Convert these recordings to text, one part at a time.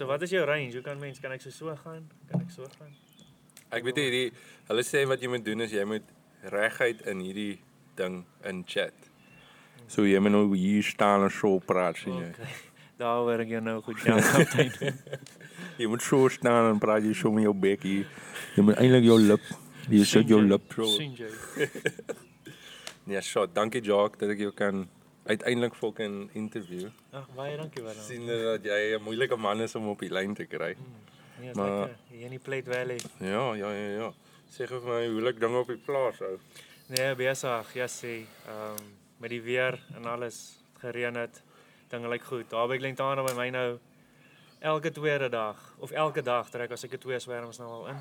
So wat is jou range? Hoe kan mens kan ek so so gaan? Kan ek so gaan? Ek weet hierdie hulle sê wat jy moet doen is jy moet reguit in hierdie ding in chat. So jy moet nou hier staan en so praat sien jy. Okay. Daar word ek jou nou goed ja, kaptein. Jy moet so staan en praat jy so met jou bekkie. Jy moet eintlik jou lip jy sit jou lip so. Sien jy? Nee, shot. Dankie Jacques dat ek jou kan uiteindelik fucking interview. Ag, baie dankie Willem. sien dat jy 'n moeilike man is om op die lyn te kry. Nee, Maar- maar hier in die Plate Valley. Ja, ja, ja, ja. Sê gou vir my hoe lyk dinge op die plaas ou? Nee, besig. Ja, sê. Ehm um, met die weer en alles het gereën het. Dinge lyk goed. Daar by Glentana by my nou elke tweede dag of elke dag trek as ek 'n twee swerms nou al in.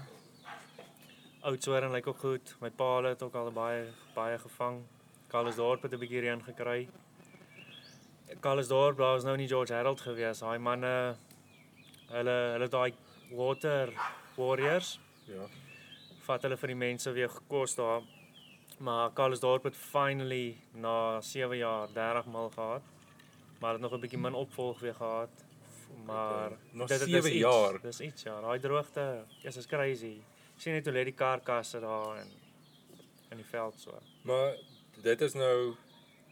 Oud swerm lyk ook goed. My paal het ook al baie baie gevang. Karlsdorp het 'n bietjie reën gekry. Karlsdorp, daar was nou nie George Harold gewees. Daai manne hulle hulle daai water warriors Ja. vat hulle vir die mense weer gekos daar. Maar Karlsdorp het finally na 7 jaar 30 mil gehad. Maar het nog 'n bietjie min opvolg weer gehad. Maar dit is 7 iets, jaar? Dis iets ja, daai droogte, ja, is crazy. Ek sien net hoe lê die karkasse daar en in die veld so. Maar dit is nou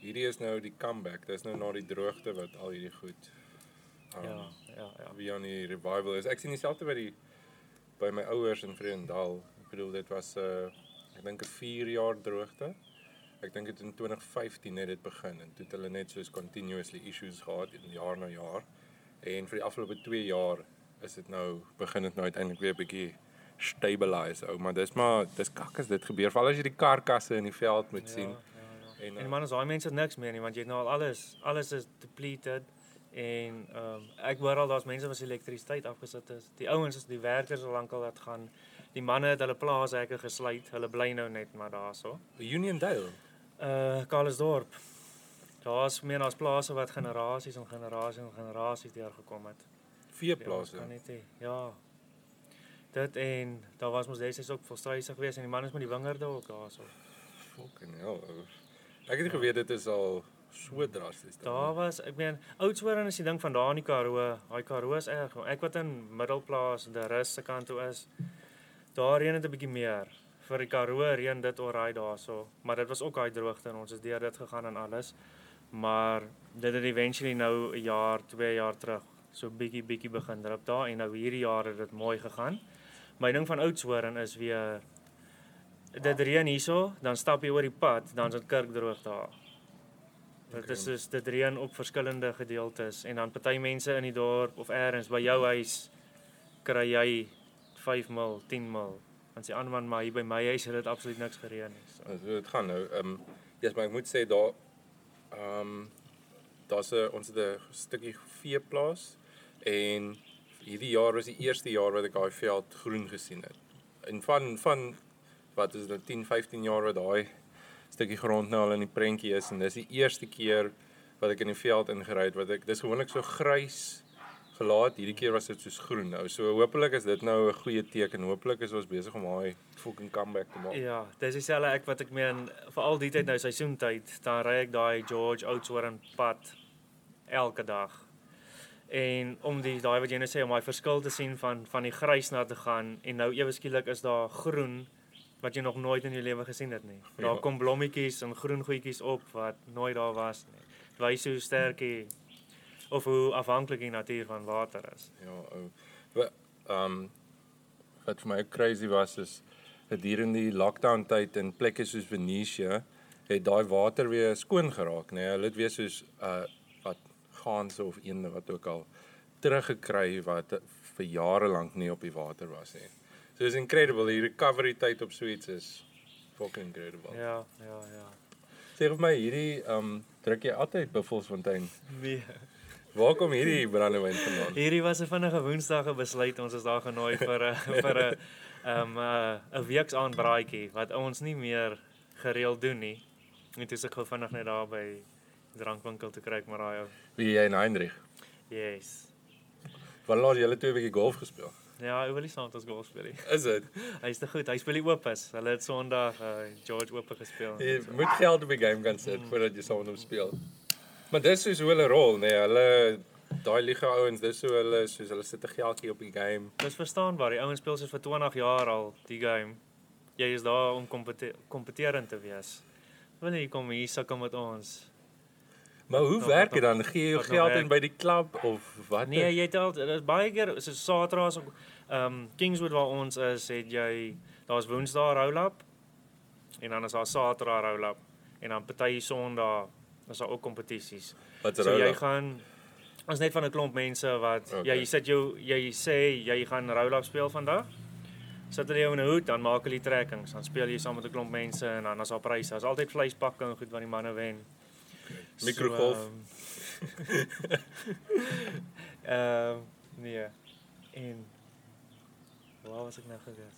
hierdie is nou die comeback. Dis nou na die droogte wat al hierdie goed um, Ja, ja, ja. wie aan die revival is. Ek sien dieselfde by die by my ouers in Vredendal. Ek bedoel dit was 'n uh, ek dink 'n 4 jaar droogte. Ek dink dit in 2015 het dit begin en toe het hulle net soos continuously issues gehad in jaar na jaar. En vir die afgelope 2 jaar is dit nou begin dit nou uiteindelik weer 'n bietjie stabilize ou, maar dis maar dis kak as dit gebeur. Veral as jy die karkasse in die veld moet sien. Ja, ja, ja. En En uh, man, as daai mense niks meer nie want jy het nou al alles, alles is depleted en ehm um, ek hoor al daar's mense wat se elektrisiteit afgesit is. Die ouens is die werkers al lankal laat gaan. Die manne het hulle plaashekke gesluit. Hulle bly nou net maar daarso. Uniondale. Uh Karlsdorp. Daar's meer as plase wat generasies en generasies en generasies deurgekom het. Veeplase. Kan net hê. Ja. Dit en daar was mos destyds ook volstruise geweest en die manne is met die wingerde ook daarso. Fucking hell. ou. Ek het nie geweet dit is al so drasties. Daar nie. was, ek meen, Oudtshoorn is die ding van daar in die Karoo. Daai Karoo is erg. Ek wat in Middelplaas, die rus se kant toe is. Daar reën dit 'n bietjie meer. Vir die Karoo reën dit oral daarso, maar dit was ook daai droogte en ons is deur dit gegaan en alles. Maar dit het eventually nou 'n jaar, 2 jaar terug so bietjie bietjie begin drup daar en nou hierdie jaar het dit mooi gegaan. My ding van Oudtshoorn is weer dit reën hierso, dan stap jy oor die pad, dan's dit kurkdroog daar. Dit is dus dit reën op verskillende gedeeltes en dan party mense in die dorp of elders by jou huis kry jy 5 mil, 10 mil. Want die ander man maar hier by my huis het dit absoluut niks gereën nie. So. So dit gaan nou. Ehm um, ja, yes, maar ek moet sê daar ehm um, daar's 'n ons het 'n stukkie veeplaas en hierdie jaar was die eerste jaar wat ek daai veld groen gesien het. En van van wat is dit 10, 15 jaar wat daai stukkie grond nou al in die prentjie is en dis die eerste keer wat ek in die veld ingery het wat ek dis gewoonlik so grys gelaat. Hierdie keer was dit soos groen nou. So hopelik is dit nou 'n goeie teken. Hopelik is ons besig om daai fucking comeback te maak. Ja, dis dieselfde ek wat ek meen vir al die tyd nou seisoentyd, dan ry ek daai George Oudtshoorn pad elke dag. En om die daai wat jy nou sê om daai verskil te sien van van die grys na te gaan en nou ewe skielik is daar groen wat jy nog nooit in jou lewe gesien het nie. Daar Ja. kom blommetjies en groen goedjies op wat nooit daar was nie. Dit wys hoe sterk die of hoe afhanklik die natuur van water is. Ja, ou. Wat ehm um, wat vir my crazy was is in die lockdown tyd in plekke soos Venesië het daai water weer skoon geraak, nê. Nee, hulle het weer soos uh wat gaanse of eende wat ook al teruggekry wat vir jare lank nie op die water was nie. So is incredible die recovery tyd op so iets is fucking incredible. Ja. Ja, ja. Sê vir my hierdie um, druk jy altyd Buffelsfontein? Nee. Waar kom hierdie brandewyn vandaan? Hierdie was 'n vinnige Woensdag besluit ons is daar genooi vir 'n vir 'n ehm 'n 'n weeksaand braaitjie wat ons nie meer gereeld doen nie. Toe se ek gou vinnig net daar by drankwinkel te kry maar daai ou. Wie jy en Heinrich. Yes. Wanneer laat julle twee 'n bietjie golf gespeel? Ja, hy wil nie saam met ons golf speel nie. Is dit? Hy's te goed. Hy speel die opes. Hulle het Sondag uh, George Ope gespeel. Jy moet geld op die game kan sit voordat jy saam met hom speel. Maar dis soos hoe hulle rol, nee, hulle daai liga ouens, dis so hulle soos hulle sit 'n geldjie op die game. Dis verstaanbaar. Die ouens speel soos vir 20 jaar al die game. Jy is daar om kompete kompeterend te wees. Wanneer jy kom hier sukkel met ons. Maar hoe Wat werk dit dan? Gee jy jou geld werk? in by die klub of wat? Nee, jy het al baie keer so Saterdags ehm um, Kingswood waar ons is, het jy daar's Woensdae roll-up en dan is daar Saterdag roll-up en dan party Sondag is daar ook kompetisies. So jy gaan ons net van 'n klomp mense wat Okay. jy sit jou jy sê jy gaan roll-up speel vandag. Sit hulle jou in 'n hoed, dan maak hulle die trekkings, dan speel jy saam met 'n klomp mense en dan is daar pryse. Daar's altyd vleispakke en goed wat die manne wen. Mikrogolf. So, ehm, Ehm nee. En waar was ek nou gewees?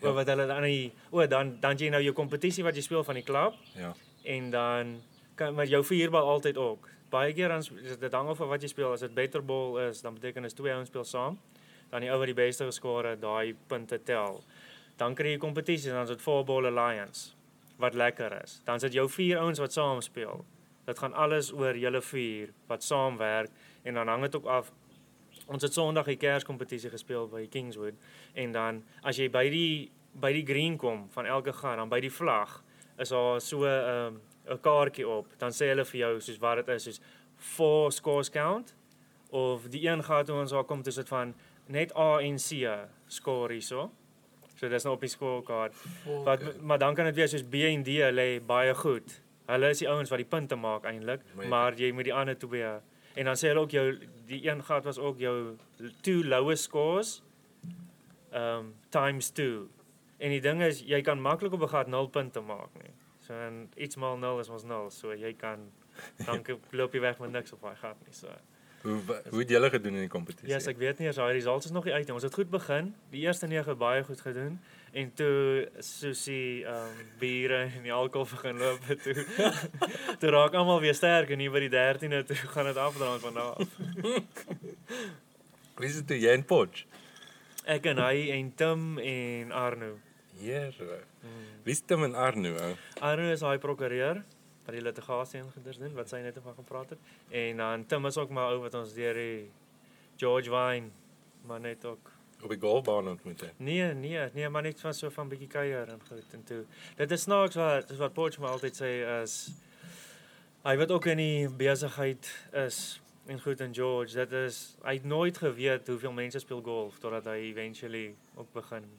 Ja. O, wat hulle dan die o, dan dan jy nou jou kompetisie wat jy speel van die klub Ja. en dan kan met jou vierbal altyd ook. Baie keer dan is dit hang af van wat jy speel. As dit better ball is, dan beteken dit twee ouens speel saam. Dan die ou wat die beste geskoor het, daai punte tel. Dan kry jy kompetisie en dan is dit four ball alliance wat lekker is. Dan sit jou vier ouens wat saam speel. Dit gaan alles oor julle vier wat saamwerk en dan hang dit ook af Ons het Sondag die Kerskompetisie gespeel by Kingswood en dan as jy by die by die green kom van elke gaan dan by die vlag is daar so 'n um, 'n kaartjie op. Dan sê hulle vir jou soos wat dit is, soos four scores count of die een gaan toe ons daar kom dis dit van net A en C score hierso. So dis nou op die scorekaart. Wat maar dan kan dit wees soos B en D lê baie goed. Hulle is die ouens wat die punte maak eintlik, Maar maar jy moet die ander twee en dan sê hulle ook jou die een gat was ook jou two lowest scores um times 2. En die ding is jy kan maklik op 'n gat 0 punte maak nie. So en iets maal 0 is ons 0, so jy kan dan loop jy weg met niks op daai gat nie. So Hoe hoe het julle gedoen in die kompetisie? Ja, yes, ek weet nie as daai results is nog nie uit nie. Ons het goed begin. Die eerste 9 baie goed gedoen en toe Susie ehm um, biere en die alkohol begin loop toe. toe raak almal weer sterk en hier by die 13de toe gaan dit afdraand van daar af. Wie is dit jy en Potch? Ek en hy en Tim en Arno. Here. Hmm. Wie is Tim en Arno? ou? Arno is daai prokureur wat die litigasie en goeders doen wat sy net van gepraat het. En dan Tim is ook maar ou wat ons deur die George Wine maar net ook Op die golfbaan ontmoet het. Nee, nee, nee, maar net van so van bietjie kuier en goed en toe. Dit is snaaks wat dis wat Potch my altyd sê is hy wat ook in die besigheid is en goed en George, dit is hy het nooit geweet hoeveel mense speel golf totdat hy eventually ook begin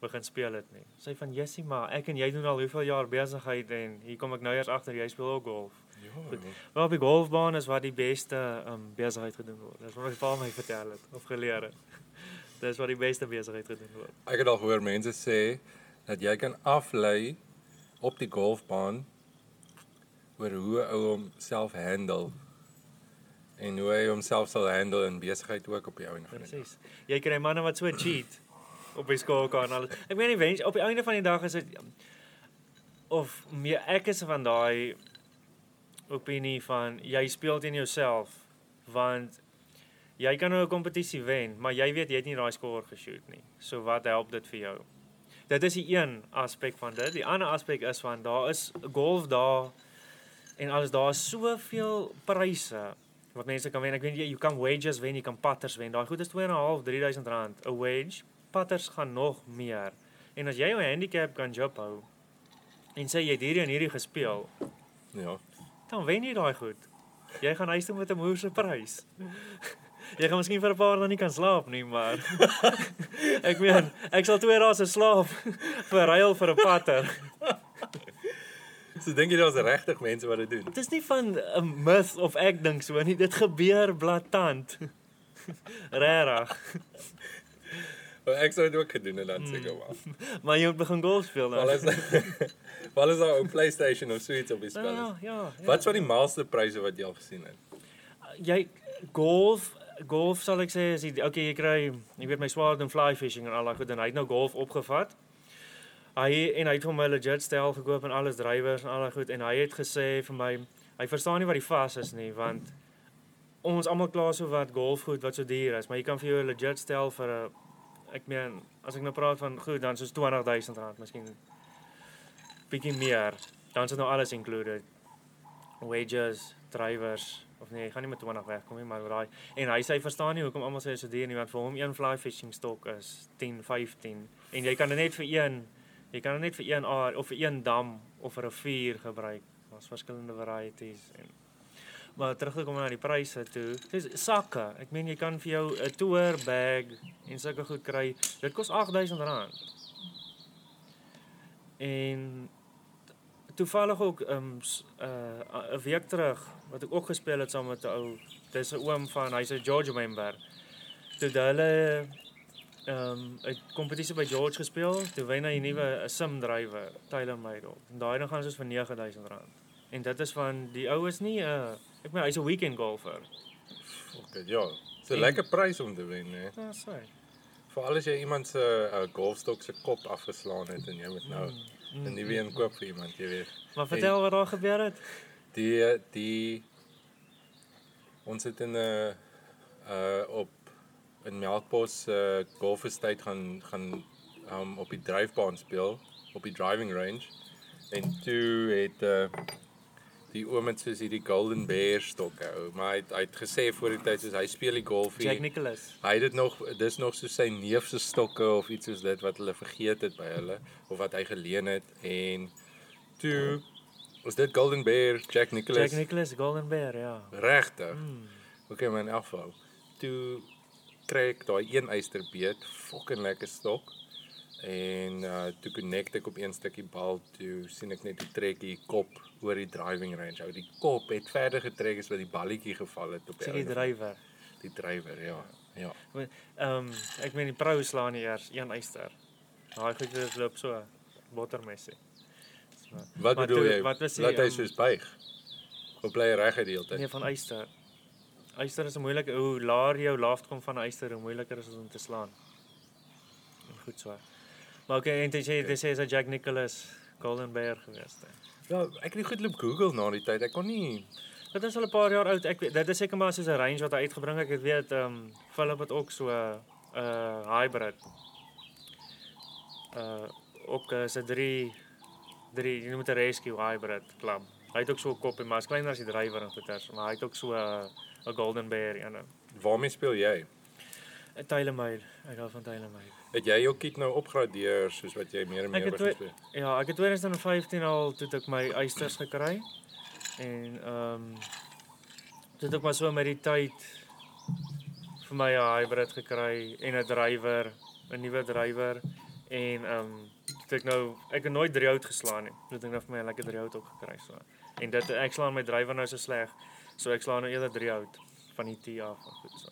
begin speel het nie. Sy van Jessie maar ek en jy doen al hoeveel jaar besigheid en hier kom ek nou eers agter jy speel ook golf. Ja. Goed. Maar op die golfbaan is wat die beste um, besigheid gedoen word. Dis wat my pa my vertel het of geleer het. Dis wat die beste besigheid gedoen word. Ek het al gehoor mense sê dat jy kan aflei op die golfbaan oor hoe 'n ou homself handle en hoe hy homself sal handle in besigheid ook op die ou en. Presies. Jy kry manne wat so cheat op die skoolkaart en alles. Ek nie wens op die einde van die dag is dit of meer ek is van daai opinie van jy speel teen jouself want jy kan nou 'n kompetisie wen, maar jy weet jy het nie daai skoor geshoot nie. So wat help dit vir jou? Dit is die een aspek van dit. Die ander aspek is van daar is golf daar en alles daar is soveel pryse wat mense kan wen. Ek weet jy, jy kan wages wen, jy kan putters wen. Daai goed is 2.5, 3000 rand 'n wage. Putters gaan nog meer. En as jy jou handicap kan jump hou en sê jy het hierdie en hierdie gespeel, Ja. dan wen jy daai goed. Jy gaan huis toe met 'n moerse prys. Jy gaan miskien vir 'n paar dae nie kan slaap nie, maar ek meen, ek sal twee dae se slaap vir ruil vir 'n putter. So dink jy daar's regtig mense wat dit doen? Dit is nie van 'n myth of ek dink so nie. Dit gebeur blaatant. Regtig. Wel ek sou dit ook gedoen het dan seker wel. Maar jy moet begin golf speel nou. Is Wel is daar 'n PlayStation of op die spel. Ja, is. ja. ja. Wat is wat die maalste pryse wat jy al gesien het? jy golf golf sal ek sê as jy okay jy kry jy weet my swaar doen fly fishing en al daai goed en hy het nou golf opgevat. Hy en hy het hom 'n legit stel gekoop en alles drywers en al daai goed en hy het gesê vir my hy verstaan nie wat die vas is nie want ons almal klaar so wat golfgoed wat so duur is, maar jy kan vir jou 'n legit stel vir 'n ek meen as ek nou praat van goed dan soos R20000 miskien bietjie meer. Dan is dit nou alles included. wedges, drivers of nee, hy gaan nie met 20 wegkom nie, maar daai en hy sê hy verstaan nie hoekom almal sê so duur nie want vir hom een fly fishing stok is 10, 15 en jy kan dit net vir een jy kan dit net vir een aar of vir een dam of 'n rivier gebruik. Daar's verskillende varieties en maar terug te kom na die pryse toe. Dis sakke. Ek meen jy kan vir jou 'n tour bag en sulke goed kry. Dit kos R8000. En toevallig ook ehm um, uh, 'n week terug wat ek ook gespeel het saam met 'n ou dis 'n oom van hy's 'n George member. Toe hulle ehm um, 'n kompetisie by George gespeel, toe wen hy 'n nuwe sim drywer, Tyler Made. En daai ding gaan soos vir R9000. En dit is van die ou is nie 'n uh, ek meen hy's 'n weekend golfer. Okay, ja. Dis 'n lekker prys om te wen, hè. Ja, sê. Veral as jy iemand se uh, golfstok se kop afgeslaan het en jy moet nou Mm, 'n nuwe een koop vir iemand, jy weet. Maar vertel wat daar gebeur het. Die die ons het in 'n uh op in Melkbos uh golf estate gaan gaan um op die dryfbaan speel op die driving range en toe het uh die oom het soos hierdie golden bear stokke ou maar hy het, hy het gesê voor die tyd soos hy speel die golf Jack Nicholas. Hy het dit nog dis nog so sy neef se stokke of iets soos dit wat hulle vergeet het by hulle of wat hy geleen het en toe was dit Golden Bear Jack Nicholas Jack Nicholas Golden Bear, ja. regtig. Mm. Okay man, in elk geval. Toe kry ek daai een eysterbeet, fucking lekker stok. En uh toe connect ek op een stukkie bal toe sien ek net die trekkie kop oor die driving range. Ou die kop het verder getrek as wat die balletjie geval het op die die drywer. die drywer, ja. Ja. Ehm um, ek meen die pro slaan nie eers een eyster. Daai goed is loop so bottermessie. So, Wat bedoel toe- jy? wat was die, Laat hy ehm, soos buig. Of bly hy reg uit die hele tyd? nee van eyster. Eyster is 'n moeilike hoe laer jou laafd kom van 'n eyster, hoe moeiliker is dit om te slaan. En Goed so. Maar okay, en dit sê dit sê is 'n Jack Nicholas Golden Bear geweest. Ja, ek het nie goed loop Google na die tyd. Ek kon nie Dit is al 'n paar jaar oud. Ek weet dit is seker maar soos 'n range wat hy uitgebring het. Ek weet ehm um, Philip het ook so 'n uh, hybrid. Uh ook uh, se 3 3 jy moet 'n rescue hybrid klap. Hy het ook so 'n koppie, maar is kleiner as die drywer en goeters, maar hy het ook so 'n 'n golden bear ene. waarmee speel jy? 'n Tyler Made. Ek hou van Tyler Made. Het jy jou kit nou opgradeer soos wat jy meer en meer het begin twee- speel? Ja, ek het 2015 al toe ek my eisters gekry. En ehm um, toe ek maar so met die tyd vir my 'n hybrid gekry en 'n drywer, 'n nuwe drywer en ehm um, toe ek nou ek het nooit driehout geslaan nie. Toe ek nou vir my 'n lekker driehout ook gekry so. En dit ek slaan my drywer nou so sleg. So ek slaan nou eerder driehout van die T af en goed so.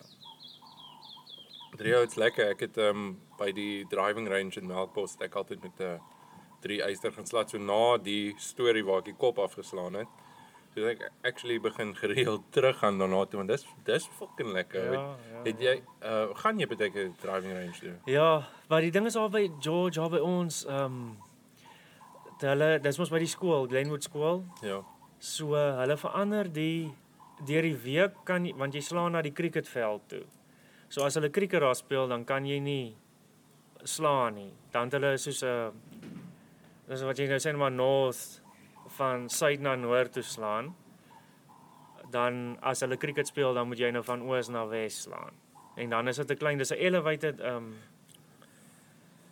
Driehouts lekker. Ek het ehm um, by die driving range in Melkbos ek altyd met 'n uh, drie eyster gaan slat so na die storie waar ek die kop afgeslaan het. So ek actually begin gereeld teruggaan daarna toe want dis dis fucking lekker. Ja, weet. ja. Het jy uh gaan jy baie keer driving range doen? Ja, maar die ding is al by George, al by ons, ehm um, hulle dis mos by die skool, Glenwood skool. Ja. So uh, hulle verander die deur die week kan want jy slaan na die cricketveld toe. So as hulle cricket daar speel, dan kan jy nie slaan nie. Dan hulle soos 'n dis wat jy nou sê maar north van suid na noord toe slaan. Dan as hulle cricket speel, dan moet jy nou van oos na wes slaan. En dan is dit 'n klein, dis 'n elevated um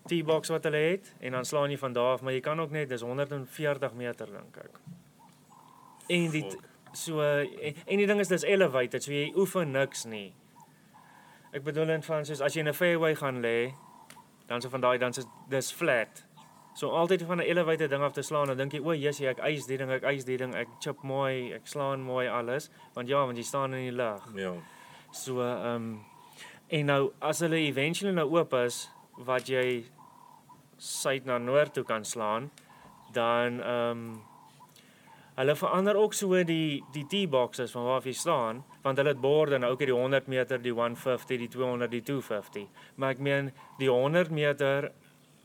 T-box wat hulle het en dan slaan jy van daar af, maar jy kan ook net dis 140 meter dink ek. En die so en, en die ding is dis elevated, so jy oefen niks nie. Ek bedoel in van soos as jy in 'n fairway gaan lê, dan so van daai dan is dis flat. So altyd van 'n elevated ding af te slaan, dan dink jy, o, jessie, ek eis die ding, ek eis die ding, ek chip mooi, ek slaan mooi alles, want ja, want jy staan in die lug. Ja. So ehm um, en nou as hulle eventually nou oop is wat jy suid na noord toe kan slaan, dan ehm um, hulle verander ook so die die T-boxes van waar jy staan, want hulle het borde nou ook hier die 100 meter, die 150, die 200, die 250. Maar ek meen die 100 meter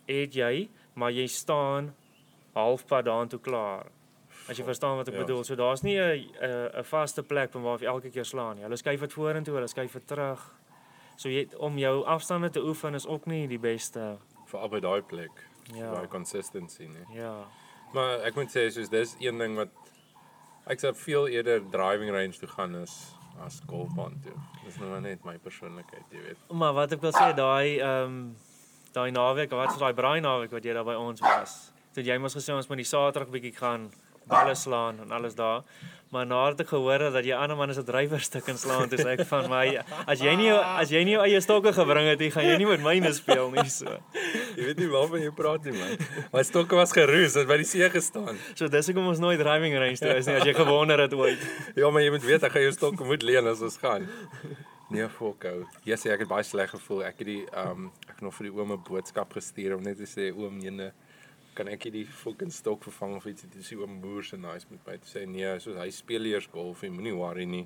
het jy, maar jy staan halfpad daartoe klaar. As jy verstaan wat ek Ja. bedoel. So daar's nie 'n 'n vaste plek van waar jy elke keer slaan nie. Hulle skuif dit vorentoe, hulle skuif dit terug. So jy om jou afstande te oefen is ook nie die beste. Veral by daai plek. Ja. Daai consistency, nee. Ja. Maar ek moet sê soos dis een ding wat Ek sou veel eerder driving range toe gaan as as golfbaan toe. Dis nou maar net my persoonlikheid, jy weet. Maar wat ek wil sê daai ehm um, daai naweek, wat is daai braai naweek wat jy daar by ons was? Toe jy mos gesê ons moet die Saterdag bietjie gaan balle slaan en alles daar. Maar nadat ek gehoor het dat jy ander manne se drywer stuk en slaan, sê ek van my as jy nie as jy nie jou eie stokke gebring het, jy gaan jy nie met myne speel nie so. Jy weet nie waarvan jy praat nie, man. My stokke was geroes, het by die see gestaan. So dis hoekom ons nooit driving range toe is nie as jy gewonder het ooit. Ja, maar jy moet weet ek gaan jou stokke moet leen as ons gaan. Nee, fokou. Ja, sê ek het baie sleg gevoel. Ek het die ehm um, ek het nog vir die oom 'n boodskap gestuur om net te sê oom jene kan ek die fucking stok vervang of iets dis die oom boer se nice met my te sê nee, soos hy speel eers golf, jy moenie worry nie.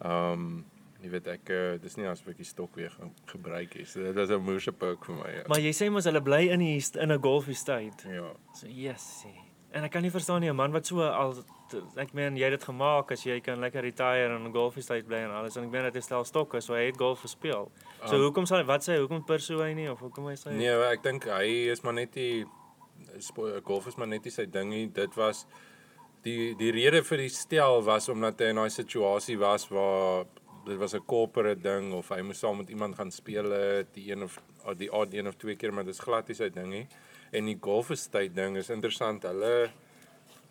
Ehm um, jy weet ek uh, dis nie asof ek die stok weer gaan gebruik nie. So dit was 'n moerse perk vir my. Ja. Maar jy sê mos hulle bly in die in 'n golf estate. ja. So yes. En ek kan nie verstaan nie 'n man wat so al ek meen jy het dit gemaak as jy kan lekker retire en 'n golf estate bly en alles en ek meen dit is stel stokke so hy het golf gespeel. So Um, hoekom sal wat sê hoekom pursue hy nie of hoekom hy sê Nee, ek dink hy is maar net die golf is maar net nie sy ding nie. Dit was die die rede vir die stel was omdat hy in daai situasie was waar dit was 'n corporate ding of hy moes saam met iemand gaan speel die een of of die odd een of twee keer, maar dis glad nie sy ding nie. En die golf estate ding is interessant. Hulle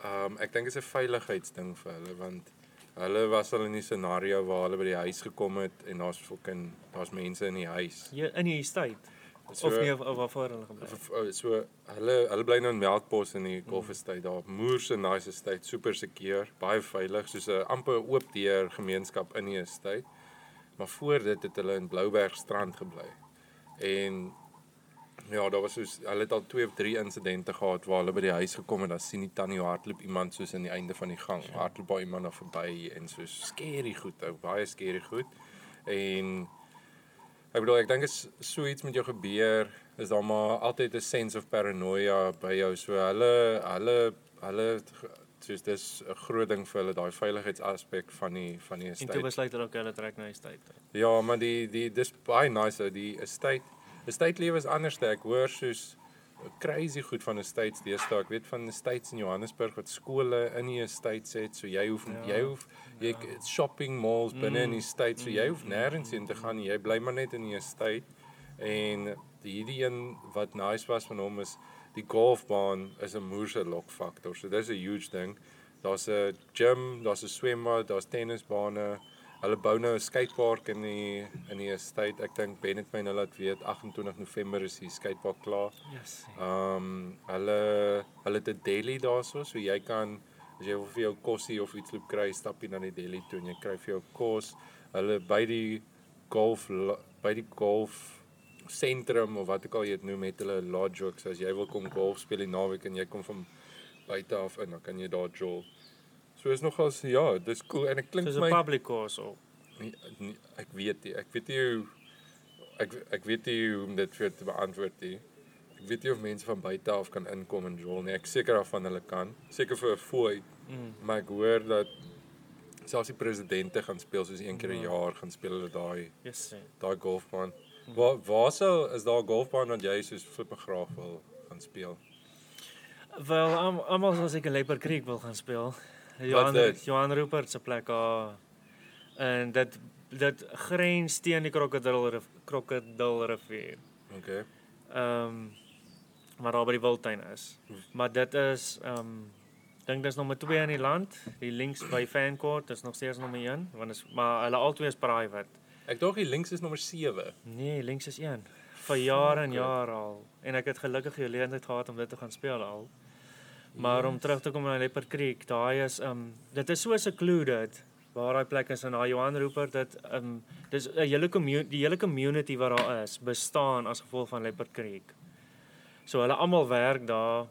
ehm um, ek dink dit is 'n veiligheidsding vir hulle want hulle was al in 'n scenario waar hulle by die huis gekom het en daar's fucking daar's mense in die huis. jy in die estate So- of nie of, of waarvoor hulle gebly. Of- So hulle hulle bly nou in Melkbos in die Golf Estate daar. Moer se nice estate, super sekur, baie veilig, soos 'n amper oop deur gemeenskap in die estate. Maar voor dit het hulle in Blouberg strand gebly. En ja, daar was soos hulle het al twee of drie insidente gehad waar hulle by die huis gekom het, dan sien die tannie hardloop iemand soos in die einde van die gang. Hardloop baie iemand daar verby en so scary goed, ou, baie scary goed. En Ek bedoel ek dink as so iets met jou gebeur, is daar maar altyd 'n sense of paranoia by jou. So hulle hulle hulle soos dis 'n groot ding vir hulle daai veiligheidsaspek van die van die En toe estate. besluit hulle ook hulle trek na die estate. Ja, maar die die dis baie nice ou die estate estate lewe is anders. Ek hoor soos crazy goed van estates deesdae. Ek weet van estates in Johannesburg wat skole in die estates het. So jy hoef Ja. jy hoef jy Ja. shopping malls binne in Mm. die estate. So jy Mm. hoef nêrens heen te gaan nie. Jy bly maar net in die estate. En die hierdie een wat nice was van hom is die golfbaan is 'n moerse lock factor. So dis 'n huge ding. Daar's 'n gym, daar's 'n swembad, daar's tennisbane. Hulle bou nou 'n skatepark in die in die estate. Ek dink Bennett my nou laat weet 28 November is die skatepark klaar. Yes. Ehm um, hulle hulle het 'n deli daarso, so jy kan as jy wil vir jou kosie of iets loop kry, stap jy na die deli toe en jy kry vir jou kos. Hulle by die golf by die golf sentrum of wat ook al jy dit noem het hulle 'n lodge ook. So as jy wil kom golf speel die naweek en jy kom van buite af in, dan kan jy daar jol. So is nogals ja, dis cool en dit klink Soos vir 'n my public course op. Nee, nee, ek weet nie. Ek weet nie hoe ek ek weet nie hoe om dit vir te beantwoord nie. Ek weet nie of mense van buite af kan inkom en rol nie. Ek seker daarvan hulle kan. Seker vir 'n fooi, Mm. maar ek hoor dat selfs die presidente gaan speel soos een keer 'n Ja. jaar gaan speel hulle daai Yes. daai golfbaan. Waar waar sou is daar 'n golfbaan wat jy soos graag wil gaan speel? Wel, am- almal sal seker Leopard Creek wil gaan speel. Johan? Johan Rupert se plek daar. En dit dit grens teen die krokodil krokodil rivier. Okay. Ehm um, maar daar by die wildtuin is. Maar dit is ehm um, dink dis nommer 2 in die land. Die links by Fancourt is nog steeds nommer 1, want is maar hulle albei is private. Ek dink die links is nommer 7. Nee, links is 1 vir jare en jare al. En ek het gelukkig die geleentheid gehad om dit te gaan speel al. Maar om terug te kom na Leopard Creek, daai is um dit is so secluded waar daai plek is en daai Johan Rupert dit um dis 'n hele community die hele community wat daar is bestaan as gevolg van Leopard Creek. So hulle almal werk daar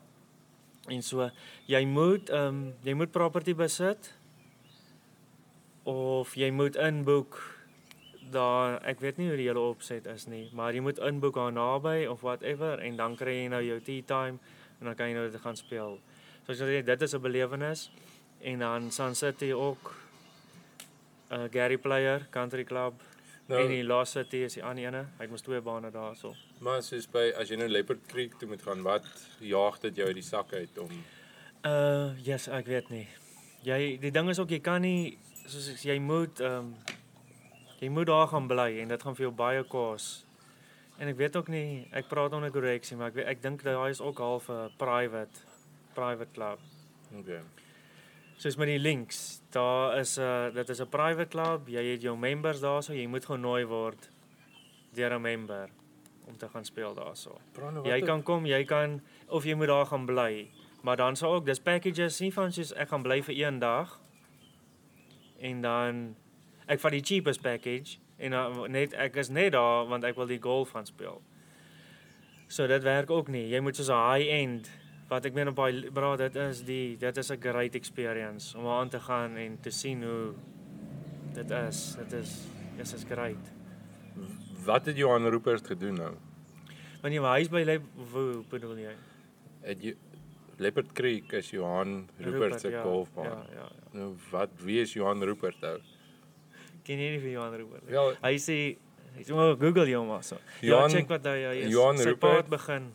en so jy moet um jy moet property besit of jy moet inboek daar ek weet nie hoe die hele opset is nie, maar jy moet inboek daar naby of whatever en dan kry jy nou jou tea time en dan kan jy nou dit gaan speel. So as jy sê dit is 'n belewenis en dan Sun City ook uh, Gary Player Country Club nou, en die Lost City is die ander ene. Hy het mos twee bane daarso. Maar soos by as jy nou Leopard Creek toe moet gaan, wat jaag dit jou uit die sak uit om Uh yes, ek weet nie. jy die ding is ook jy kan nie soos ek, jy moet ehm um, jy moet daar gaan bly en dit gaan vir jou baie kos. En ek weet ook nie, ek praat onder korreksie, maar ek weet, ek dink daai is ook half 'n private private club. Okay. Soos met die links, daar is 'n uh, dit is 'n private club, jy het jou members daarso, jy moet genooi word deur 'n member om te gaan speel daarso. Jy kan kom, jy kan of jy moet daar gaan bly. Maar dan sal ook dis packages nie van soos ek gaan bly vir een dag en dan ek vat die cheapest package en dan net ek is net daar want ek wil die golf gaan speel. So dit werk ook nie. Jy moet soos 'n high end wat ek meen op daai bra dit is die dit is 'n great experience om aan te gaan en te sien hoe dit is. Dit is dit is great. Wat het Johan Rupert gedoen nou? Wanneer jy huis by lê, hoe bedoel jy? Het jy Leopard Creek is Johan Rupert se ja, golfbaan. Ja, ja, ja. Nou wat wie is Johan Rupert nou? Ken jy nie vir Johan Rupert nie? Wel, Hy sê jy moet Google hom maar so. Johan- ja, check wat hy is. Johan paad begin.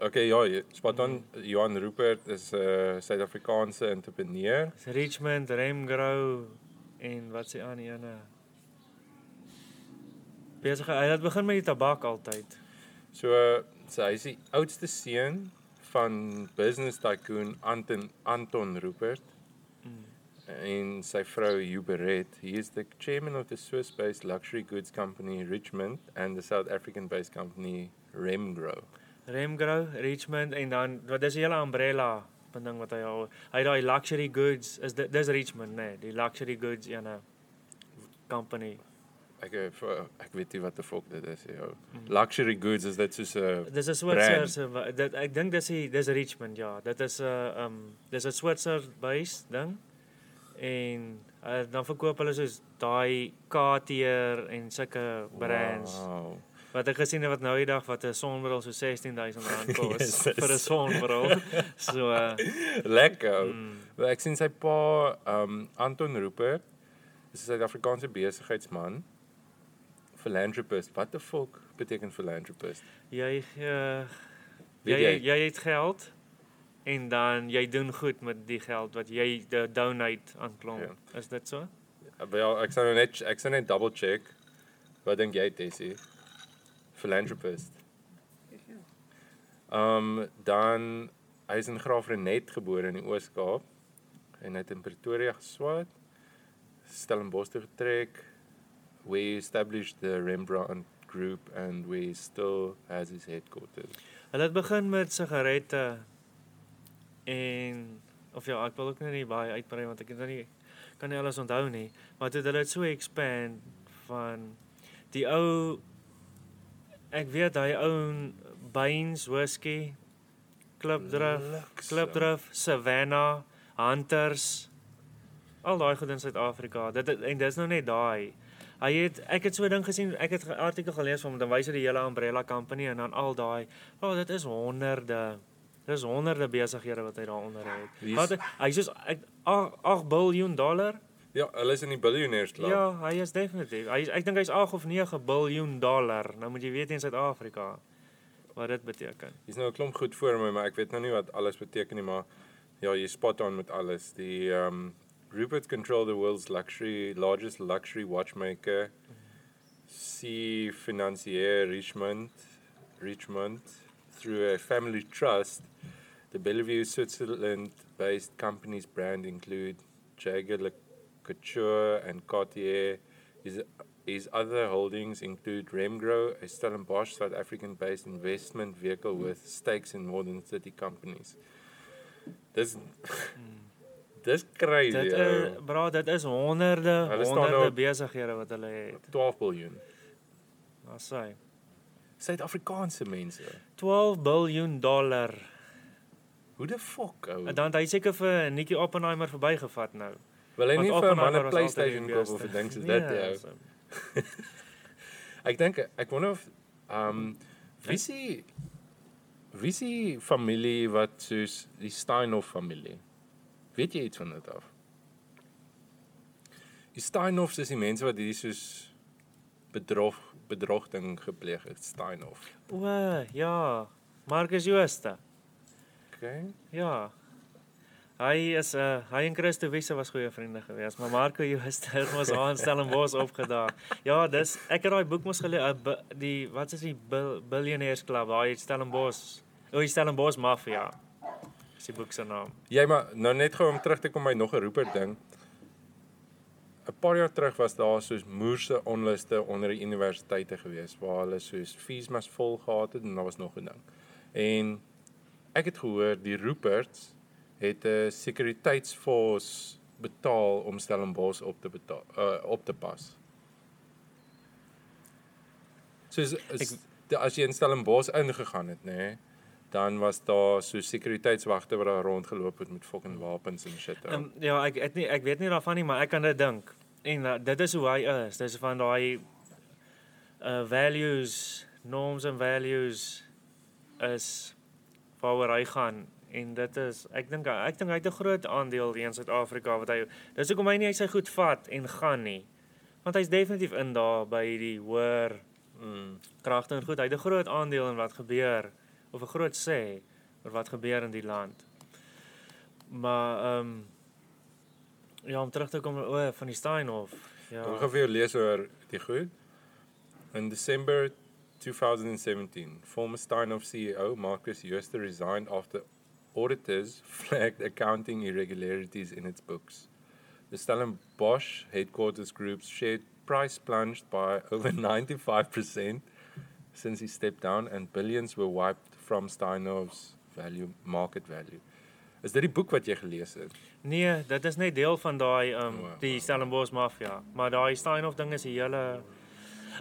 okay, ja, spot on. Johan Rupert is 'n uh, Suid-Afrikaanse entrepreneur. Dis Richmond, Remgrow en wat sê aan die ene? Besig hy het begin met die tabak altyd. So, so hy is die oudste seun van business tycoon Anton Anton Rupert Mm. en sy vrou Hubert. He is the chairman of the Swiss-based luxury goods company Richmond and the South African-based company Remgrow. Remgrow, Richmond en dan wat dis 'n hele umbrella ding wat hy al hy daai luxury goods is dis Richmond nê, nee, die luxury goods ene company. Ek eh, ek weet nie wat die fok dit is ja. Mm. Luxury goods is dit soos 'n Dis 'n Switser se wa- dit ek dink dis die dis Richmond ja. Dit is 'n uh, um dis 'n Switser based ding. En uh, dan verkoop hulle soos daai Cartier en sulke brands Wow. wat ek gesien het wat nou die dag wat 'n sonbril so R16000 kos Jezus. vir 'n sonbril. so uh, Lekker. mm, ek sien sy pa, um Anton Rupert, is 'n Suid-Afrikaanse besigheidsman. Philanthropist. Wat the fuck beteken philanthropist? jy uh, Weet jy jy? jy het geld en dan jy doen goed met die geld wat jy donate aan klomp. Ja. Is dit so? Wel, ek sal nou net ek sal net double check. Wat dink jy, Tessie? Philanthropist. Um dan hy is in Graafrenet gebore in die Oos-Kaap en hy het in Pretoria geswaat. Stellenbosch toe getrek. We established the Rembrandt Group and we still has his headquarters. Hulle het begin met sigarette en of ja, ek wil ook nou nie baie uitbrei want ek het nou nie kan nie alles onthou nie, maar toe het hulle dit so expand van die ou ek weet hy ou Baines whisky Klipdrif, Luxe. Klipdrif, Savannah, Hunters al daai goed in Suid-Afrika. Dit en dis nou net daai. Hy het ek het so 'n ding gesien, ek het 'n artikel gelees van hom, dan wys hy die hele Umbrella Company en dan al daai. O, oh, dit is honderde. Dis honderde besighede wat hy daaronder het. Is- Wat hy soos ek 8, 8 miljard dollar. Ja, hulle is in die biljoenêers klub. Ja, hy is definitief. Hy is, ek dink hy's 8 of 9 miljard dollar. Nou moet jy weet in Suid-Afrika wat dit beteken. Hier's nou 'n klomp goed voor my, maar ek weet nou nie wat alles beteken nie, maar ja, jy spot on met alles. Die um Rupert control the world's luxury largest luxury watchmaker. C Financier Richmond Richmond through a family trust. The Bellevue Switzerland-based company's brand include Jaeger Le Couture and Cartier. His, his other holdings include Remgro, a Stellenbosch South African-based investment vehicle with stakes in more than 30 companies. Dis dis crazy. Dit ou. is bra, dit is honderde Hulle honderde nou- besighede wat hulle het. 12 biljoen. Daar sê Suid-Afrikaanse mense. 12 miljard dollar. Hoe die fuck ou? En dan hy seker vir Nikki Oppenheimer verbygevat nou. Wil hy nie vir 'n man 'n PlayStation koop of ding soos dit Ja, so. Ek dink ek wonder of um wie se wie se familie wat soos die Steinhoff familie. Weet jy iets van dit af? Die Steinhoffs is die mense wat hierdie soos bedrog bedrog ding gepleeg het, Steinhoff. O, ja. Marcus Jooste. Okay. Ja. Hy is 'n uh, hy en Christo Wiese was goeie vriende geweest, maar Marco Joost het mos aan Stellenbosch opgedaag. Ja, dis ek het daai boek mos gelees, uh, die wat is die Bill, Billionaires Club, daai Stellenbosch. O, die Stellenbosch Mafia. Dis die boek se naam. Jy maar nou net gou om terug te kom by nog 'n roeper ding. 'n Paar jaar terug was daar soos moerse onluste onder die universiteite gewees waar hulle soos fees mas vol gehad het en daar was nog 'n ding. En ek het gehoor die roepers het 'n sekuriteitsforce betaal om Stellenbosch op te betaal uh, op te pas. Soos as, as jy in Stellenbosch ingegaan het, nê, nee, dan was daar so sekuriteitswagte wat daar rondgeloop het met fucking wapens en shit. Um, ja, ek het nie ek weet nie daarvan nie, maar ek kan dit dink. En uh, dit is hoe hy is. Dis van daai uh values, norms and values is waaroor hy gaan en dit is ek dink ek dink hy het 'n groot aandeel in Suid-Afrika wat hy dis hoekom hy nie hy sy goed vat en gaan nie. Want hy's definitief in daar by die hoër mm, kragte en goed. Hy het 'n groot aandeel in wat gebeur of 'n groot sê oor wat gebeur in die land. Maar ehm um, ja, om terug te kom oor van die Steinhof. Ja. Ek gaan vir jou lees oor die goed. In December 2017, former Steinhoff CEO Marcus Jooste resigned after auditors flagged accounting irregularities in its books. The Stellenbosch headquarters group's share price plunged by over 95% since he stepped down, and billions were wiped from Steinhoff's value market value. Is dit die boek wat jy gelees het? Nee, dit is net deel van daai um wow, die Stellenbosch mafia, maar daai Steinhoff ding is 'n hele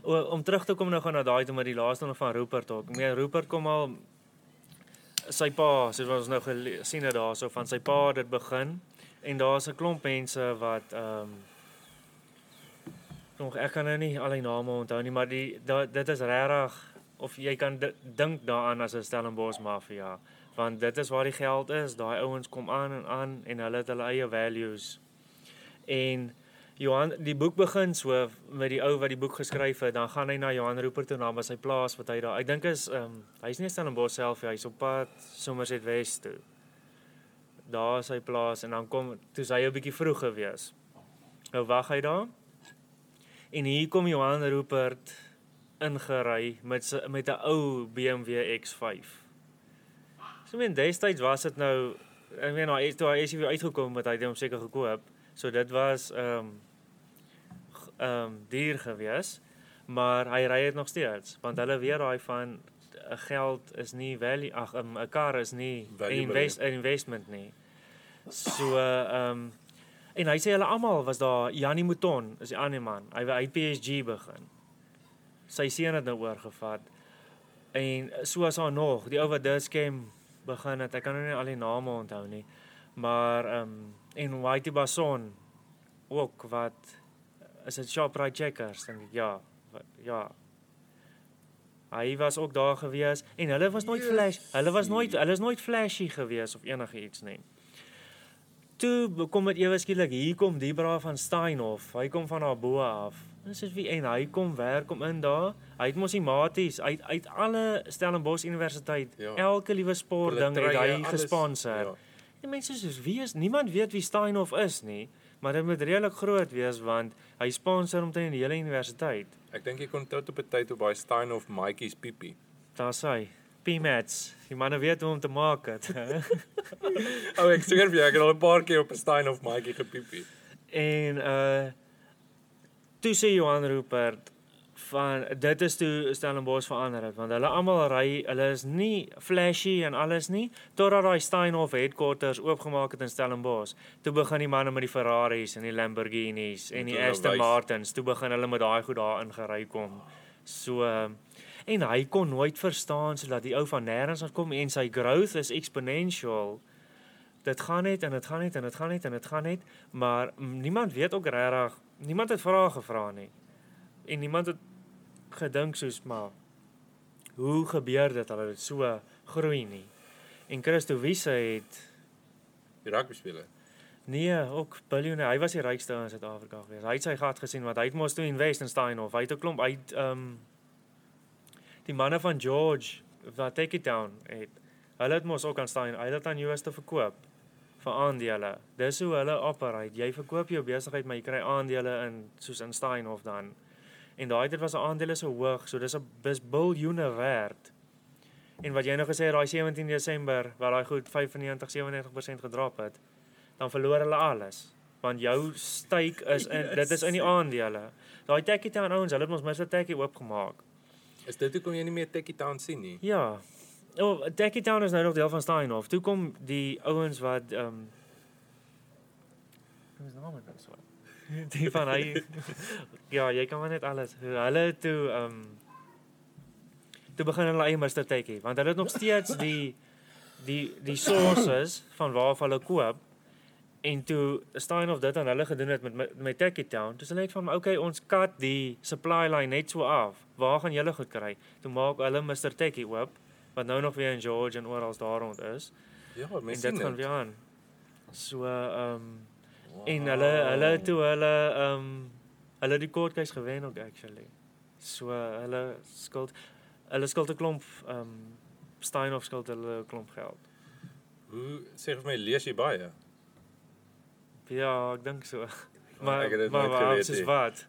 om terug te kom nou gaan na daai toe met die laaste een van Rupert ook. Nee, Rupert kom al sy pa, soos ons nou gesien het daarso van sy pa dit begin en daar's 'n klomp mense wat ehm um, nog ek kan nou nie al die name onthou nie, maar die da, dit is regtig of jy kan dink daaraan as 'n Stellenbosch mafia, want dit is waar die geld is. Daai ouens kom aan en aan en hulle het hulle eie values. En Johan die boek begin so met die ou wat die boek geskryf het, dan gaan hy na Johan Rupert toe na by sy plaas wat hy daar. Ek dink is um, hy's nie Bos self, hy's op pad Somerset Wes toe. Daar is sy plaas en dan kom toe hy 'n bietjie vroeg gewees. Nou wag hy daar. En hier kom Johan Rupert ingery met met 'n ou BMW X5. So men destyds was dit nou ek weet nou toe hy SUV uitgekom het hy het hom seker gekoop. So dit was ehm um, ehm um, duur gewees, maar hy ry dit nog steeds want hulle weet daai van uh, geld is nie value ag 'n um, kar is nie invest, investment nie. So ehm um, en hy sê hulle almal was daar Janie Mouton is die ander man. Hy by PSG begin. Sy seun het nou oorgevat. En so as daar nog die ou wat Duskem begin het. Ek kan nou nie al die name onthou nie. Maar ehm um, en Whitey Bason ook wat is dit Shoprite Checkers dink ek ja ja hy was ook daar gewees en hulle was nooit flash hulle was nooit hulle is nooit flashy gewees of enige iets nie toe kom dit ewe skielik hier kom die bra van Steinhof hy kom van daar bo af dis is wie en hy kom werk om in daar hy het mos die maties uit uit alle Stellenbosch Universiteit ja. elke liewe sport ding het hy gesponsor ja. die mense soos wie is niemand weet wie Steinhof is nie maar dit moet redelik groot wees want hy sponsor omtrent die hele universiteit. Ek dink jy kon trot op 'n tyd op by Stein of Mikey's Pipi. Daar sê P-mats. Die manne weet hoe om te maak dit. oh, ek sê vir jou ek het al 'n paar keer op 'n Stein of Mikey gepipi. En uh toe sê Johan Rupert van dit is toe Stellenbosch verander het want hulle almal ry hulle is nie flashy en alles nie totdat daai Steinhoff headquarters oopgemaak het in Stellenbosch. Toe begin die manne met die Ferraris en die Lamborghinis en die Aston Martins toe begin hulle met daai goed daar ingery kom. So en hy kon nooit verstaan sodat die ou van nêrens af kom en sy growth is exponential. Dit gaan net en dit gaan net en dit gaan net en dit gaan net maar niemand weet ook regtig niemand het vrae gevra nie en niemand het gedink soos maar hoe gebeur dit dat dit so groei nie? En Christo Wiese het die rugby speler. Nee, ook biljoene. Hy was die rykste in Suid-Afrika gewees. Hy het sy gat gesien want hy het mos toe in Steinhoff. Hy het 'n klomp uit ehm um, die manne van George wat take it down het. Hulle het mos ook aan Stein, hy het aan US te verkoop vir aandele. Dis hoe hulle operate. Jy verkoop jou besigheid, maar jy kry aandele in soos in Steinhoff dan. En daai tyd was aandele so hoog, so dis 'n bis biljoene werd. En wat jy nou gesê het daai 17 Desember waar daai goed 95 97% gedrop het, dan verloor hulle alles. Want jou stake is in yes. dit is in die aandele. Daai Techie Town ouens, hulle het ons Mr Techie oopgemaak. Is dit hoekom jy nie meer Techie Town sien nie? Ja. Oh, Techie Town is nou nog deel van Steinhoff. Toe kom die ouens wat ehm um, Hoe is die naam van so? Die van hy Ja, jy kan maar net alles. Hulle toe ehm um, toe begin hulle eie Mr Techie, want hulle het nog steeds die die die sources van waar hulle koop En toe staan of dit aan hulle gedoen het met met, met Techie Town, dis hulle net van okay, ons kat die supply line net so af. Waar gaan julle goed kry? Toe maak hulle Mr Techie oop wat nou nog weer in George en oral daar rond is. Ja, mense dit gaan weer aan. So ehm um, wow. en hulle hulle toe hulle ehm um, hulle die court case gewen ook actually. So hulle skuld hulle skuld 'n klomp ehm um, Steinhoff skuld hulle 'n klomp geld. Hoe sê vir my lees jy baie? Ja, ek dink so. Maar dit maar, nooit geweet nie. Wat?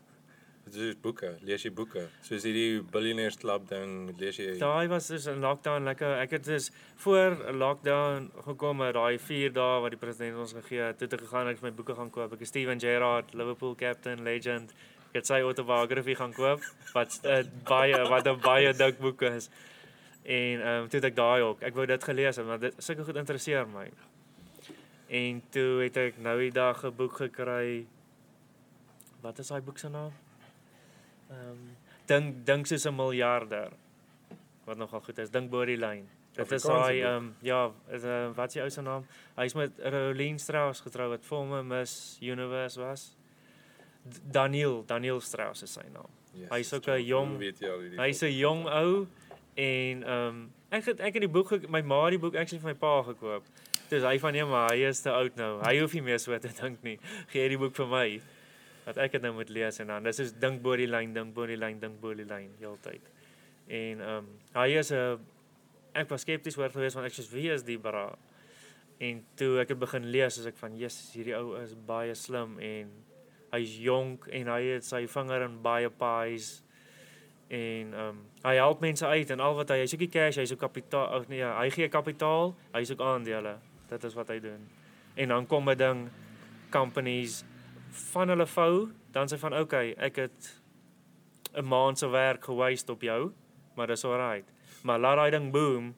Dit is boeke, lees jy boeke. Soos hierdie Billionaires Club ding, lees jy. Daai was dus in lockdown lekker. Ek het dus voor lockdown gekom met daai 4 dae wat die president ons gegee het. Toe ek gegaan en ek my boeke gaan koop. Ek is Steven Gerrard, Liverpool captain, legend. Ek het sy autobiography gaan koop wat uh, baie wat 'n baie dik boek is. En ehm um, toe het ek daai ook. Ek wou dit gelees het want dit sulke goed interesseer my. En toe het ek nou die dag 'n boek gekry. Wat is daai boek se naam? Ehm um, dink dink soos 'n miljarder. Wat nogal goed is, dink bo die lyn. Dit is daai ehm um, ja, is 'n uh, wat is die ou se naam? Hy's met Rolien Strauss getrou wat vir hom 'n Miss Universe was. Daniel, Daniel Strauss is sy naam. Yes, hy's ook 'n jong Hy's 'n jong ou en ehm um, ek het ek het die boek my ma die boek actually vir my pa gekoop. Dis hy van nee, maar hy is te oud nou. Hy hoef nie meer so te dink nie. Gee die boek vir my. Dat ek dit nou moet lees en dan dis is dink bo die lyn, dink bo die lyn, dink bo die lyn heeltyd. En ehm um, hy is 'n ek was skepties oor gewees want ek sê wie is die bra? En toe ek het begin lees as ek van Jesus, hierdie ou is baie slim en hy's jonk en hy het sy vinger in baie pies en ehm um, hy help mense uit en al wat hy hy soekie cash, hy soek kapitaal, of nee, hy gee kapitaal, hy soek aandele. Dit is wat hy doen. En dan kom 'n ding companies van hulle vou, dan sê van okay, ek het 'n maand se werk gewaste op jou, maar dis alright. Maar laat daai ding boom,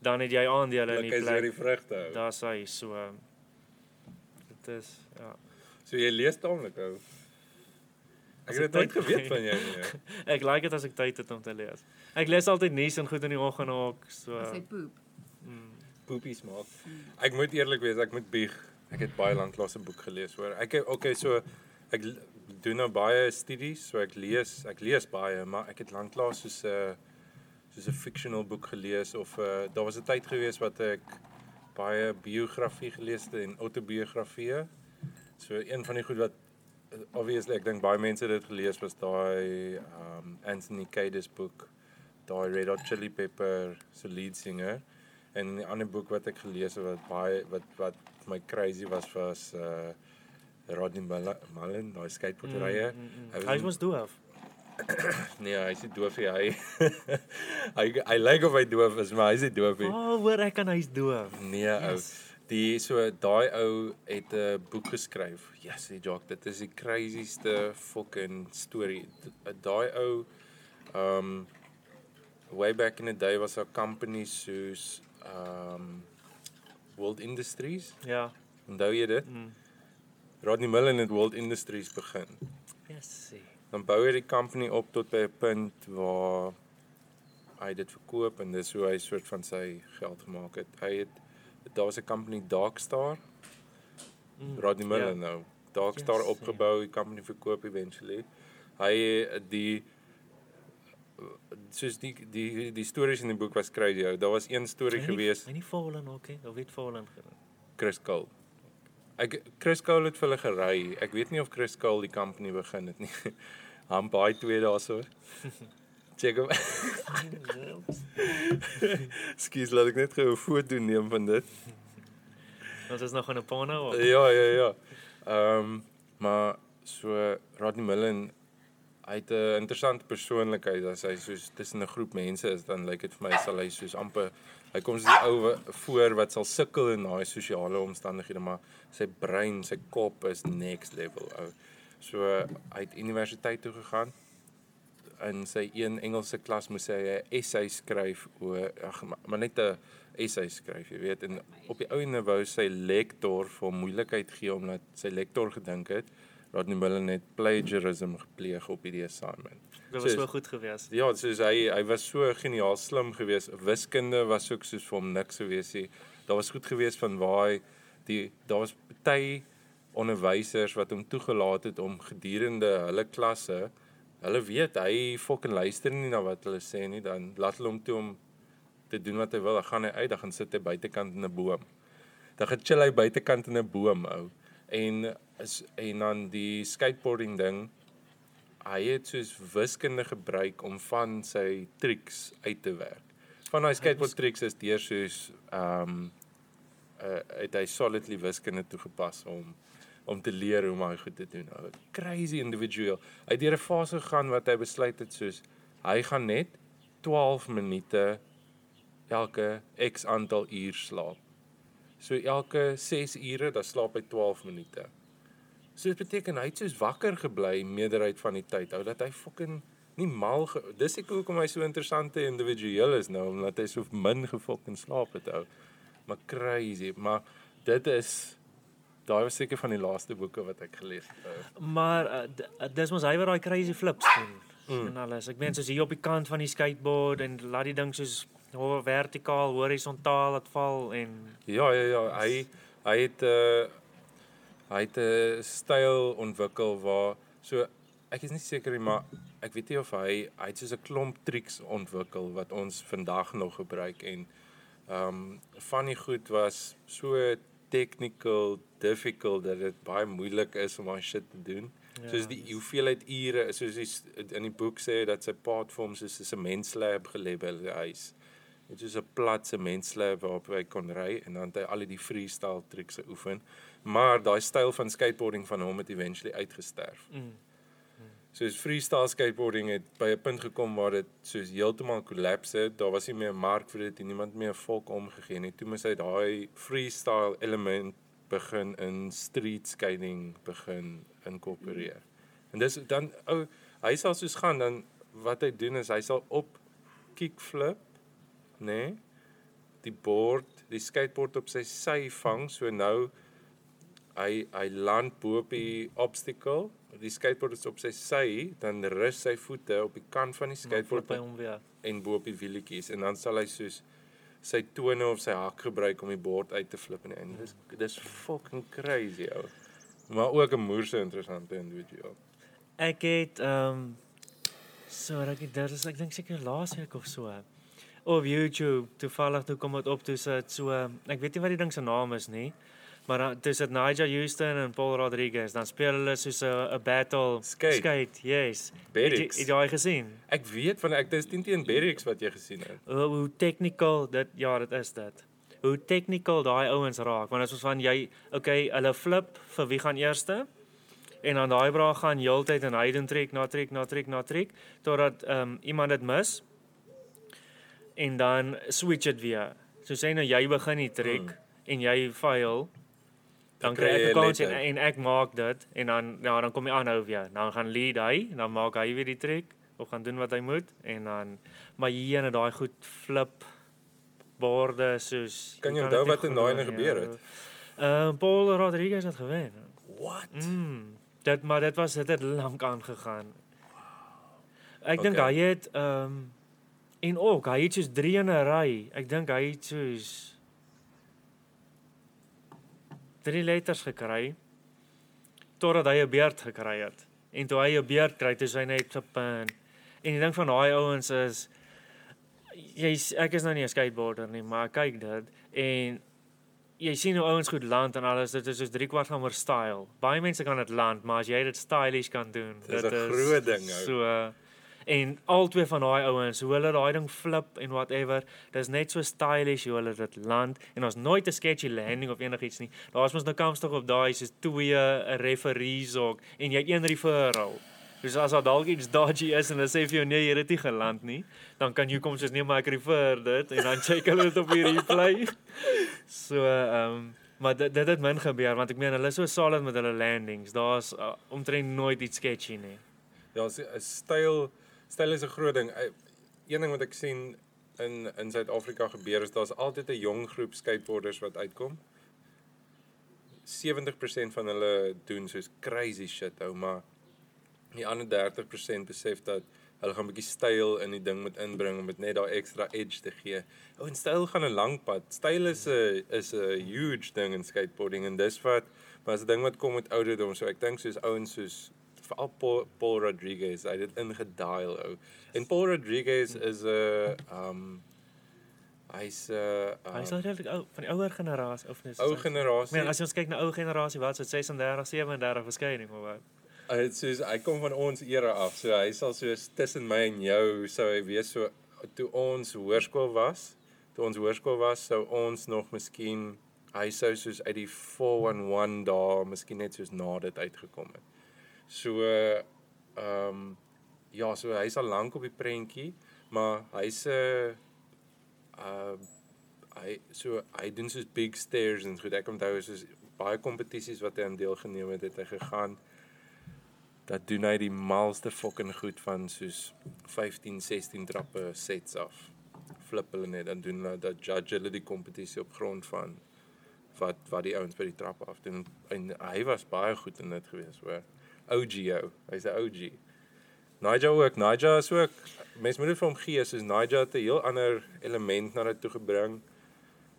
dan het jy aandele in die plek. Dis die vrugte. Daar's hy so. Dit is ja. So jy lees taamlik ou. Ek het nooit geweet van jou nie. ek like dit as ek tyd het om te lees. Ek lees altyd nuus en goed in die oggend ook, so. Sy poep. Mm poepies maak. Ek moet eerlik wees, ek moet bieg. Ek het baie lank lank 'n boek gelees hoor. Ek okay, so ek doen nou baie studies, so ek lees, ek lees baie, maar ek het lank lank soos 'n uh, soos 'n fictional boek gelees of uh, daar was 'n tyd gewees wat ek baie biografie gelees het en autobiografieë. So een van die goed wat uh, obviously ek dink baie mense dit gelees was daai um Anthony Kiedis boek, daai Red Hot Chili Pepper se lead singer. En 'n ander boek wat ek gelees het wat baie wat wat my crazy was was uh Rodney Mullen, daai skateboarderye. Mm, mm, mm. Hy was doof. nee, hy is doof hy. hy hy lyk of hy doof is, maar hy is doof. O, oh, hoor ek kan hy's doof. Nee, yes. ou. Die so daai ou het 'n boek geskryf. Yes, die joke, dit is die crazieste fucking story. Daai ou um way back in the day was 'n company soos um World Industries. Ja. Onthou jy dit? Mm. Rodney Mullen het World Industries begin. Yes. See. Dan bou hy die company op tot by 'n punt waar hy dit verkoop en dis hoe hy soort van sy geld gemaak het. Hy het daar was 'n company Darkstar. Mm. Rodney Mullen ja. nou. Darkstar yes, opgebou, die company verkoop eventually. Hy die soos die die die stories in die boek was crazy. Daar was een storie gewees. Hy nie Fallen ook hè, of het Fallen gedoen. Chris Cole. Ek Chris Cole het vir hulle gery. Ek weet nie of Chris Cole die company begin het nie. Hom baie twee daarso. Check hom. Skies laat ek net gou 'n foto neem van dit. Ons is nog in 'n porno. of- Ja, ja, ja. Ehm um, maar so Rodney Mullen hy het 'n interessante persoonlikheid as hy soos tussen 'n groep mense is dan lyk dit vir my sal hy soos amper hy kom soos die ou voor wat sal sukkel in daai sosiale omstandighede maar sy brein, sy kop is next level ou. So hy het universiteit toe gegaan. In sy een Engelse klas moes hy 'n essay skryf oor ag maar, net 'n essay skryf, jy weet, en op die ouene wou sy lektor vir moeilikheid gee omdat sy lektor gedink het Rodney Mullen het plagiarism gepleeg op hierdie assignment. Dit was So- so goed geweest. Ja, soos hy hy was so geniaal slim geweest. Wiskunde was ook soos vir hom niks geweest nie. Daar was goed geweest van waar hy die daar was party onderwysers wat hom toegelaat het om gedurende hulle klasse hulle weet hy fucking luister nie na wat hulle sê nie, dan laat hulle hom toe om te doen wat hy wil. Dan gaan hy uit, dan gaan sit hy buitekant in 'n boom. Dan gaan chill hy buitekant in 'n boom ou. En is en dan die skateboarding ding hy het soos wiskunde gebruik om van sy triks uit te werk. Van daai skateboard triks is deur soos ehm um, uh, het hy solidly wiskunde toegepas om om te leer hoe om hy goed te doen. Ou crazy individual. Hy het deur 'n fase gegaan wat hy besluit het soos hy gaan net 12 minute elke X aantal uur slaap. So elke 6 ure dan slaap hy 12 minute. So dit beteken hy het soos wakker gebly meerderheid van die tyd. Ou dat hy fucking nie mal ge dis ek hoekom hy so interessante individueel is nou omdat hy so min gefucking slaap het ou. Maar crazy, maar dit is daai was seker van die laaste boeke wat ek gelees het. ou. Maar uh, dis mos hy wat daai crazy flips doen. Mm. En alles. Ek meen soos hier op die kant van die skateboard en laat die ding soos ho vertikaal, horisontaal laat val en Ja, ja, ja, hy hy het uh, hy het 'n styl ontwikkel waar so ek is nie seker nie, maar ek weet nie of hy hy het soos 'n klomp triks ontwikkel wat ons vandag nog gebruik en ehm um, van die goed was so technical difficult dat dit baie moeilik is om daai shit te doen. Ja. Soos die hoeveelheid ure, soos die, in die boek sê dat sy paat vir hom soos 'n sementslab gelabel die huis. Dit is 'n plat sementslab waarop hy kon ry en dan het hy al die freestyle triks geoefen. Maar daai styl van skateboarding van hom het eventually uitgesterf. mm. Soos freestyle skateboarding het by 'n punt gekom waar dit soos heeltemal collapse het. Daar was nie meer 'n mark vir dit en niemand meer volk omgegee nie. Toe moes hy daai freestyle element begin in street skating begin inkorporeer. En dis dan ou hy sal soos gaan dan wat hy doen is hy sal op kickflip, nê? Nee, die bord, die skateboard op sy sy vang, so nou hy hy land bo op die obstacle. Die skateboard is op sy sy, dan rus sy voete op die kant van die skateboard by hom weer. en bo op die wielietjies en dan sal hy soos sy tone of sy hak gebruik om die bord uit te flip en en dis dis fucking crazy ou. Maar ook 'n moerse interessante individueel. Ek het ehm um, so rukkie dit is ek dink seker laasweek of so. Op YouTube toevallig toe kom dit op toe sit so ek weet nie wat die ding se naam is nie. Maar dan dis dit Nigel Houston en Paul Rodriguez dan speel hulle soos 'n battle Skate. skate yes. Het jy- Berrix. Het jy daai gesien? Ek weet van ek dis teen teen Berrix wat jy gesien het. Hoe, hoe technical dit ja, dit is dit. Hoe technical daai ouens raak want dit is van jy okay, hulle flip vir wie gaan eerste? En dan daai bra gaan heeltyd en hy doen trek na trek na trek na trek totdat ehm um, iemand dit mis. En dan switch dit weer. So sê nou jy begin die trek Hmm. mm. en jy fail. Dan kry ek jy 'n kans en, en ek maak dit en dan ja, dan kom jy aanhou weer. Dan gaan lead hy, dan maak hy weer die trek of gaan doen wat hy moet en dan maar hier en daai goed flip borde soos Kan jy onthou wat in daai nie, gebeur ja. het? Ehm uh, Paul Rodriguez het gewen. What? Mm. Dit maar dit was dit het lank aangegaan. Ek dink Okay. hy het ehm um, en ook hy het soos 3 in 'n ry. Ek dink hy het soos 3 letters gekry totdat hy 'n beerd gekry het. En toe hy 'n beerd kry, toe is hy net gepin. En die ding van daai ouens is jy's ek is nou nie 'n skateboarder nie, maar kyk dit en jy sien hoe ouens goed land en alles, dit is soos 3 kwart van oor style. Baie mense kan dit land, maar as jy dit stylish kan doen, dit 'n groot ding, ou. So En al twee van daai ouens, hoe hulle daai ding flip en whatever, dis net so stylish hoe hulle dit land en ons nooit 'n sketchy landing of enigiets nie. Daar's mos nou kamstig op daai soos twee referees ook en jy een referral. Dus as daar dalk iets dodgy is en hulle sê vir jou nee, jy het dit geland nie, dan kan jy kom soos nee, maar ek refer dit en dan check hulle dit op die replay. So ehm um, maar dit dit het min gebeur want ek meen hulle is so solid met hulle landings. Daar's uh, omtrent nooit iets sketchy nie. Ja, 'n styl styl is 'n groot ding. Een ding wat ek sien in in Suid-Afrika gebeur is daar's altyd 'n jong groep skateboarders wat uitkom. 70% van hulle doen soos crazy shit ou, maar die ander 30% besef dat hulle gaan 'n bietjie styl in die ding moet inbring om dit net daai ekstra edge te gee. Ou en styl gaan 'n lang pad. Styl is 'n is 'n huge ding in skateboarding en dis wat maar as 'n ding wat kom met ouderdom. So ek dink soos ouens soos veral Paul, Paul Rodriguez, hy het dit ingedial ou. En Paul Rodriguez is 'n uh, um hy's 'n uh, Hy is al redelik ou van die ouer generasie of net ou generasie. Nee, as jy ons kyk na ou generasie wat so 36, 37 verskyn nie, maar wat. Hy het soos hy kom van ons era af. So hy sal soos tussen my en jou sou hy wees so toe ons hoërskool was. Toe ons hoërskool was, sou ons nog miskien hy sou soos uit die 411 daar miskien net soos na dit uitgekom het. So ehm um, ja, so hy's al lank op die prentjie, maar hy's 'n uh, uh hy so hy doen soos big stairs en goed. Ek onthou soos baie kompetisies wat hy aan deelgeneem het, het hy gegaan dat doen hy die malste fucking goed van soos 15, 16 trappe sets af. Flip hulle net dan doen hulle dat judge hulle die kompetisie op grond van wat wat die ouens by die trappe af doen en hy was baie goed in dit gewees hoor. OGO, hy's 'n OG. Nigel ook, Nigel is ook mense moet dit vir hom gee soos Nigel het 'n heel ander element na dit toe gebring.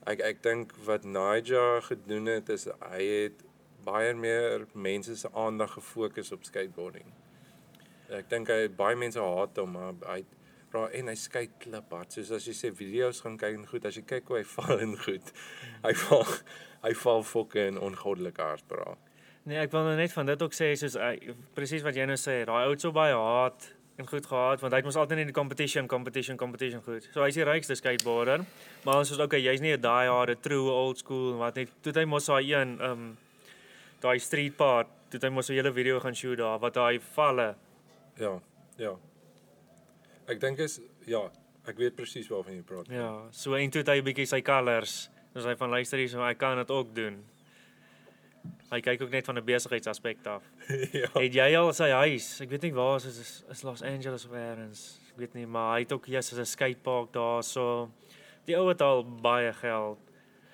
Ek ek dink wat Nigel gedoen het is hy het baie meer mense se aandag gefokus op skateboarding. Ek dink hy baie mense haat hom maar hy vra en hy skei klip hard. Soos as jy sê video's gaan kyk en goed, as jy kyk hoe hy val en goed. Hy val hy val fucking ongoddelike hard bra. Nee, ek wil nou net van dit ook sê soos hy presies wat jy nou sê, daai ou so baie haat en goed gehad want hy het mos altyd in die competition, competition, competition goed. So hy's die rykste skateboarder, maar ons is okay, jy's nie 'n die hard, true old school wat net toe hy mos daai een ehm um, daai street part, toe hy mos 'n hele video gaan shoot daar wat daai valle. Ja, ja. Ek dink is ja, ek weet presies waarvan jy praat. Ja, so en toe het hy 'n bietjie sy colors, soos hy van luister hier so hy kan dit ook doen. Hy kyk ook net van 'n besigheidsaspek af. ja. Het jy al sy huis? Ek weet nie waar is is, is Los Angeles of elders. Ek weet nie, maar hy het ook hier so 'n skatepark daar so. Die ou het al baie geld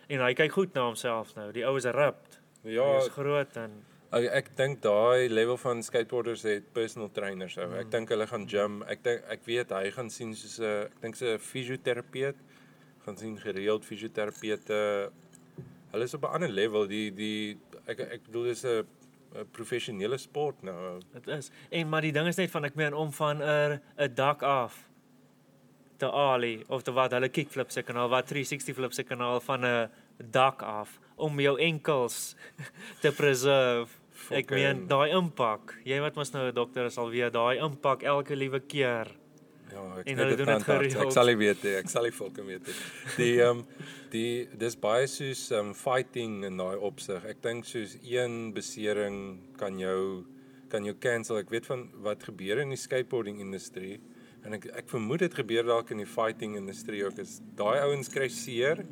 en hy kyk goed na homself nou. Die ou is ripped. Ja, hy is groot en ek, ek dink daai level van skateboarders het personal trainers ou. Ek Mm. dink hulle gaan gym. Ek dink ek weet hy gaan sien soos 'n ek dink so 'n fisioterapeut gaan sien gereeld fisioterapeute. Hulle is op 'n ander level. Die die ek ek bedoel dis 'n 'n professionele sport nou. dit is. En maar die ding is net van ek meen om van 'n 'n dak af te ali of te wat hulle kickflip se kanaal wat 360 flip se kanaal van 'n dak af om jou enkels te preserve. Ek Fucking- meen daai impak. Jy wat mos nou 'n dokter is al weet daai impak elke liewe keer. Ja, ek En hulle doen dit tandarts. Ek gereeld. sal nie weet nie. Ek sal nie fucking weet nie. Die ehm um, die dis baie soos ehm um, fighting in daai opsig. Ek dink soos een besering kan jou kan jou cancel. Ek weet van wat gebeur in die skateboarding industrie en ek ek vermoed dit gebeur dalk in die fighting industrie ook. Is daai ouens kry seer,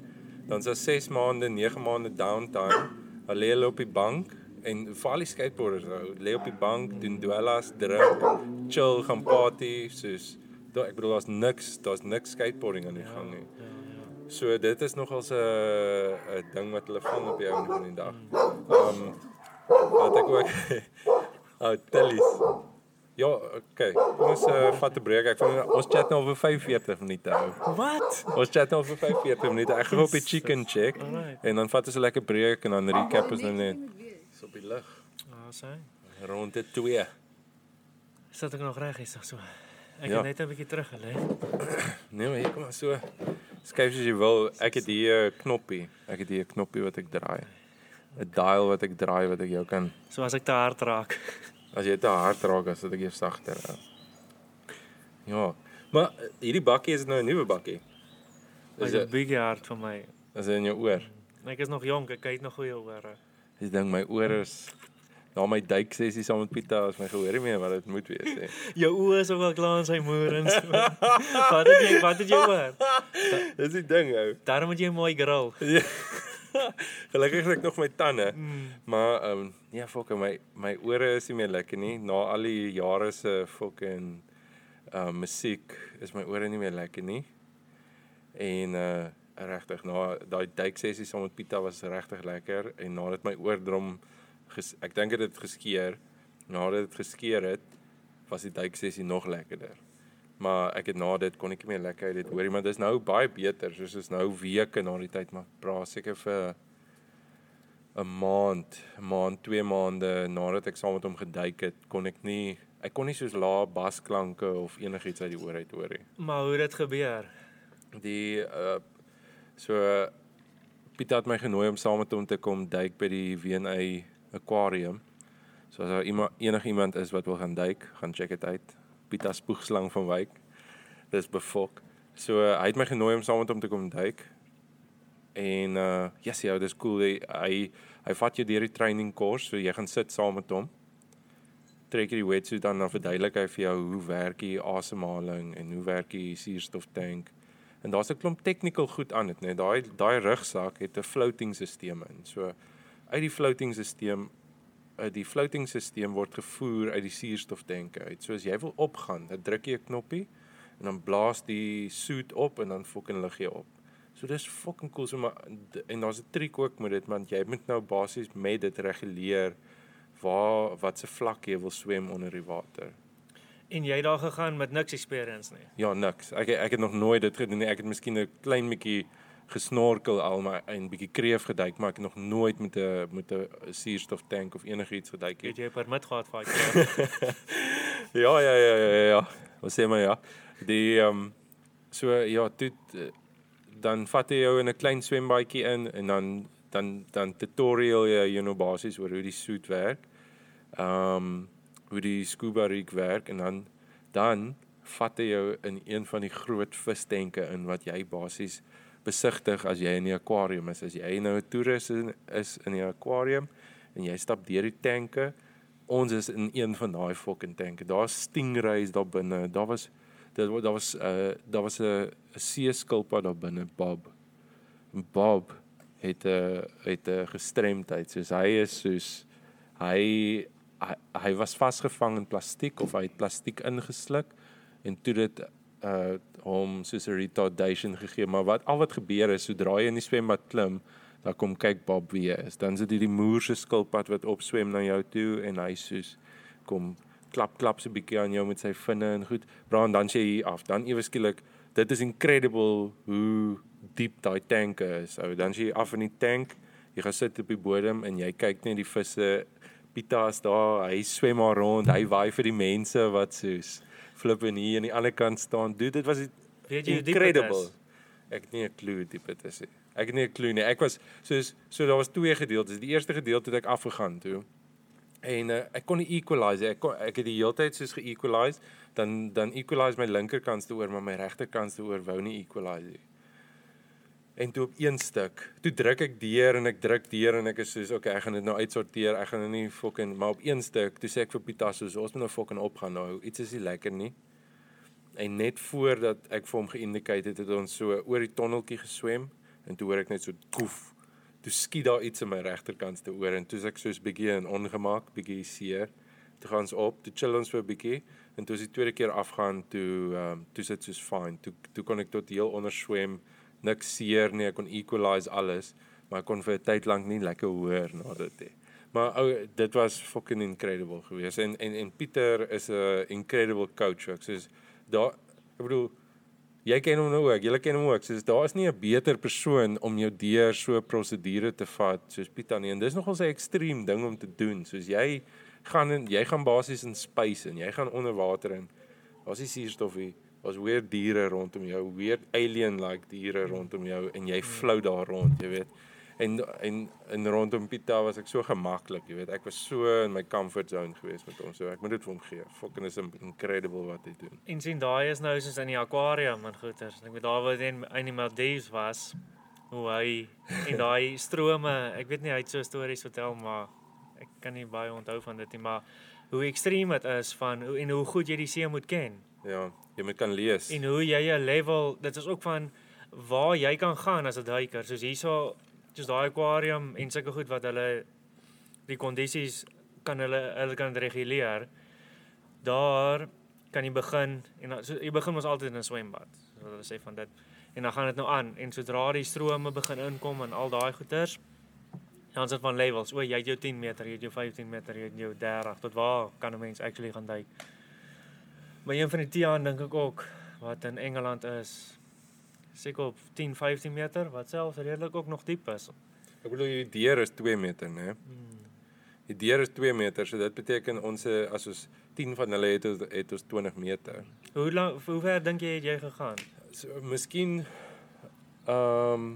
dan se 6 maande, 9 maande downtime. Hulle lê hulle op die bank en veral die skateboarders ou lê op die bank, doen dwellas, drink, chill, gaan party, soos Da, ek bedoel daar's niks, daar's niks skateboarding aan die gang nie. Ja, ja. So dit is nogals 'n 'n ding wat hulle vang op die einde van die dag. Ehm um, wat ek ook ou tellies. Ja, okay. Kom ons uh, vat 'n breek. Ek vind ons chat nou vir 45 minute ou. Wat? Ons chat nou vir 45 minute. Ek gaan op die chicken check Alright. en dan vat ons 'n lekker breek en dan recap ons nou net. Dis op die lig. Ah, sê. Rond dit 2. Sit ek nog reg is so. Ek Ja. het net 'n bietjie terug gelê. Nee, maar hier kom maar so. Skuif soos jy wil. Ek het hier 'n knoppie. Ek het hier 'n knoppie wat ek draai. 'n Dial wat ek draai wat ek jou kan So as ek te hard raak. as jy te hard raak as dit ek jou sagter. Ja. Maar hierdie bakkie is nou 'n nuwe bakkie. Is 'n dit big hart vir my. is in jou oor? Ek is nog jonk, ek kyk nog goeie ore. Ek dink my oor is na my duik sessie saam met Pieter as my gehoor nie meer wat dit moet wees nie. Jou oë is ook al klaar in sy moer en so. wat het jy wat het jy oor? Dis die ding ou. Daarom moet jy mooi grill. Gelukkig het ek nog my tande. Mm. Maar ehm um, ja, fucking my my ore is nie meer lekker nie. Na al die jare se fucking ehm uh, musiek is my ore nie meer lekker nie. En uh regtig na daai duik sessie saam met Pieter was regtig lekker en nadat my oordrom ges, ek dink dit het geskeur. Nadat dit geskeur het, was die duik sessie nog lekkerder. Maar ek het na dit kon ek nie meer lekker uit dit hoorie, maar dis nou baie beter. Soos is nou weke na die tyd maar praat seker vir 'n maand, maand, 2 maande nadat ek saam met hom geduik het, kon ek nie ek kon nie soos lae basklanke of enigiets uit die oor uit hoor nie. Maar hoe dit gebeur? Die uh so Piet het my genooi om saam met hom te kom duik by die W&A aquarium. So as daar iemand enige iemand is wat wil gaan duik, gaan check dit uit. Piet as spoegslang van Wyk. Dis befok. So uh, hy het my genooi om saam met hom te kom duik. En uh yes, ja, dis cool. Hy hy, hy vat jou deur die training course, so jy gaan sit saam met hom. Trek jy die wetsuit dan dan verduidelik hy vir jou hoe werk die asemhaling en hoe werk die suurstoftank. En daar's 'n klomp technical goed aan dit, né? Daai daai rugsak het 'n floating stelsel in. So uit die floating stelsel uit die floating stelsel word gevoer uit die suurstoftanke uit. So as jy wil opgaan, dan druk jy 'n knoppie en dan blaas die suit op en dan fucking lig jy op. So dis fucking cool so maar en daar's 'n triek ook met dit want jy moet nou basies met dit reguleer waar wat se vlak jy wil swem onder die water. En jy het daar gegaan met niks experience nie. Ja, niks. Ek ek het nog nooit dit gedoen nie. Ek het miskien 'n klein bietjie gesnorkel al maar 'n bietjie kreef geduik, maar ek het nog nooit met 'n met 'n suurstoftank of enigiets geduik nie. Het jy 'n permit gehad vir daai? ja, ja, ja, ja, ja, ja. Wat sê maar ja. Die ehm um, so ja, toe eh, dan vat jy jou in 'n klein swembaadjie in en dan dan dan tutorial jy jou nou basies oor hoe die suit werk. Ehm um, hoe die scuba rig werk en dan dan vat hy jou in een van die groot vistenke in wat jy basies besigtig as jy in die akwarium is. As jy nou 'n toerist is in die akwarium en jy stap deur die tanke, ons is in een van daai fucking tanke. Daar's stingrays daar binne. Daar was dit daar was 'n uh, daar was 'n seeskilpad daar binne, Bob. Bob het 'n uh, het 'n uh, gestremdheid. Soos hy is soos hy hy, hy was vasgevang in plastiek of hy het plastiek ingesluk en toe dit uh hom soos 'n retardation gegee, maar wat al wat gebeur is sodra jy in die swembad klim, dan kom kyk Bob wie hy is. Dan sit hy die moer se skilpad wat opswem na jou toe en hy soos kom klap klap so 'n bietjie aan jou met sy vinne en goed. Braan dan sê hy af. Dan ewe skielik, dit is incredible hoe diep daai tanke is. Ou, dan jy af in die tank, jy gaan sit op die bodem en jy kyk net die visse. Pita is daar, hy swem maar rond, hy waai vir die mense wat soos flip en hier aan die ander kant staan. Dude, dit was Weet jy incredible. Ek het nie 'n klou diep dit is nie. Ek het nie 'n klou nie. Ek was soos so daar was twee gedeeltes. Die eerste gedeelte het ek afgegaan toe. En uh, ek kon nie equalize. Ek kon, ek het die hele tyd soos ge-equalize, dan dan equalize my linkerkant te oor, maar my regterkant te oor wou nie equalize nie. En toe op een stuk, toe druk ek deur en ek druk deur en ek is soos okay, ek gaan dit nou uitsorteer. Ek gaan nou nie fucking maar op een stuk, toe sê ek vir Pieter soos ons moet nou fucking opgaan nou. Iets is nie lekker nie. En net voordat ek vir hom geïndicate het, het ons so oor die tonneltjie geswem en toe hoor ek net so koef. Toe skiet daar iets in my regterkant te oor en toe is ek soos bietjie in ongemak, bietjie seer. Toe gaan ons op, toe chill ons vir 'n bietjie en toe is die tweede keer afgaan toe ehm um, toe sit soos fine. Toe toe kon ek tot heel onder swem. Niks seer nie, ek kon equalize alles, maar ek kon vir 'n tyd lank nie lekker hoor na dit nie. Maar ou dit was fucking incredible geweest en en en Pieter is 'n incredible coach. Ek sê daar ek bedoel jy ken hom nou ook, jy ken hom ook. Soos daar is nie 'n beter persoon om jou deur so 'n prosedure te vat soos Pieter nie. En dis nogal 'n ekstreem ding om te doen. Soos jy gaan in jy gaan basies in space en jy gaan onder water in. Daar's nie suurstof nie. Daar's weer diere rondom jou, weer alien like diere rondom jou en jy flou daar rond, jy weet. En en en rondom Pieter was ek so gemaklik, jy weet. Ek was so in my comfort zone geweest met hom. So ek moet dit vir hom gee. Fucking is incredible wat hy doen. En sien daai is nou soos in die aquarium en goeters. Ek weet daar waar in in die Maldives was hoe hy en daai strome, ek weet nie hy het so stories vertel maar ek kan nie baie onthou van dit nie, maar hoe ekstreem dit is van en hoe goed jy die see moet ken. Ja, jy moet kan lees. En hoe jy 'n level, dit is ook van waar jy kan gaan as 'n duiker. Soos hierso, soos daai aquarium en sulke goed wat hulle die kondisies kan hulle hulle kan reguleer. Daar kan jy begin en so jy begin mos altyd in 'n swembad. So hulle sê van dit. En dan gaan dit nou aan en sodra die strome begin inkom en al daai goeters dan is dit van levels. O, jy het jou 10 meter, jy het jou 15 meter, jy het jou 30. Tot waar kan 'n mens actually gaan duik? Maar een van die Tiaan dink ek ook wat in Engeland is seker op 10, 15 meter wat selfs redelik ook nog diep is. Ek bedoel die deur is 2 meter, né? Hmm. Die deur is 2 meter, so dit beteken ons eh, as ons 10 van hulle het, het ons 20 meter. Hoe lank hoe ver dink jy het jy gegaan? So miskien ehm um,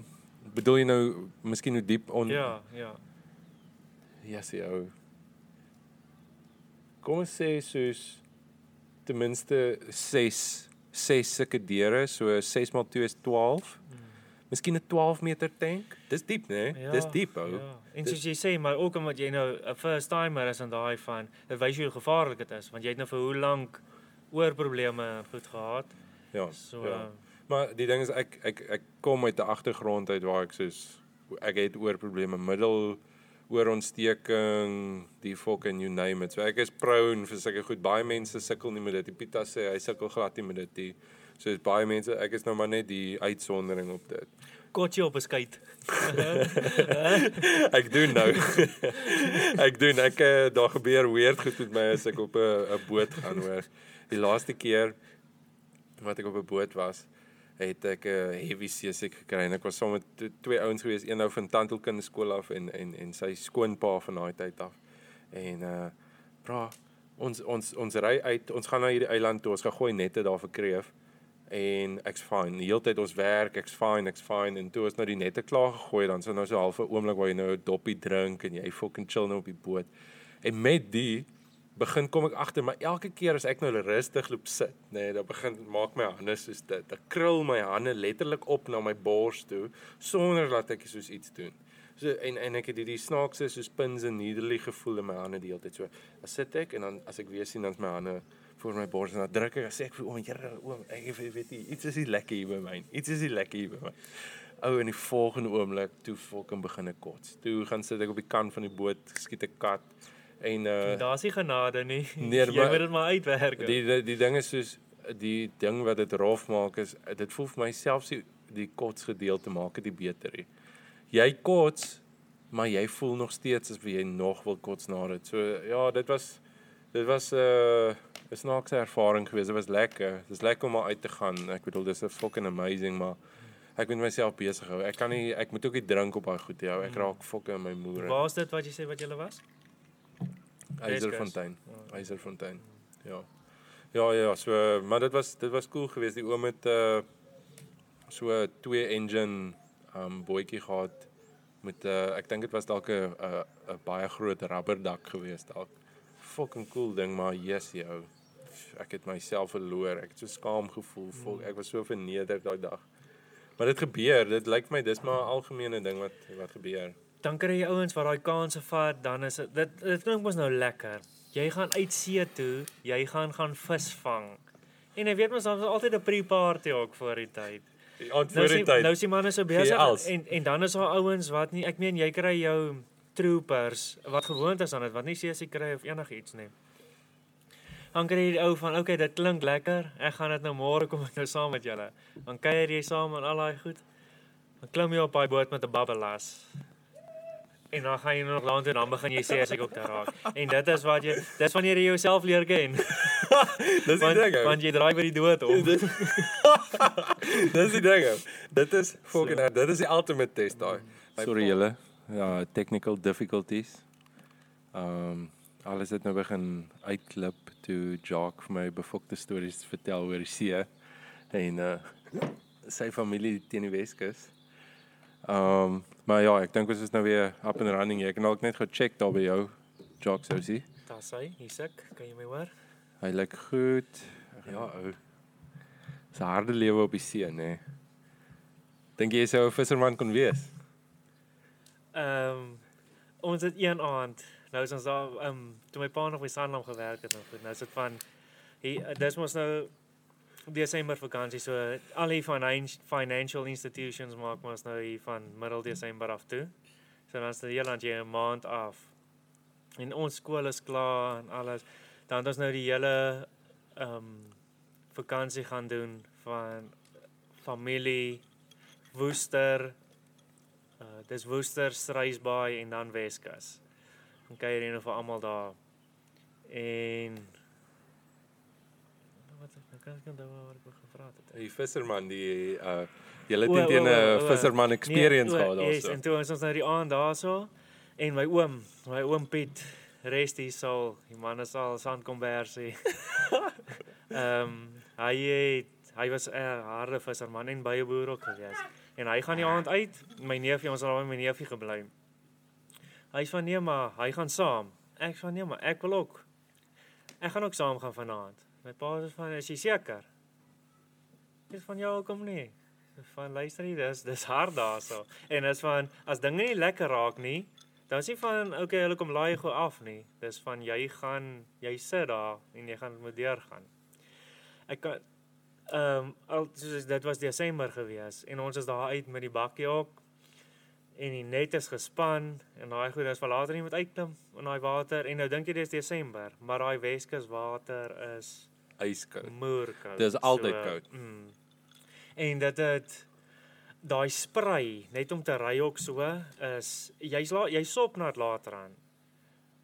bedoel jy nou miskien hoe diep on Ja, ja. Ja, sê ou. Kom ons sê soos ten minste 6 6 sulke deure, so 6 x 2 is 12. Hmm. Miskien 'n 12 meter tank. Dis diep, né? Nee? Ja, Dis diep ou. Ja. En soos jy sê, maar ook omdat jy nou 'n first timer is en daai van dit wys jou hoe gevaarlik dit is want jy het nou vir hoe lank oor probleme goed gehad. Ja. So ja. uh, Maar die ding is ek ek ek kom uit 'n agtergrond uit waar ek soos ek het oor probleme middel oor ontsteking, die fucking you name it. So ek is prone vir sulke goed. Baie mense sukkel nie met dit. Die Pita sê hy sukkel glad nie met dit nie. So is baie mense, ek is nou maar net die uitsondering op dit. kotjie op 'n skei. ek doen nou. ek doen ek uh, daar gebeur weird goed met my as ek op 'n 'n boot gaan hoor. Die laaste keer wat ek op 'n boot was, het ek 'n uh, heavy seasick gekry en ek was saam met twee ouens gewees, een nou van Tandelkind skool af en en en sy skoonpa van daai tyd af. En uh bra, ons ons ons ry uit, ons gaan na hierdie eiland toe, ons gaan gooi nette daar vir kreef en ek's fine. Die hele tyd ons werk, ek's fine, ek's fine en toe ons nou die nette klaar gegooi dan so nou so half 'n oomblik waar jy nou 'n doppie drink en jy fucking chill nou op die boot. En met die begin kom ek agter maar elke keer as ek nou rustig loop sit, nê, nee, dan begin maak my hande soos dit. Ek krul my hande letterlik op na my bors toe sonder dat ek soos iets doen. So en en ek het hierdie snaakse soos pins en needly gevoel in my hande die hele tyd. So as sit ek en dan as ek weer sien dan's my hande voor my bors en dan druk ek dan sê ek vir oom, "Here, oom, ek weet, nie, iets is nie lekker hier by my. Iets is nie lekker hier by my." Ou in die volgende oomblik toe fucking begin ek kots. Toe gaan sit ek op die kant van die boot, skiet 'n kat en uh Daar's nie genade nie. Nee, jy maar- moet dit maar uitwerk. die die, die ding is soos die ding wat dit rof maak is dit voel vir my selfs die, die kots gedeelte maak dit beter. He. Jy kots, maar jy voel nog steeds asof jy nog wil kots na dit. So ja, dit was dit was 'n uh, 'n snaakse ervaring geweest. Dit was lekker. Dit is lekker om maar uit te gaan. Ek bedoel dis 'n fucking amazing, maar ek moet myself besig hou. Ek kan nie ek moet ook nie drink op daai goed hou. Ek raak fucking in my moere. Waar's dit wat jy sê wat jy was? Eiserfontein. Ja. Eiserfontein. Ja. Ja ja, so maar dit was dit was cool geweest. Die oom het uh so twee engine um bootjie gehad met 'n uh, ek dink dit was dalk 'n 'n baie groot rubberdak geweest dalk. Fucking cool ding, maar yes jou. Ek het myself verloor. Ek het so skaam gevoel. Fuck, ek was so verneder daai dag. Maar dit gebeur. Dit lyk my dis maar 'n algemene ding wat wat gebeur. Dan kry jy ouens wat daai kanse vat, dan is dit dit, dit klink mos nou lekker. Jy gaan uit see toe, jy gaan gaan visvang. En jy weet mos dan is altyd 'n pre-party ook voor die tyd. Nou is die, nou is die manne so besig en en dan is daar ouens wat nie ek meen jy kry jou troopers wat gewoond is aan dit wat nie seesie kry of enigiets nie. Dan kry jy die ou van okay, dit klink lekker. Ek gaan dit nou môre kom ek nou saam met julle. Dan kuier jy saam en al daai goed. Dan klim jy op daai boot met 'n babbelas. En dan gaan jy nog later toe dan begin jy sê as ek ook daar raak. En dit is wat jy dis wanneer jy jouself leer ken. Dis die ding. want jy draai by die dood om. Dis die ding. Dit is fucking so. dit is die ultimate test daai. Sorry julle. Ja, technical difficulties. Ehm um, alles het nou begin uitklip toe Jock vir my befokte stories vertel oor die see en uh sy familie teen die Weskus. Ehm um, maar ja, ek dink ons is nou weer up and running. Ek kan ook net gou check daar by jou. Jock sou sien. Daar sê, hier's ek. Kan jy my hoor? Hy lyk goed. Ja, ou. Dis 'n harde lewe op die see, nê. Dink jy sou 'n visserman kon wees? Ehm um, ons het een aand, nou is ons daar ehm um, toe my pa nog by Sanlam gewerk het nog. Nou is dit van hier dis mos nou Desember vakansie so al die financial institutions maak mos nou hier van middel Desember af toe. So dan is dit heel land jy 'n maand af. En ons skool is klaar en alles. Dan het ons nou die hele ehm um, vakansie gaan doen van familie Woester uh dis Woester, Struisbaai en dan Weskus. Dan kuier jy nou vir almal daar. En kan ek onthou wat ek gevra het. Die visserman die uh julle het teen 'n visserman experience nee, gehad daarso. Yes, en toe ons ons nou die aand daarso en my oom, my oom Piet rest hier sal, die man is al sandkombersie. Ehm um, hy het hy was 'n harde visserman en baie boer ook gewees. En hy gaan die aand uit, my neefie, ons het daar by my neefie gebly. Hy van nee maar, hy gaan saam. Ek van nee maar, ek wil ook. Ek gaan ook saam gaan vanaand. My pa sê van is jy seker? Dis van jou kom nie. Van luister nie, dis dis hard daarso. En dis van as dinge nie lekker raak nie, dan is nie van okay, hulle kom laai gou af nie. Dis van jy gaan jy sit daar en jy gaan moet deurgaan. Ek kan ehm um, al soos dit was Desember gewees en ons is daar uit met die bakkie ook en die net is gespan en daai goed is vir later nie moet uitklim in daai water en nou dink jy dis Desember, maar daai Weskus water is Yskoud. moerkoud. Dis altyd koud. Mm. En dit het daai sprei net om te ry ook so is jy's la, jy sop na dit later aan.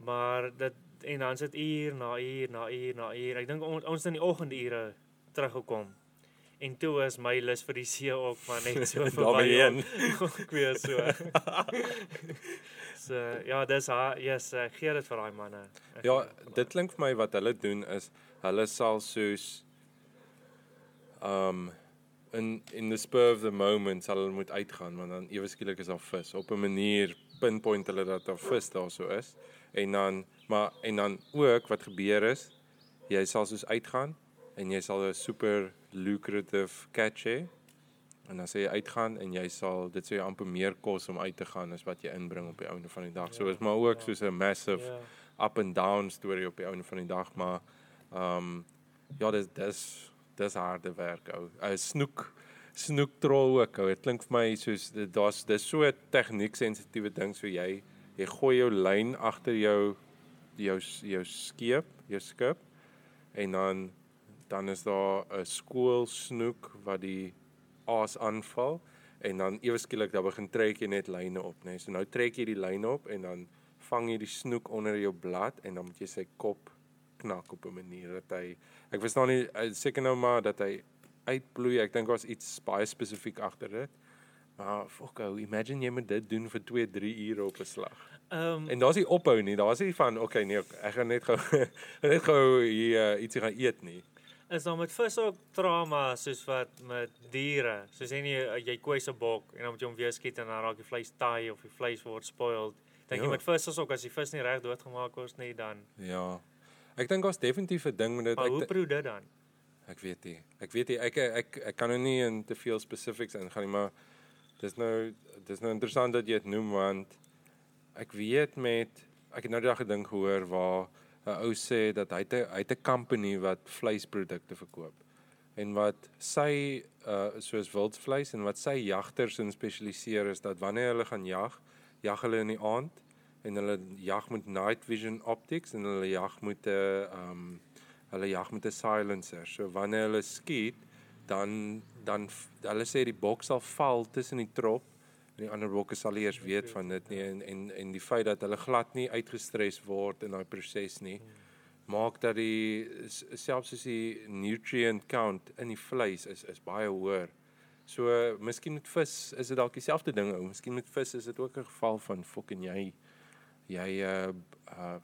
Maar dit en dan sit uur na uur na uur na uur. Ek dink on, ons in die oggendure teruggekom. En toe is my lus vir die see ook van net so Daarheen. ek weet so. so ja, dis ha, yes, gee dit vir daai manne. Ek Ja, dit dit klink vir my wat hulle doen is hulle sal soos um in in the spur of the moment sal hulle moet uitgaan want dan ewe skielik is daar vis. Op 'n manier pinpoint hulle dat daar vis daarso is en dan maar en dan ook wat gebeur is jy sal soos uitgaan en jy sal 'n super lucrative catch hê en dan sê jy uitgaan en jy sal dit sê jy amper meer kos om uit te gaan as wat jy inbring op die einde van die dag. So Ja, is maar ook soos 'n massive Ja. up and down storie op die einde van die dag, maar um, ja, dis dis dis harde werk ou. 'n Snoek snoek trol ook ou. Dit klink vir my soos daar's dis so 'n tegniek sensitiewe ding so jy jy gooi jou lyn agter jou jou jou skeep, jou skip en dan dan is daar 'n skool snoek wat die aas aanval en dan ewe skielik dan begin trek jy net lyne op, nê. Nee. So nou trek jy die lyne op en dan vang jy die snoek onder jou blad en dan moet jy sy kop knak op 'n manier dat hy ek verstaan nie eh, seker nou maar dat hy uitbloei. Ek dink daar's iets baie spesifiek agter dit. Maar fuck ou, imagine jy moet dit doen vir 2, 3 ure op 'n slag. Ehm En daar's nie ophou nie. Daar's nie van okay nee, ek gaan net gou net gou hier uh, ietsie gaan eet nie. is daar met vis ook trauma soos wat met diere. Soos en jy jy kwys 'n bok en dan moet jy hom weer skiet en dan raak die vleis taai of die vleis word spoiled. Dink jy Ja. met vis is ook as die vis nie reg doodgemaak word nie dan. Ja. Ek dink daar's definitief 'n ding met dit. Maar Ek hoe proe dit dan? Ek weet nie. Ek weet nie. Ek ek ek kan nou nie in te veel spesifieks ingaan nie, maar dis nou dis nou interessant dat jy dit noem want ek weet met ek het nou die dag gedink gehoor waar 'n ou sê dat hy 'n hy 'n company wat vleisprodukte verkoop. En wat sy uh soos wildvleis en wat sy jagters in spesialiseer is dat wanneer hulle gaan jag, jag hulle in die aand en hulle jag met night vision optics en hulle jag met 'n um hulle jag met 'n silencer. So wanneer hulle skiet, dan dan hulle sê die bok sal val tussen die trop en die ander bokke sal eers weet van dit nie en en en die feit dat hulle glad nie uitgestres word in daai proses nie maak dat die selfs soos die nutrient count in die vleis is is baie hoër. So miskien met vis is dit dalk dieselfde ding ou. Miskien met vis is dit ook 'n geval van fucking jy jy uh, uh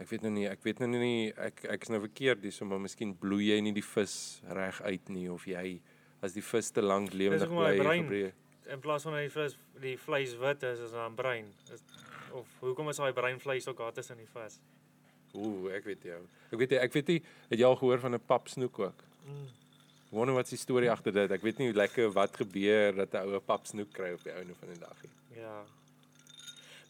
ek weet nou nie, ek weet nou nie ek ek is nou verkeerd dis maar miskien bloei jy nie die vis reg uit nie of jy as die vis te lank lewendig bly brein- gebreek. in plaas van die vleis die vleis wit is, is dan bruin. Is, of hoekom is daai bruin vleis ook daar tussen die vis? Ooh, ek weet jou. Ek weet nie, ek weet nie, het jy al gehoor van 'n papsnoek ook? Mm. Wonder wat die storie agter dit? Ek weet nie lekker wat gebeur dat 'n ou papsnoek kry op die einde van die dag nie. Ja.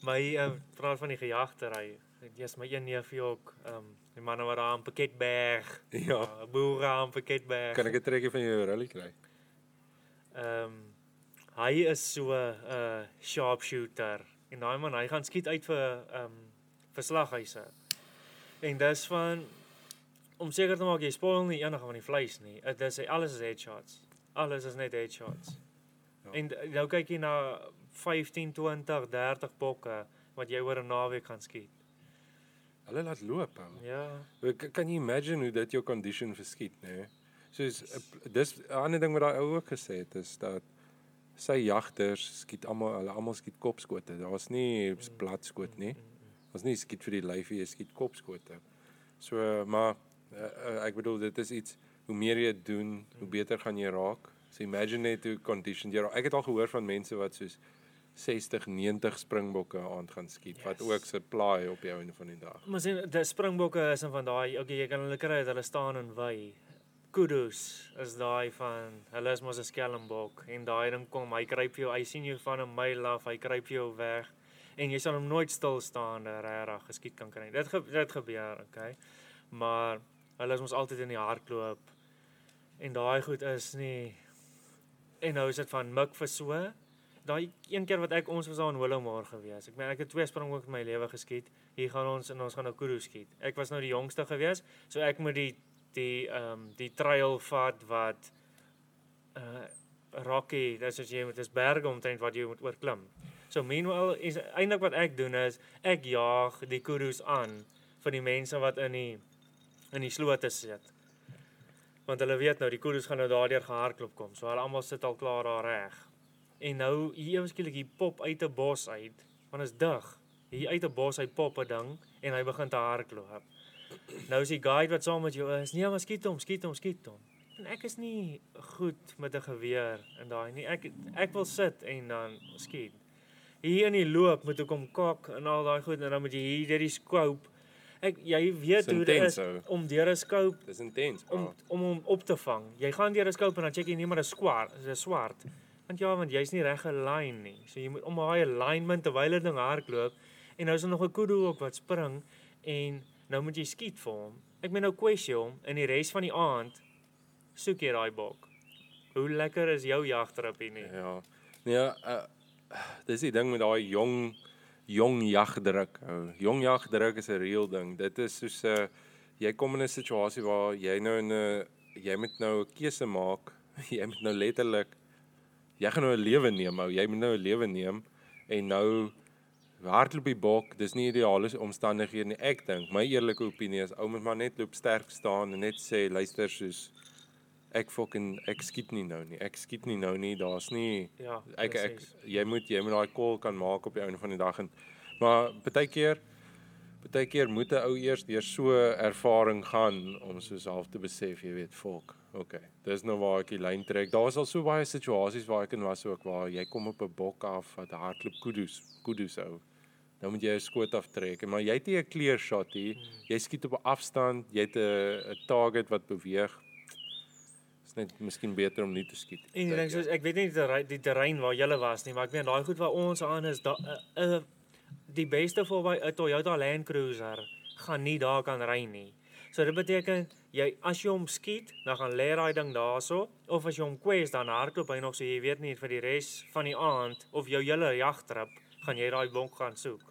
Hier uh, praat van die gejagtery. Jy's my een neefie ook, ehm um, die manne wat daar aan Piketberg, Ja. uh, boere aan Piketberg. Kan ek 'n trekkie van jou rally kry? Ehm um, hy is so 'n uh, sharpshooter en daai man hy gaan skiet uit vir ehm um, vir slaghuise. En dis van om seker te maak jy spoil nie enige van die vleis nie. Dit is alles is headshots. Alles is net headshots. Ja. En nou kyk jy na 15, 20, 30 bokke wat jy oor 'n naweek gaan skiet. Hulle laat loop ou. Ja. Kan jy imagine hoe dit jou condition verskiet, nê? Nee? Soos eh, dis 'n ander ding wat daai ou ook gesê het is dat sy jagters skiet almal hulle almal skiet kopskote. Daar's nie bladskoot nie. Ons nie skiet vir die lyfie, jy skiet kopskote. So maar uh, uh, ek bedoel dit is iets hoe meer jy doen, hoe beter gaan jy raak. So imagine net hoe conditioned jy raak. Ek het al gehoor van mense wat soos 60, 90 springbokke aand gaan skiet yes. wat ook supply op die einde van die dag. Maar sien, die springbokke is een van daai, okay, jy kan hulle kry dat hulle staan en wy. Kudos is daai van hulle is mos 'n skelmbok en daai ding kom, hy kruip jou, hy sien jou van 'n myl af, hy kruip jou weg en jy sal hom nooit stil staan regtig geskiet kan kry. Dit ge, dit gebeur, okay. Maar hulle is mos altyd in die hardloop en daai goed is nie en nou is dit van mik vir so. Daai een keer wat ek ons was daar in Willowmore gewees. Ek meen ek het twee springbokke in my lewe geskiet. Hier gaan ons en ons gaan nou kudu skiet. Ek was nou die jongste gewees, so ek moet die die ehm um, die trail vat wat uh rocky, dis as jy moet dis berge omtrent wat jy moet oorklim. So meanwhile is eintlik wat ek doen is ek jaag die kudus aan vir die mense wat in die in die slote sit. Want hulle weet nou die kudus gaan nou daardeur gehardloop kom. So hulle almal sit al klaar daar reg. En nou hier eweskielik hier pop uit 'n bos uit, want is dig. Hier uit 'n bos uit pop 'n ding en hy begin te hardloop. Nou is die guide wat saam met jou is, nee, maar skiet hom, skiet hom, skiet hom. En ek is nie goed met 'n geweer in daai nie. Ek ek wil sit en dan skiet. Hier in die loop moet ek hom kak en al daai goed en dan moet jy hier deur die scope. Ek jy weet hoe dit is om deur 'n scope Dis intens, om om hom op te vang. Jy gaan deur 'n scope en dan check jy nie maar 'n swart, is 'n swart. Want ja, want jy's nie reg gelyn nie. So jy moet om daai alignment terwyl dit ding hardloop en nou is daar nog 'n kudu ook wat spring en nou moet jy skiet vir hom. Ek meen nou question hom in die res van die aand soek jy daai bok. Hoe lekker is jou jagtrip hier nie? Ja. Nee, uh, dis die ding met daai jong jong jagdruk. ou. Jong jagdruk is 'n reël ding. Dit is soos 'n uh, jy kom in 'n situasie waar jy nou 'n jy moet nou 'n keuse maak. Jy moet nou letterlik jy gaan nou 'n lewe neem, ou. Jy moet nou 'n lewe neem en nou hardloop die bok. Dis nie ideale omstandighede nie. Ek dink my eerlike opinie is ou moet maar net loop sterk staan en net sê luister soos ek fucking ek skiet nie nou nie. Ek skiet nie nou nie. Daar's nie Ja, ek ek jy moet jy moet daai call kan maak op die einde van die dag en maar baie keer baie keer moet 'n ou eers deur so ervaring gaan om soos half te besef, jy weet, volk. Okay. Dis nou waar ek die lyn trek. Daar's al so baie situasies waar ek in was ook waar jy kom op 'n bok af wat hardloop kudus, kudus ou. Nou moet jy 'n skoot aftrek, maar jy het nie 'n clear shot hier. Jy skiet op 'n afstand, jy het 'n 'n target wat beweeg. Is net miskien beter om nie te skiet. En ek dink soos ek weet nie die terrein, die terrein waar jy was nie, maar ek meen daai goed waar ons aan is, da, uh, uh, die beste vir 'n Toyota Land Cruiser gaan nie daar kan ry nie. So dit beteken jy as jy hom skiet, dan gaan lê daai ding daarso of as jy hom kwes dan hardloop hy nog so jy weet nie vir die res van die aand of jou hele jagtrip gaan jy daai bonk gaan soek.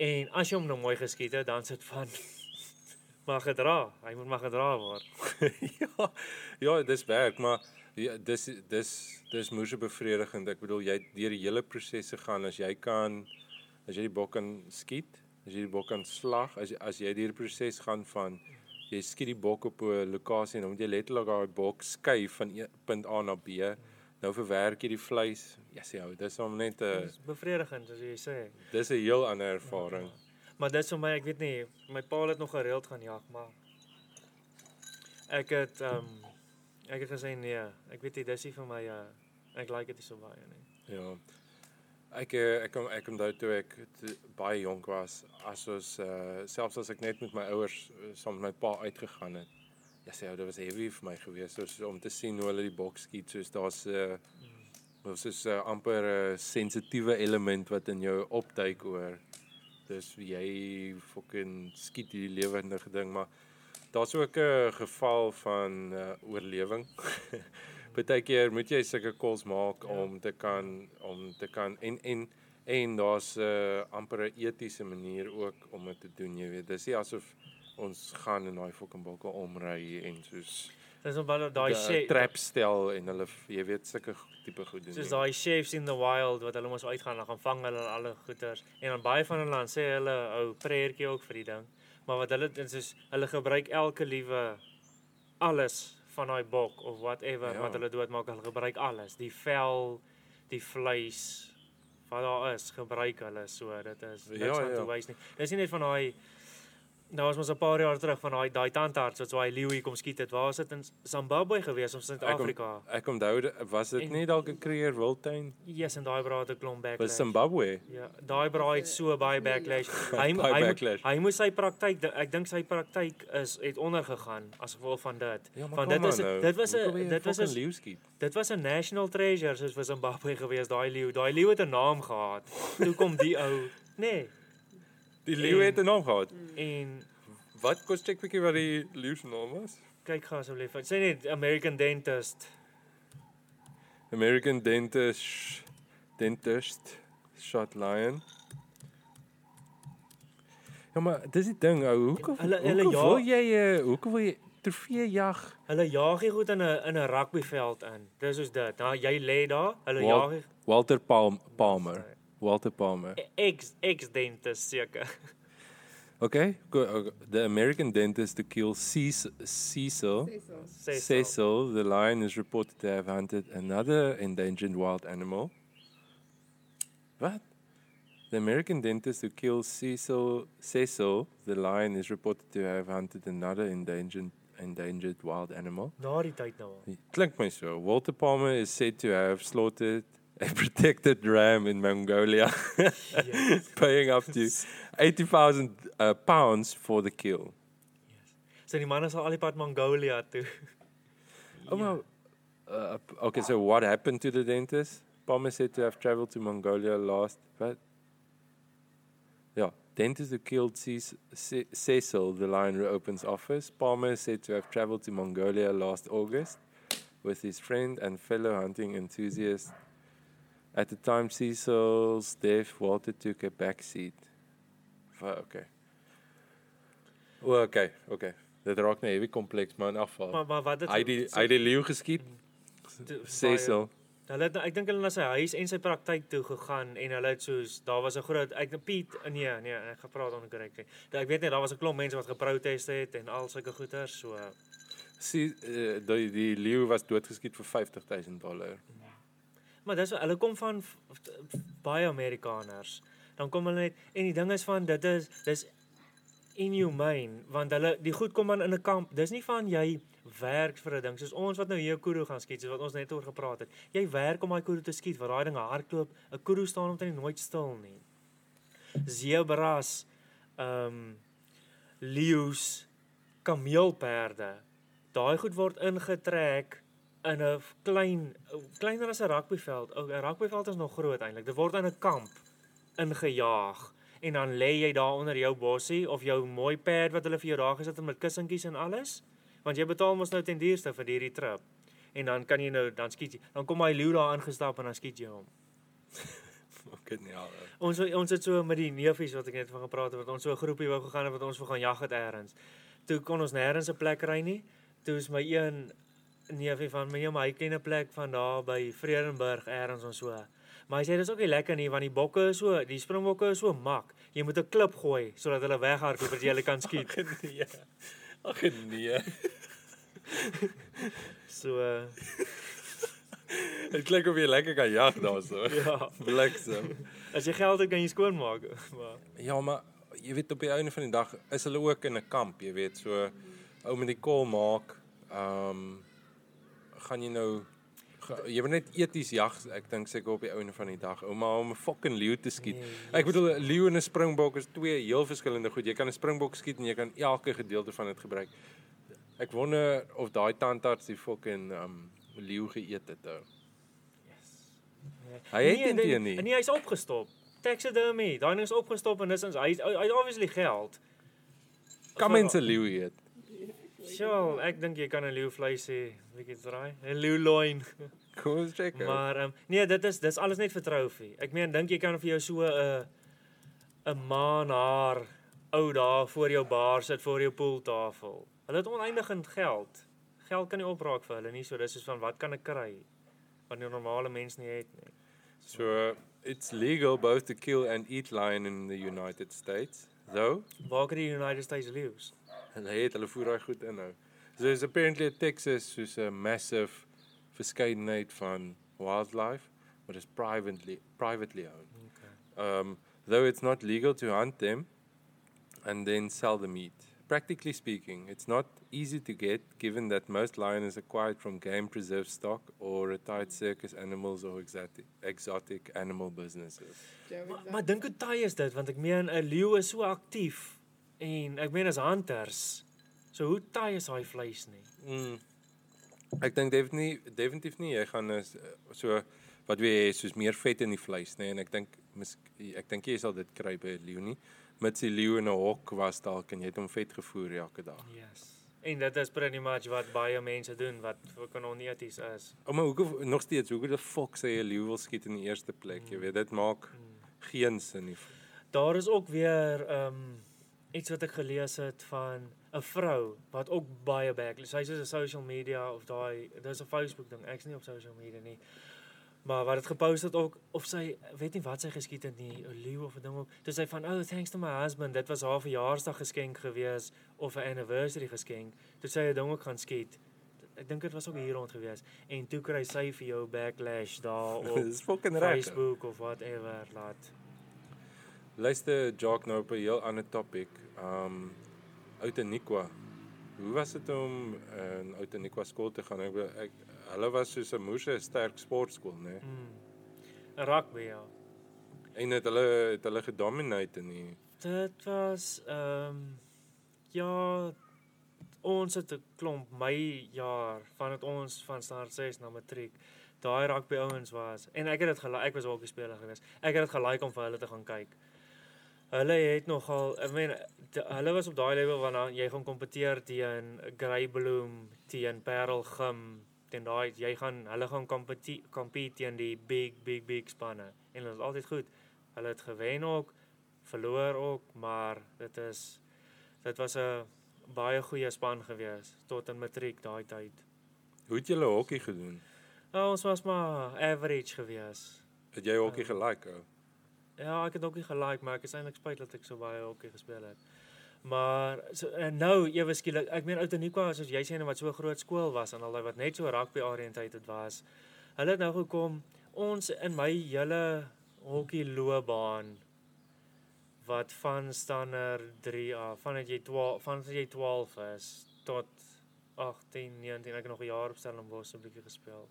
En as jy hom nou mooi geskiet het, dan sit van maar gedra. Hy moet maar gedra word. ja, ja, dis werk, maar ja, dis dis dis moeë bevredigend. Ek bedoel jy deur die hele proses gegaan as jy kan as jy die bok kan skiet, as jy die bok kan slag, as jy, as jy deur die proses gaan van jy skiet die bok op 'n lokasie en dan moet jy letterlik daai bok skuif van een punt A na B. Nou verwerk jy die vleis. Ja, sê ou, dis om net 'n Dis bevredigend as jy sê. dis 'n heel ander ervaring. Maar dit is vir my, ek weet nie, my pa het nog gereeld gaan jag, maar ek het ehm um, ek het gesê nee, ek weet nie dis nie vir my uh, Ek like dit nie so baie nie. Ja. Ek eh, ek kom ek onthou toe ek toe, baie jonk was, as ons uh, selfs as ek net met my ouers uh, saam met my pa uitgegaan het. Ja, sê dit was heavy vir my gewees soos om te sien hoe hulle die boks skiet, soos daar's 'n uh, Ons is 'n uh, amper 'n uh, sensitiewe element wat in jou opduik oor. Dis jy fucking skiet die lewendige ding, maar daar's ook 'n geval van uh, oorlewing. Partykeer moet jy sulke calls maak ja. om te kan om te kan en en en daar's 'n uh, amper 'n etiese manier ook om dit te doen, jy weet. Dis nie asof ons gaan in daai fucking bokke omry en soos Dis op hulle daai chef trap stel en hulle jy weet sulke tipe goed doen. Soos daai chefs in the wild wat hulle mos uitgaan en gaan vang hulle alle goeters en dan baie van hulle dan sê hulle ou prayertjie ook vir die ding. Maar wat hulle dit is hulle gebruik elke liewe alles van daai bok of whatever ja. wat hulle doodmaak, hulle gebruik alles, die vel, die vleis wat daar is, gebruik hulle so. Dit is niks ja, aan ja. te wys nie. Dis nie net van daai Nou was ons 'n paar jaar terug van daai daai tandarts wat so hy leeu hier kom skiet het. Waar was dit in Zimbabwe gewees of Suid-Afrika? Ek onthou was dit nie dalk 'n Creer Wildtuin? Yes, en daai braai het 'n klomp backlash. Was Zimbabwe? Ja, daai braai het so baie backlash. Hy hy backlash. hy moes sy praktyk ek dink sy praktyk is het ondergegaan as gevolg van dit. Ja, van dit is nou. dit was 'n dit was 'n leeu skiet. Dit was 'n national treasure soos vir Zimbabwe gewees daai leeu. Daai leeu het 'n naam gehad. Toe kom die ou, nee. Die leeu het 'n naam gehad. En wat kos check bietjie wat die leeu se naam was? Kyk gou asseblief. Sê net American Dentist. American Dentist Dentist Shot Lion. Ja maar dis die ding ou, hoe hulle hulle ja, wil jy hoe kan wil jy trofee jag? Hulle jag hier goed in 'n in 'n rugbyveld in. Dis soos dit. Nou jy lê daar, hulle Wal, jag Walter Palm, Palmer. Walter Palmer. Ex ex dentist seker. Okay, uh, the American dentist to kill Cecil, Cecil, Cecil, the lion is reported to have hunted another endangered wild animal. What? The American dentist who killed Cecil, Cecil, the lion, is reported to have hunted another endangered endangered wild animal. Na die tyd nou. Klink my so. Walter Palmer is said to have slaughtered a protected ram in Mongolia, yes. paying up to 80,000 uh, pounds for the kill. Yes. So die man is al die pad Mongolia toe. Oh, yeah. uh, okay, so what happened to the dentist? Palmer said to have traveled to Mongolia last, but yeah, dentist who killed Cecil, the lion reopens office. Palmer said to have traveled to Mongolia last August with his friend and fellow hunting enthusiast At the time Cecil's death, Walter took a back seat. Okay. O, okay, okay. Dit raak net heavy kompleks maar in afval. Maar maar wat dit Hy die hy die leeu geskiet. Cecil. Hulle het ek dink hulle na sy huis en sy praktyk toe gegaan en hulle het soos daar was 'n groot ek Piet nee nee ek gepraat onkorrek. Ek weet net daar was 'n klomp mense wat geprotest het en al sulke goeters so. Sie uh, die die leeu was doodgeskiet vir 50000 dollar. Hmm. Maar dis hulle kom van baie Amerikaners. Dan kom hulle net en die ding is van dit is dis inhumane want hulle die goed kom aan in 'n kamp. Dis nie van jy werk vir 'n ding soos ons wat nou hier 'n kudu gaan skiet soos wat ons net oor gepraat het. Jy werk om daai kudu te skiet want daai ding hardloop. 'n Kudu staan omtrent nooit stil nie. Zebras, ehm um, leeu's, kameelperde. Daai goed word ingetrek in 'n klein kleiner as 'n rugbyveld. 'n Rugbyveld is nog groot eintlik. Dit word in 'n kamp ingejaag en dan lê jy daar onder jou bossie of jou mooi perd wat hulle vir jou daar gesit het met kussentjies en alles. Want jy betaal mos nou ten duurste vir hierdie trip. En dan kan jy nou dan skiet jy. Dan kom hy leeu daar ingestap en dan skiet jy hom. Ek weet nie al. Ons ons het so met die neefies wat ek net van gepraat het wat ons so 'n groepie wou gegaan het wat ons wou gaan jag het eers. Toe kon ons nêrens 'n plek ry nie. Toe is my een neefie van my maar hy ken 'n plek van daar by Vredenburg eers ons so. Maar hy sê dis ook nie lekker nie want die bokke is so, die springbokke is so mak. Jy moet 'n klip gooi sodat hulle weghardloop dat jy hulle kan skiet. Ag nee. Ag nee. so uh, Dit klink of jy lekker kan jag daarso. ja, bliksem. As jy geld het kan jy skoon maak. Maar ja, maar jy weet op die einde van die dag is hulle ook in 'n kamp, jy weet, so ou met die kol maak. Ehm um, gaan jy nou Jy moet net eties jag, ek dink seker op die ouene van die dag. Ouma om 'n fucking leeu te skiet. Nee, Ek bedoel 'n leeu en 'n springbok is twee heel verskillende goed. Jy kan 'n springbok skiet en jy kan elke gedeelte van dit gebruik. Ek wonder of daai tandarts die fucking um leeu geëet het. Ou. Hy het nie dit- teen nie. Nee, hy's opgestop. Taxidermy. Daai ding is opgestop en dis ons hy hy obviously geld. Kan mense leeu eet? Sjoe, ek dink jy kan 'n leeu vleis hê. Bietjie draai. 'n Leeu loin. Kom ons check. ou. Maar um, nee, dit is dis alles net vir trofee. Ek meen dink jy kan vir jou so 'n 'n maan haar ou daar voor jou bar sit voor jou pooltafel. Hulle het oneindig in geld. Geld kan nie opraak vir hulle nie, so dis soos van wat kan ek kry? Wat 'n normale mens nie het nie. So it's legal both to kill and eat lion in the United States. Though Waar kry die United States leeu's? Hulle het hulle voer daai goed in nou. So is apparently Texas soos 'n massive verskeidenheid van wildlife, but is privately privately owned. Okay. Um though it's not legal to hunt them and then sell the meat. Practically speaking, it's not easy to get given that most lion is acquired from game preserve stock or retired circus animals or exotic, exotic animal businesses. Maar, maar dink hoe taai is dit want ek meen 'n leeu is so aktief en ek meen as hunters. So hoe taai is daai vleis nie? Mm. Ek dink definitief definitief nie jy gaan is so wat jy hê soos meer vet in die vleis nê en ek dink ek dink jy sal dit kry by 'n leeu nie. Mits die leeu in 'n hok was dalk en jy het hom vet gevoer elke dag. Yes. En dit is pretty much wat baie mense doen wat ook oneties is. O, maar hoekom nog steeds hoekom die fok sê 'n leeu wil skiet in die eerste plek? Jy weet dit maak Hmm. geen sin nie. Daar is ook weer ehm um, iets wat ek gelees het van 'n vrou wat ook baie back. Sy's so 'n social media of daai dis 'n Facebook ding. Ek's nie op social media nie. Maar wat dit gepost het ook of sy weet nie wat sy geskiet het nie, 'n leeu of 'n ding ook. Dis sy van, "Oh, thanks to my husband. Dit was haar verjaarsdag geskenk gewees of 'n anniversary geskenk." Toe sy 'n ding ook gaan skiet. Ek dink dit was ook hier rond gewees. En toe kry sy vir jou backlash daar op Dis fucking reg. Facebook of whatever laat. Luister Jock nou op 'n heel ander topic. Um Outeniqua. Hoe was dit om in Outeniqua skool te gaan? Ek, ek hulle was soos 'n moeë sterk sportskool, né? Nee? Mm. Rugby ja. En het hulle het hulle gedominate in die Dit was ehm um, ja ons het 'n klomp my jaar vandat ons van standaard 6 na matriek daai rugby ouens was en ek het dit gelike ek was hockey speler geweest. Ek het dit gelike om vir hulle te gaan kyk. Hulle het nogal I mean de, hulle was op daai level waarna jy gaan kompeteer teen Greybloem, teen Parel Gim, teen daai jy gaan hulle gaan kompeti- compete teen die big big big spanne en dit was altyd goed. Hulle het gewen ook, verloor ook, maar dit is dit was 'n baie goeie span gewees tot in matriek daai tyd. Hoe het julle hokkie gedoen? Nou, ons was maar average gewees. Het jy hokkie gelike? ou? Ja, ek het ook nie gelike, maar ek is eintlik spyt dat ek so baie hokkie gespeel het. Maar so en nou ewe skielik, ek meen Outeniqua soos jy sê net wat so 'n groot skool was en al daai wat net so rugby oriented was. Hulle het nou gekom ons in my hele hokkie loopbaan wat van standaard 3 af, vandat jy 12 vandat jy 12 is tot 18, 19, ek het nog 'n jaar op Stellenbosch 'n bietjie gespeel.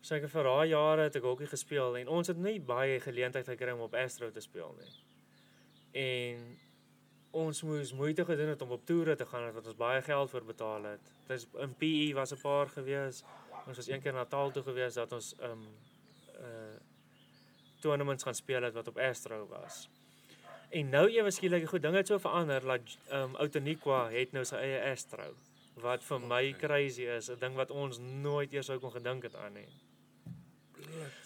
Seker vir daai jare het ek hokkie gespeel en ons het nie baie geleentheid gekry om op Astro te speel nie. En ons moes moeite gedoen het om op toere te gaan wat ons baie geld vir betaal het. Dis in PE was 'n paar gewees. Ons was een keer na Natal toe gewees dat ons um uh tournaments gaan speel het wat op Astro was. En nou ewe skielik goed dinge het so verander dat um Outeniqua het nou sy eie Astro wat vir my crazy is, 'n ding wat ons nooit eers sou kon gedink het aan nie.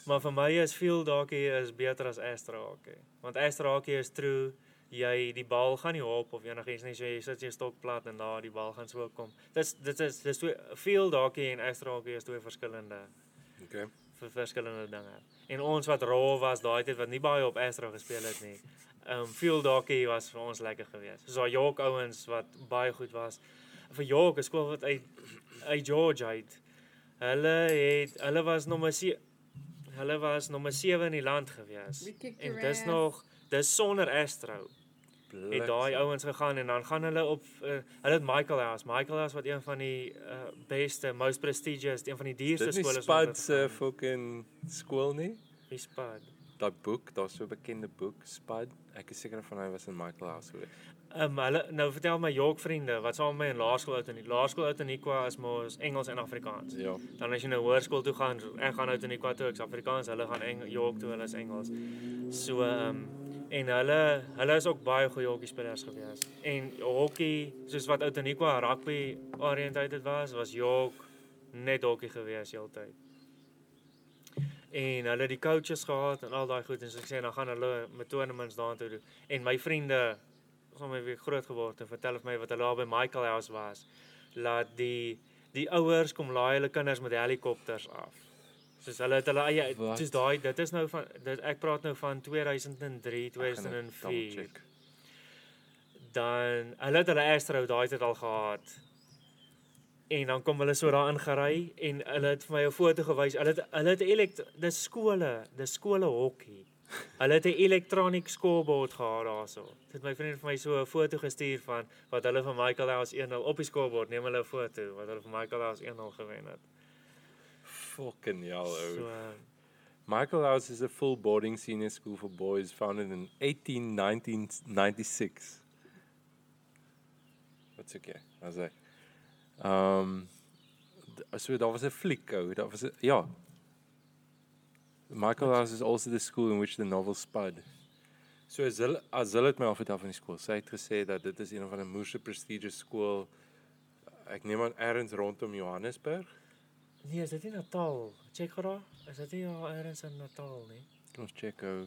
Maar vir my is field hockey is beter as Astro hockey. Want Astro hockey is true jy die bal gaan nie hop of enigiets nie, so jy sit jy stok plat en daar die bal gaan so kom. Dis dit is dis twee field hockey en Astro hockey is twee verskillende Okay. vir verskillende dinge. En ons wat raw was daai tyd wat nie baie op Astro gespeel het nie. Um field hockey was vir ons lekker geweest. So daai York ouens wat baie goed was. Vir York, 'n skool wat uit uit George uit. Hulle het hulle was nommer 7 hulle was nommer 7 in die land gewees. En dis nog dis sonder Astro. het daai ouens gegaan en dan gaan hulle op uh, hulle het Michael House, Michael House wat een van die uh, beste, most prestigious, een van die duurste Dit is skole Spud se fucking skool nie. Wie Spud? Daai boek, daar's so 'n bekende boek, Spud. Ek is seker van hy was in Michael House gewees. Ehm um, hulle nou vertel my York vriende wat saam met my in laerskool uit in die laerskool uit in Ikwa is mos Engels en Afrikaans. Ja. Dan as jy nou hoërskool toe gaan, ek gaan uit in Ikwa toe, ek's Afrikaans, hulle gaan Eng York toe, hulle is Engels. So ehm um, en hulle hulle is ook baie goeie hokkie spelers gewees. En hokkie, soos wat uit in Ikwa rugby oriented was, was York net hokkie gewees heeltyd. En hulle het die coaches gehad en al daai goed en so ek sê dan gaan hulle met tournaments daartoe doen. En my vriende sommer weer groot geword en vertel vir my wat hulle daar by Michael House was. Laat die die ouers kom laai hulle kinders met helikopters af. Soos hulle het hulle eie Wat? soos daai dit is nou van dit ek praat nou van 2003, 2004. Dan hulle het hulle Astro daai tyd al gehad. En dan kom hulle so daar ingery en hulle het vir my 'n foto gewys. Hulle het hulle het elekt dis skole, dis skole hokkie. Hulle het 'n electronic scoreboard gehad daarso. Dit het my vriend vir my so 'n foto gestuur van wat hulle van Michael House 1-0 op die scoreboard neem hulle 'n foto wat hulle van Michael House 1-0 gewen het. Fucking hell, ou. So Michael House is a full boarding senior school for boys founded in 18 1996. Wat's okay? As ek. Um so daar was 'n fliek ou, daar was 'n ja. Michael House is also the school in which the novel Spud. So as hulle het my al vertel van die skool. Sy het gesê dat dit is een van die moeë prestigious skool. Ek neem aan ergens rondom Johannesburg. nee, is dit nie Natal? Check gou daar. Is dit nie daar ergens in Natal nie? Ons check ou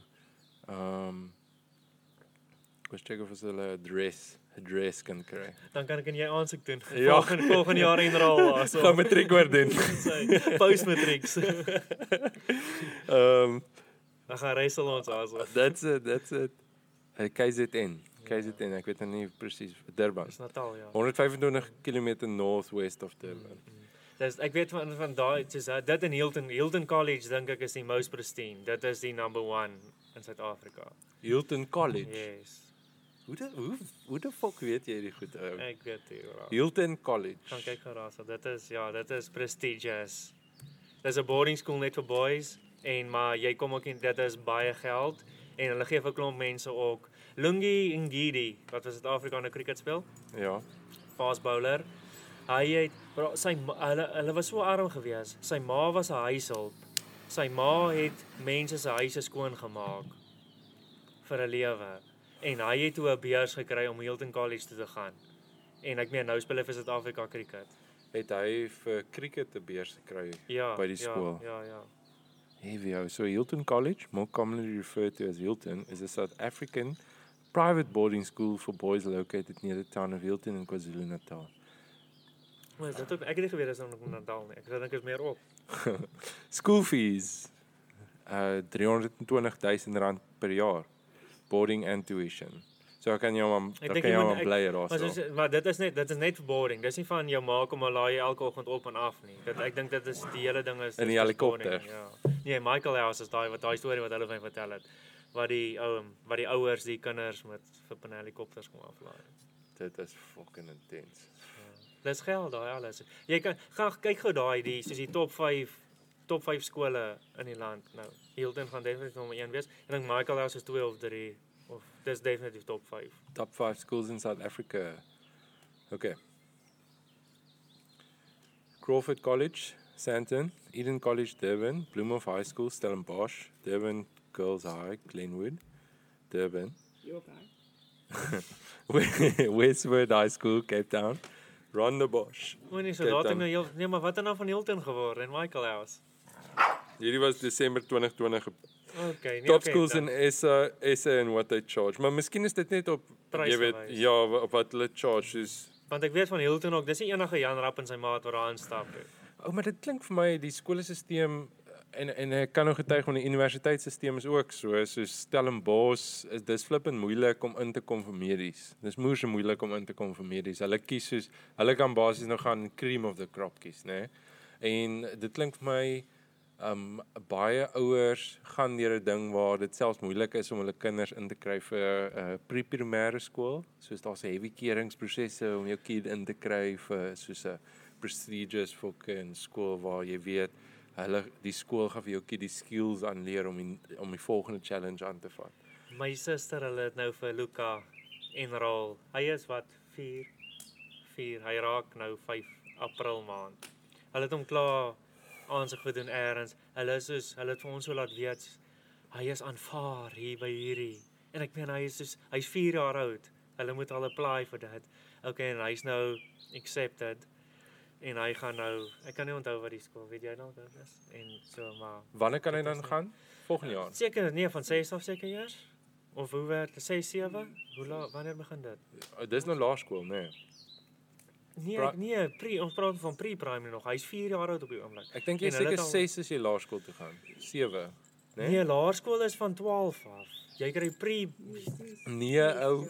ehm ons check of hulle adres adres kan kry. Dan kan ek en jy aansoek doen. Ja. Volgende volgende jaar inrol also. Gaan matriek oor doen. Postmatrieks. Ehm Dan gaan reisel ons also. that's it, that's it. Hey KZN. KZN, ek weet nou nie presies Durban. Dis Natal ja. 125 km northwest of Durban. Dis ek weet van van daai soos uh, dit in Hilton Hilton College dink ek is die most pristine. Dit is die number 1 in Suid-Afrika. Hilton College. Yes. Hoe de, hoe hoe die fuck weet jy die goed ou? Ek weet nie. hoor. Hilton College. Gaan kyk daar. So dit is ja, dit is prestigious. Dis 'n boarding school net vir boys en maar jy kom ook in dit is baie geld en hulle gee vir klomp mense ook Lungi Ngidi wat vir Suid-Afrika nou cricket speel. Ja. fast bowler. Hy het bro, sy hulle hulle was so arm gewees. Sy ma was 'n huishulp. Sy ma het mense se huise skoon gemaak vir 'n lewe. En hy het toe 'n beurs gekry om Hilton College toe te gaan. En ek meen nou speel hy vir Suid-Afrika cricket. Het hy vir cricket 'n beurs gekry? Ja. By die ja, skool. Ja, ja. Heavy ou. So Hilton College, more commonly referred to as Hilton, is a South African private boarding school for boys located near the town of Hilton in KwaZulu-Natal. Maar dit ook ek het nie geweet dis nog in Natal nie. Ek dink is meer op. School fees uh 320 000 rand per jaar. Boarding and tuition. So ek kan jou maar Ek ek dink kan jy jou maar ek- bly Maar daarso. soos, maar dit is net dit is net boarding. Dis nie van jou maak om 'n laai elke oggend op en af nie. Dit ek dink dit is die hele ding is In die helikopter. Ja. Nee, Michael House is daai wat daai storie wat hulle vir my vertel het. Wat die ou wat die ouers die kinders met vir 'n helikopters kom aflaai. Dit is fucking intens. Dis geld daai alles. Jy kan gaan kyk gou daai die soos die top 5 top 5 skole in die land nou. Hilton gaan definitief nommer 1 wees. Ek dink Michael House is 2 of 3 of dis definitief top 5. Top 5 schools in South Africa. Okay. Crawford College, Sandton, Eden College, Durban, Bloemhof High School, Stellenbosch, Durban Girls High, Glenwood, Durban, You okay? Westwood High School, Cape Town, Rondebosch. Moenie so laat dan. nou heel nee, maar wat het nou van Hilton geword en Michael House? Hierdie was Desember 2020. Okay, nee, Top okay, schools dan- in SA, SA and what they charge. Maar miskien is dit net op Prys jy weet ja, op wat hulle charge soos want ek weet van Hilton ook, dis nie enige Jan Rapp en sy maat wat daar instap nie. O, maar dit klink vir my die skoolstelsel en en ek kan nou getuig van die universiteitsstelsel is ook so, soos Stellenbosch, is dis flippend moeilik om in te kom vir medies. Dis moeë so moeilik om in te kom vir medies. Hulle kies soos hulle kan basies nou gaan cream of the crop kies, né? Nee? En dit klink vir my um baie ouers gaan deur 'n ding waar dit selfs moeilik is om hulle kinders in te kry vir 'n uh, pre-primêre skool. Soos daar's 'n heavy keuringsprosesse om jou kind in te kry vir soos 'n prestigious fucking skool waar jy weet hulle die skool gaan vir jou kind die skills aanleer om die, om die volgende challenge aan te vat. My suster, hulle het nou vir Luka enrol. Hy is wat 4 4. Hy raak nou 5 April maand. Hulle het hom klaar aansig gedoen eers. Hulle is soos hulle het vir ons so laat weet hy is aanvaar hier by hierdie. En ek meen hy is soos hy's 4 jaar oud. Hulle moet al apply vir dit. Okay, en hy's nou accepted. En hy gaan nou, ek kan nie onthou wat die skool, weet jy dalk dit is. En so maar Wanneer kan hy dan gaan? Volgende jaar. seker nee van 6 af seker eers. Of hoe werk dit? 6 7? Hoe laat wanneer begin dit? Oh, dis nou laerskool, né? Nee. Nee, ek, nee, pre ons praat van pre-primary nog. Hy's 4 jaar oud op die oomblik. Ek dink jy seker het al- 6 as jy laerskool toe gaan. 7. Nee, Nee. nee laerskool is van 12 af. Jy kry pre Nee, ou.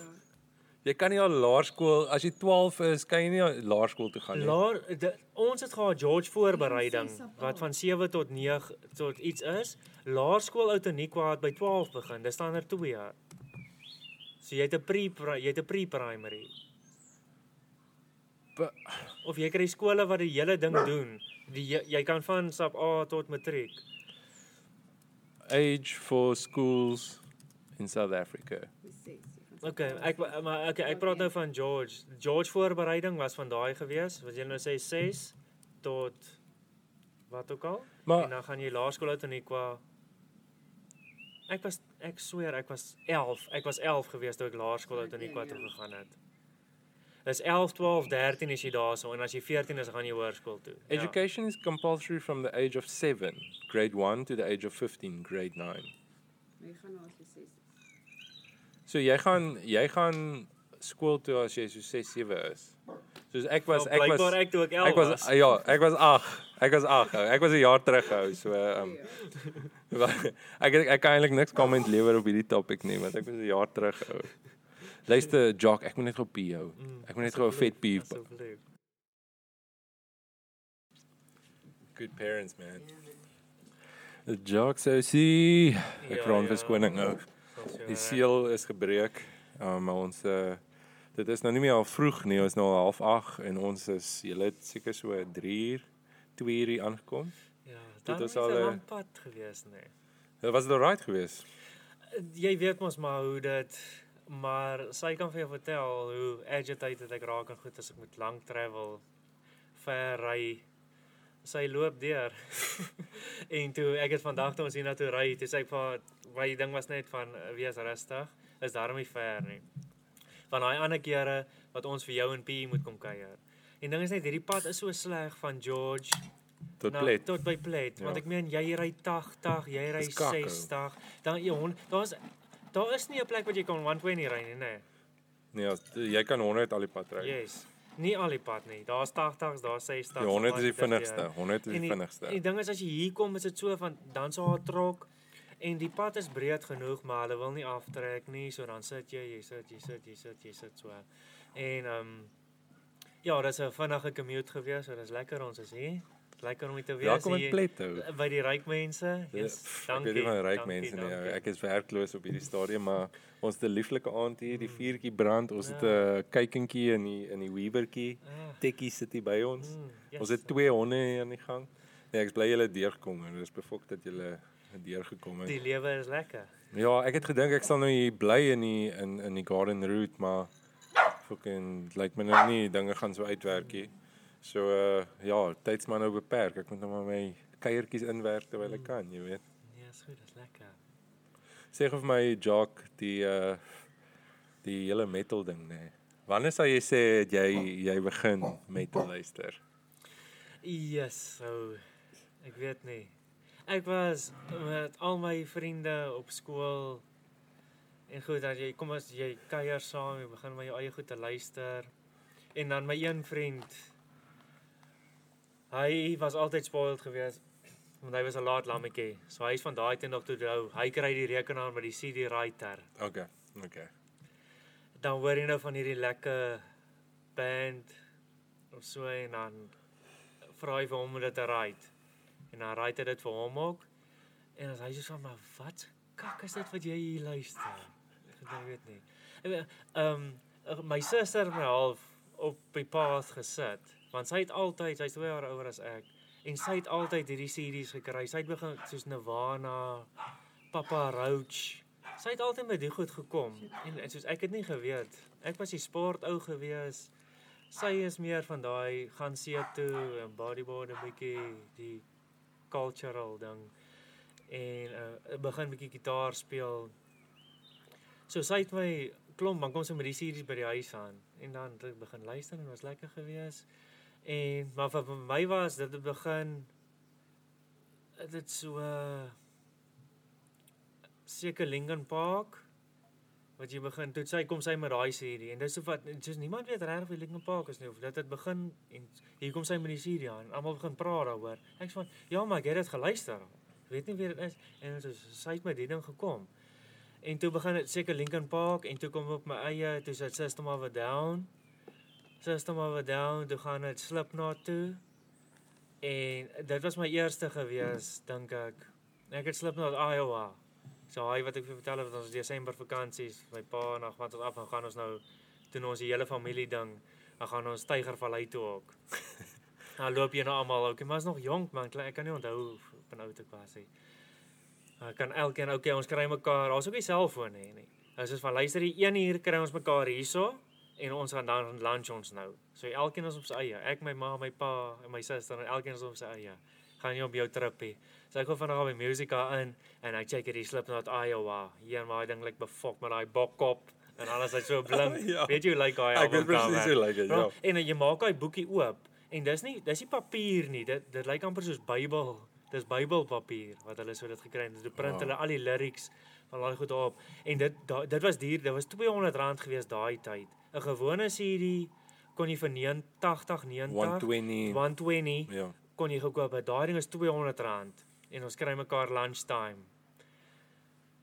Jy kan nie al laerskool as jy 12 is, kan jy nie al laerskool toe gaan nie. laer de, ons het gehad George voorbereiding af wat van 7 tot 9 tot iets is. Laerskool Outoniqua het by 12 begin. Dis staan er 2 jaar. So jy het 'n pre jy het 'n pre-primary. Of jy kry skole wat die hele ding doen. Die jy, jy kan van sap A tot matriek. Age for schools in South Africa. Okay, ek maar okay, ek praat nou van George. George voorbereiding was van daai gewees. Wat jy nou sê 6 tot wat ook al. en Maar dan gaan jy laerskool uit in Equa. Ek was ek sweer ek was 11. Ek was 11 gewees toe ek laerskool uit in Equa toe gegaan het. Dis 11, 12, 13 is jy daarso en as jy 14 is, gaan jy hoërskool toe. Ja. education is compulsory from the age of 7, grade 1 to the age of 15, grade 9. Jy gaan nou as jy 6 is. So jy gaan jy gaan skool toe as jy so 6, 7 is. Soos ek was Wel, ek was ek toe ek 11 ek was ja, ek was 8. Ek was 8. Ek was 'n jaar terug hou. So um ek ek kan eintlik niks comment lewer op hierdie topic nie, want ek was 'n jaar terug hou. Luister, Jock, ek moet net gou pee hou. Mm, Ek moet net gou 'n vet pee. Good parents, man. Jock sou sê ek Ja, vra om ja. verskoning nou. Soos jy Die reg. seël is gebreek. Um, maar ons uh, dit is nou nie meer al vroeg nie, ons is nou al half 8 en ons is julle het seker so 3 uur, 2 uur hier aangekom. Ja, Dit was al, al 'n eh, lang pad gewees, nee. Dit was dit right geweest. Jy weet mos maar hoe dit maar sy kan vir jou vertel hoe agitated ek raak en goed as ek moet lank travel ver ry. Sy loop deur. en toe ek het vandag toe ons hier na toe ry, toe sê ek vir haar, "Why die ding was net van eh, wees rustig, is daarom nie ver nie." Van daai ander kere wat ons vir jou en P moet kom kuier. En ding is net hierdie pad is so sleg van George Tot na- plet. tot by Plet, Ja. want ek meen jy ry 80, jy ry Dis kakko. 60, dan jy hond, daar's daar is nie 'n plek wat jy kan 120 ry nie, nê. Nee, as, jy kan 100 al die pad ry. Yes. Nie al die pad nie. Daar's 80s, daar's 60s. Die 100 is die dit, vinnigste. ja. 100 is die die, vinnigste. die ding is as jy hier kom, is dit so van dan so 'n trok en die pad is breed genoeg, maar hulle wil nie aftrek nie, so dan sit jy, jy sit, jy sit, jy sit, jy sit so. En ehm um, ja, dit is 'n vinnige commute gewees, so dis lekker ons is hier. Lekker om hier te wees Welkom in hier hou. by die ryk mense. Ja, Yes, pff, dankie. Ek weet nie van ryk mense nie. dankie. Ek is werkloos op hierdie stadium, maar ons het 'n lieflike aand hier, die Mm. vuurtjie brand. Ons het Ja. 'n kykentjie in die in die Weavertjie. Ah, Tekkie sit hier by ons. mm, yes. Ons het twee honde hier aan die gang. Nee, ek is bly julle deurgekom en dis befok dat julle deurgekom het. Die lewe is lekker. Ja, ek het gedink ek sal nou hier bly in die in in die Garden Route, maar fucking lyk my nou nie dinge gaan so uitwerk nie. So uh ja, tyds maar nou beperk. Ek moet nou maar my kuiertjies inwerk terwyl ek kan, jy weet. Nee, is goed, dis lekker. Sê gou vir my Jock, die uh die hele metal ding, nê. Nee. Wanneer sal jy sê jy jy begin metal luister? Yes, so ek weet nie. Ek was met al my vriende op skool en goed dat jy kom as jy kuier saam, jy begin met jou eie goed te luister. En dan my een vriend hy was altyd spoiled geweest want hy was 'n laat lammetjie. So hy's van daai tyd nog toe hou. Hy kry die rekenaar met die CD writer. Okay, okay. dan hoor jy nou van hierdie lekker band of so en dan vra hy vir hom om dit te write. En dan raai hy dit vir hom ook. En as hy so van maar wat kak is dit wat jy hier luister? Ek weet nie. Ehm um, my suster het my half op die path gesit want sy het altyd sy's 2 jaar ouer as ek en sy het altyd hierdie series gekry. Sy het begin soos Nirvana, Papa Roach. Sy het altyd met die goed gekom en, en soos ek het nie geweet. Ek was die sport ou gewees. Sy is meer van daai gaan see toe en bodyboard 'n bietjie die cultural ding en uh, begin bietjie gitaar speel. So sy het my klomp, dan kom sy met die series by die huis aan en dan het ek begin luister en was lekker geweest. En maar vir my was dit het begin dit so uh, seker Linkin Park wat jy begin toe sy kom sy met daai serie en dis so wat soos niemand weet regtig wie Linkin Park is nie of dit het begin en hier kom sy met die serie aan almal begin praat daaroor. Ek sê van ja maar ek het dit geluister. Weet nie wie dit is. En so sy het met die ding gekom. En toe begin dit seker Linkin Park en toe kom op my eie toe sy System of a Down System of a Down toe gaan dit Slipknot toe en dit was my eerste gewees dink ek ek het Slipknot Iowa So hy wat ek vir vertel het ons Desember vakansies, my pa en ag wat ons af gaan gaan ons nou doen ons die hele familie ding. Dan gaan ons Tygervallei toe ook. Dan loop jy nou almal, okay, maar is nog jonk man, ek kan nie onthou op 'n ou te was hy. Ek kan elkeen okay, ons kry mekaar, daar's ook nie selfoon nie nie. Ons is van luister die 1 uur kry ons mekaar hierso en ons gaan dan lunch ons nou. So elkeen is op sy eie. Ek, my ma, my pa en my suster en elkeen is op sy eie. Gaan jy op jou tripie. So ek gaan vanaand by Musica in en ek check hierdie Slipknot Iowa. Hier maar hy ding lyk befok met daai bokkop en alles hy so blink. Ja. Weet jy hoe lyk daai Ek album weet presies hoe lyk dit, ja. En jy maak daai boekie oop en dis nie dis nie papier nie. Dit dit lyk amper soos Bybel. Dis Bybelpapier wat hulle so dit gekry het. Hulle print Wow. hulle al die lyrics van daai goed op en dit da, dit was duur. Dit was R200 gewees daai tyd. 'n Gewone CD kon jy vir 89 90 120. 120 Ja. kon jy gekoop het. Daai ding is R200 en ons kry mekaar lunchtime.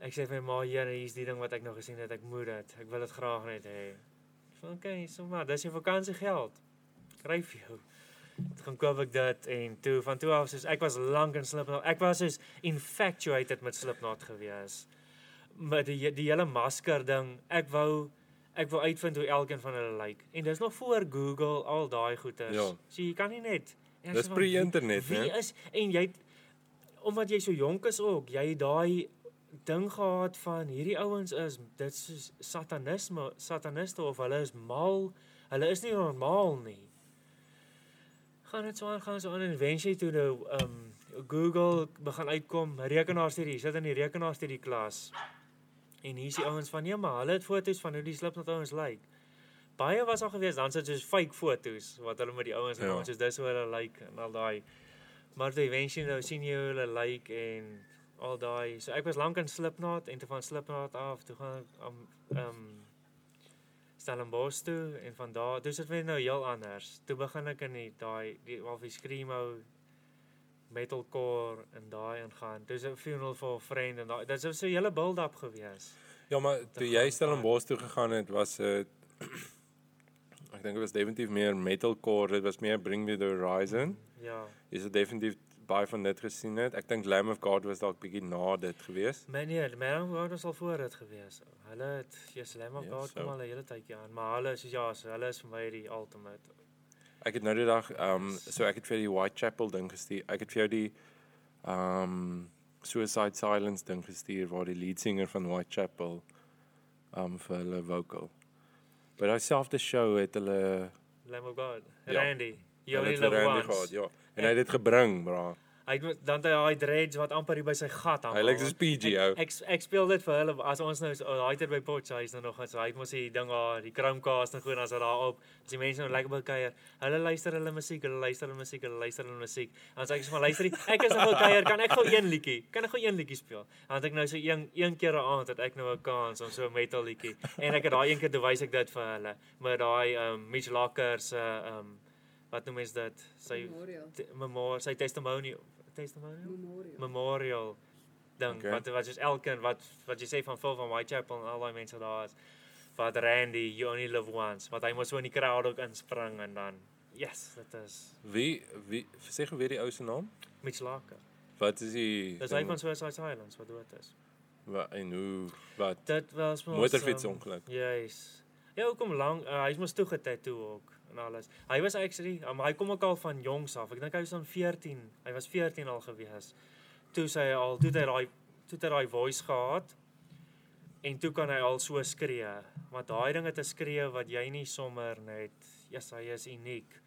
Ek sê vir my ma, "Here, hier's die ding wat ek nou gesien het. Ek moet dit. Ek wil dit graag net hê." Van okay, so maar, dis jou vakansiegeld. Kry vir jou. Toe gaan koop ek dit en toe van toe af soos ek was lank in Slipknot. Ek was soos infatuated met Slipknot gewees. Met die die hele masker ding. Ek wou ek wou uitvind hoe elkeen van hulle lyk. En dis nog voor Google al daai goeters. Ja. So jy kan nie net Dis pre-internet, Wie né? is en jy omdat jy so jonk is ook, jy het daai ding gehad van hierdie ouens is dit is satanisme, sataniste of hulle is mal. Hulle is nie normaal nie. Gaan dit so aan gaan so aan en eventually toe nou um Google begin uitkom, rekenaarstudie, sit in die rekenaarstudie klas. En hier is die ouens van nee, maar hulle het foto's van hoe die Slipknot ouens lyk. Baie was al gewees, dan sit soos fake foto's wat hulle met die ouens Ja. gemaak soos dis hoe hulle lyk en al daai. Maar toe eventually nou sien jy hoe hulle lyk en al daai. So ek was lank in Slipknot en toe van Slipknot af, toe gaan ek um um Stellenbosch toe en van daar, dis dit weer nou heel anders. Toe begin ek in die daai die al die screamo metalcore en daai ingaan. Dis 'n funeral for a friend en daai. Dit was so 'n hele build-up gewees. Ja, maar toe jy Stellenbosch toe gegaan het, was dit ek dink dit was definitief meer metalcore, dit was meer Bring Me The Horizon. Ja. Jy het definitief baie van dit gesien het. Ek dink Lamb of God was dalk bietjie na dit gewees. Maar nee, die man was al voor dit gewees. Hulle het Jesus Lamb of Ja, God so. kom al 'n hele tydjie aan, maar hulle soos ja, so, hulle is vir my die ultimate. Ek het nou die dag ehm um, so ek het vir die Whitechapel ding gestuur. Ek het vir jou die ehm um, Suicide Silence ding gestuur waar die lead singer van Whitechapel um, vir hulle vocal. By daai selfde show het hulle Lamb of God. Ja. Randy. Hulle only het Randy gehad, ja. En hy het dit gebring, bra. Hy het dan daai dreads wat amper hier by sy gat aan. Hy lyk soos PG ou. Ek, ek ek speel dit vir hulle as ons nou so daai tyd by Potchefstroom nou nog so hy het mos die ding daar die Chromecast en goed as dit daar op as die mense nou lekker by kuier hulle luister hulle musiek hulle luister hulle musiek hulle luister hulle musiek en as ek sê van luister ek is nou by kuier kan ek gou een liedjie kan ek gou een liedjie speel dan het ek nou so een een keer 'n aand het ek nou 'n kans om so 'n metal liedjie en ek het daai een keer toe wys ek dit vir hulle met daai um Mitch Locker se um wat noem mens dit sy Memorial. sy testimonial testimonial Memorial. memorial ding Okay. wat wat soos elkeen wat wat jy sê van Phil van Whitechapel en al daai mense daar is wat Randy you only live once wat hy mos so in die crowd ook inspring en dan yes, dit is Wie wie sê gou weer die ou se naam? Mitch Laker. Wat is die Dis hy van Suicide Islands wat dood is. wat en hoe wat Dit was mos motorfiets ehm, ongeluk. Juis. Ja, hoekom lank uh, hy moes toe getattoo ook en alles. Hy was actually, um, hy kom ook al van jongs af. Ek dink hy was dan 14. Hy was 14 al gewees. Toe sy al toe het hy daai toe het hy daai voice gehad. En toe kan hy al so skree. Maar daai dinge te skree wat jy nie sommer net, yes, hy is uniek.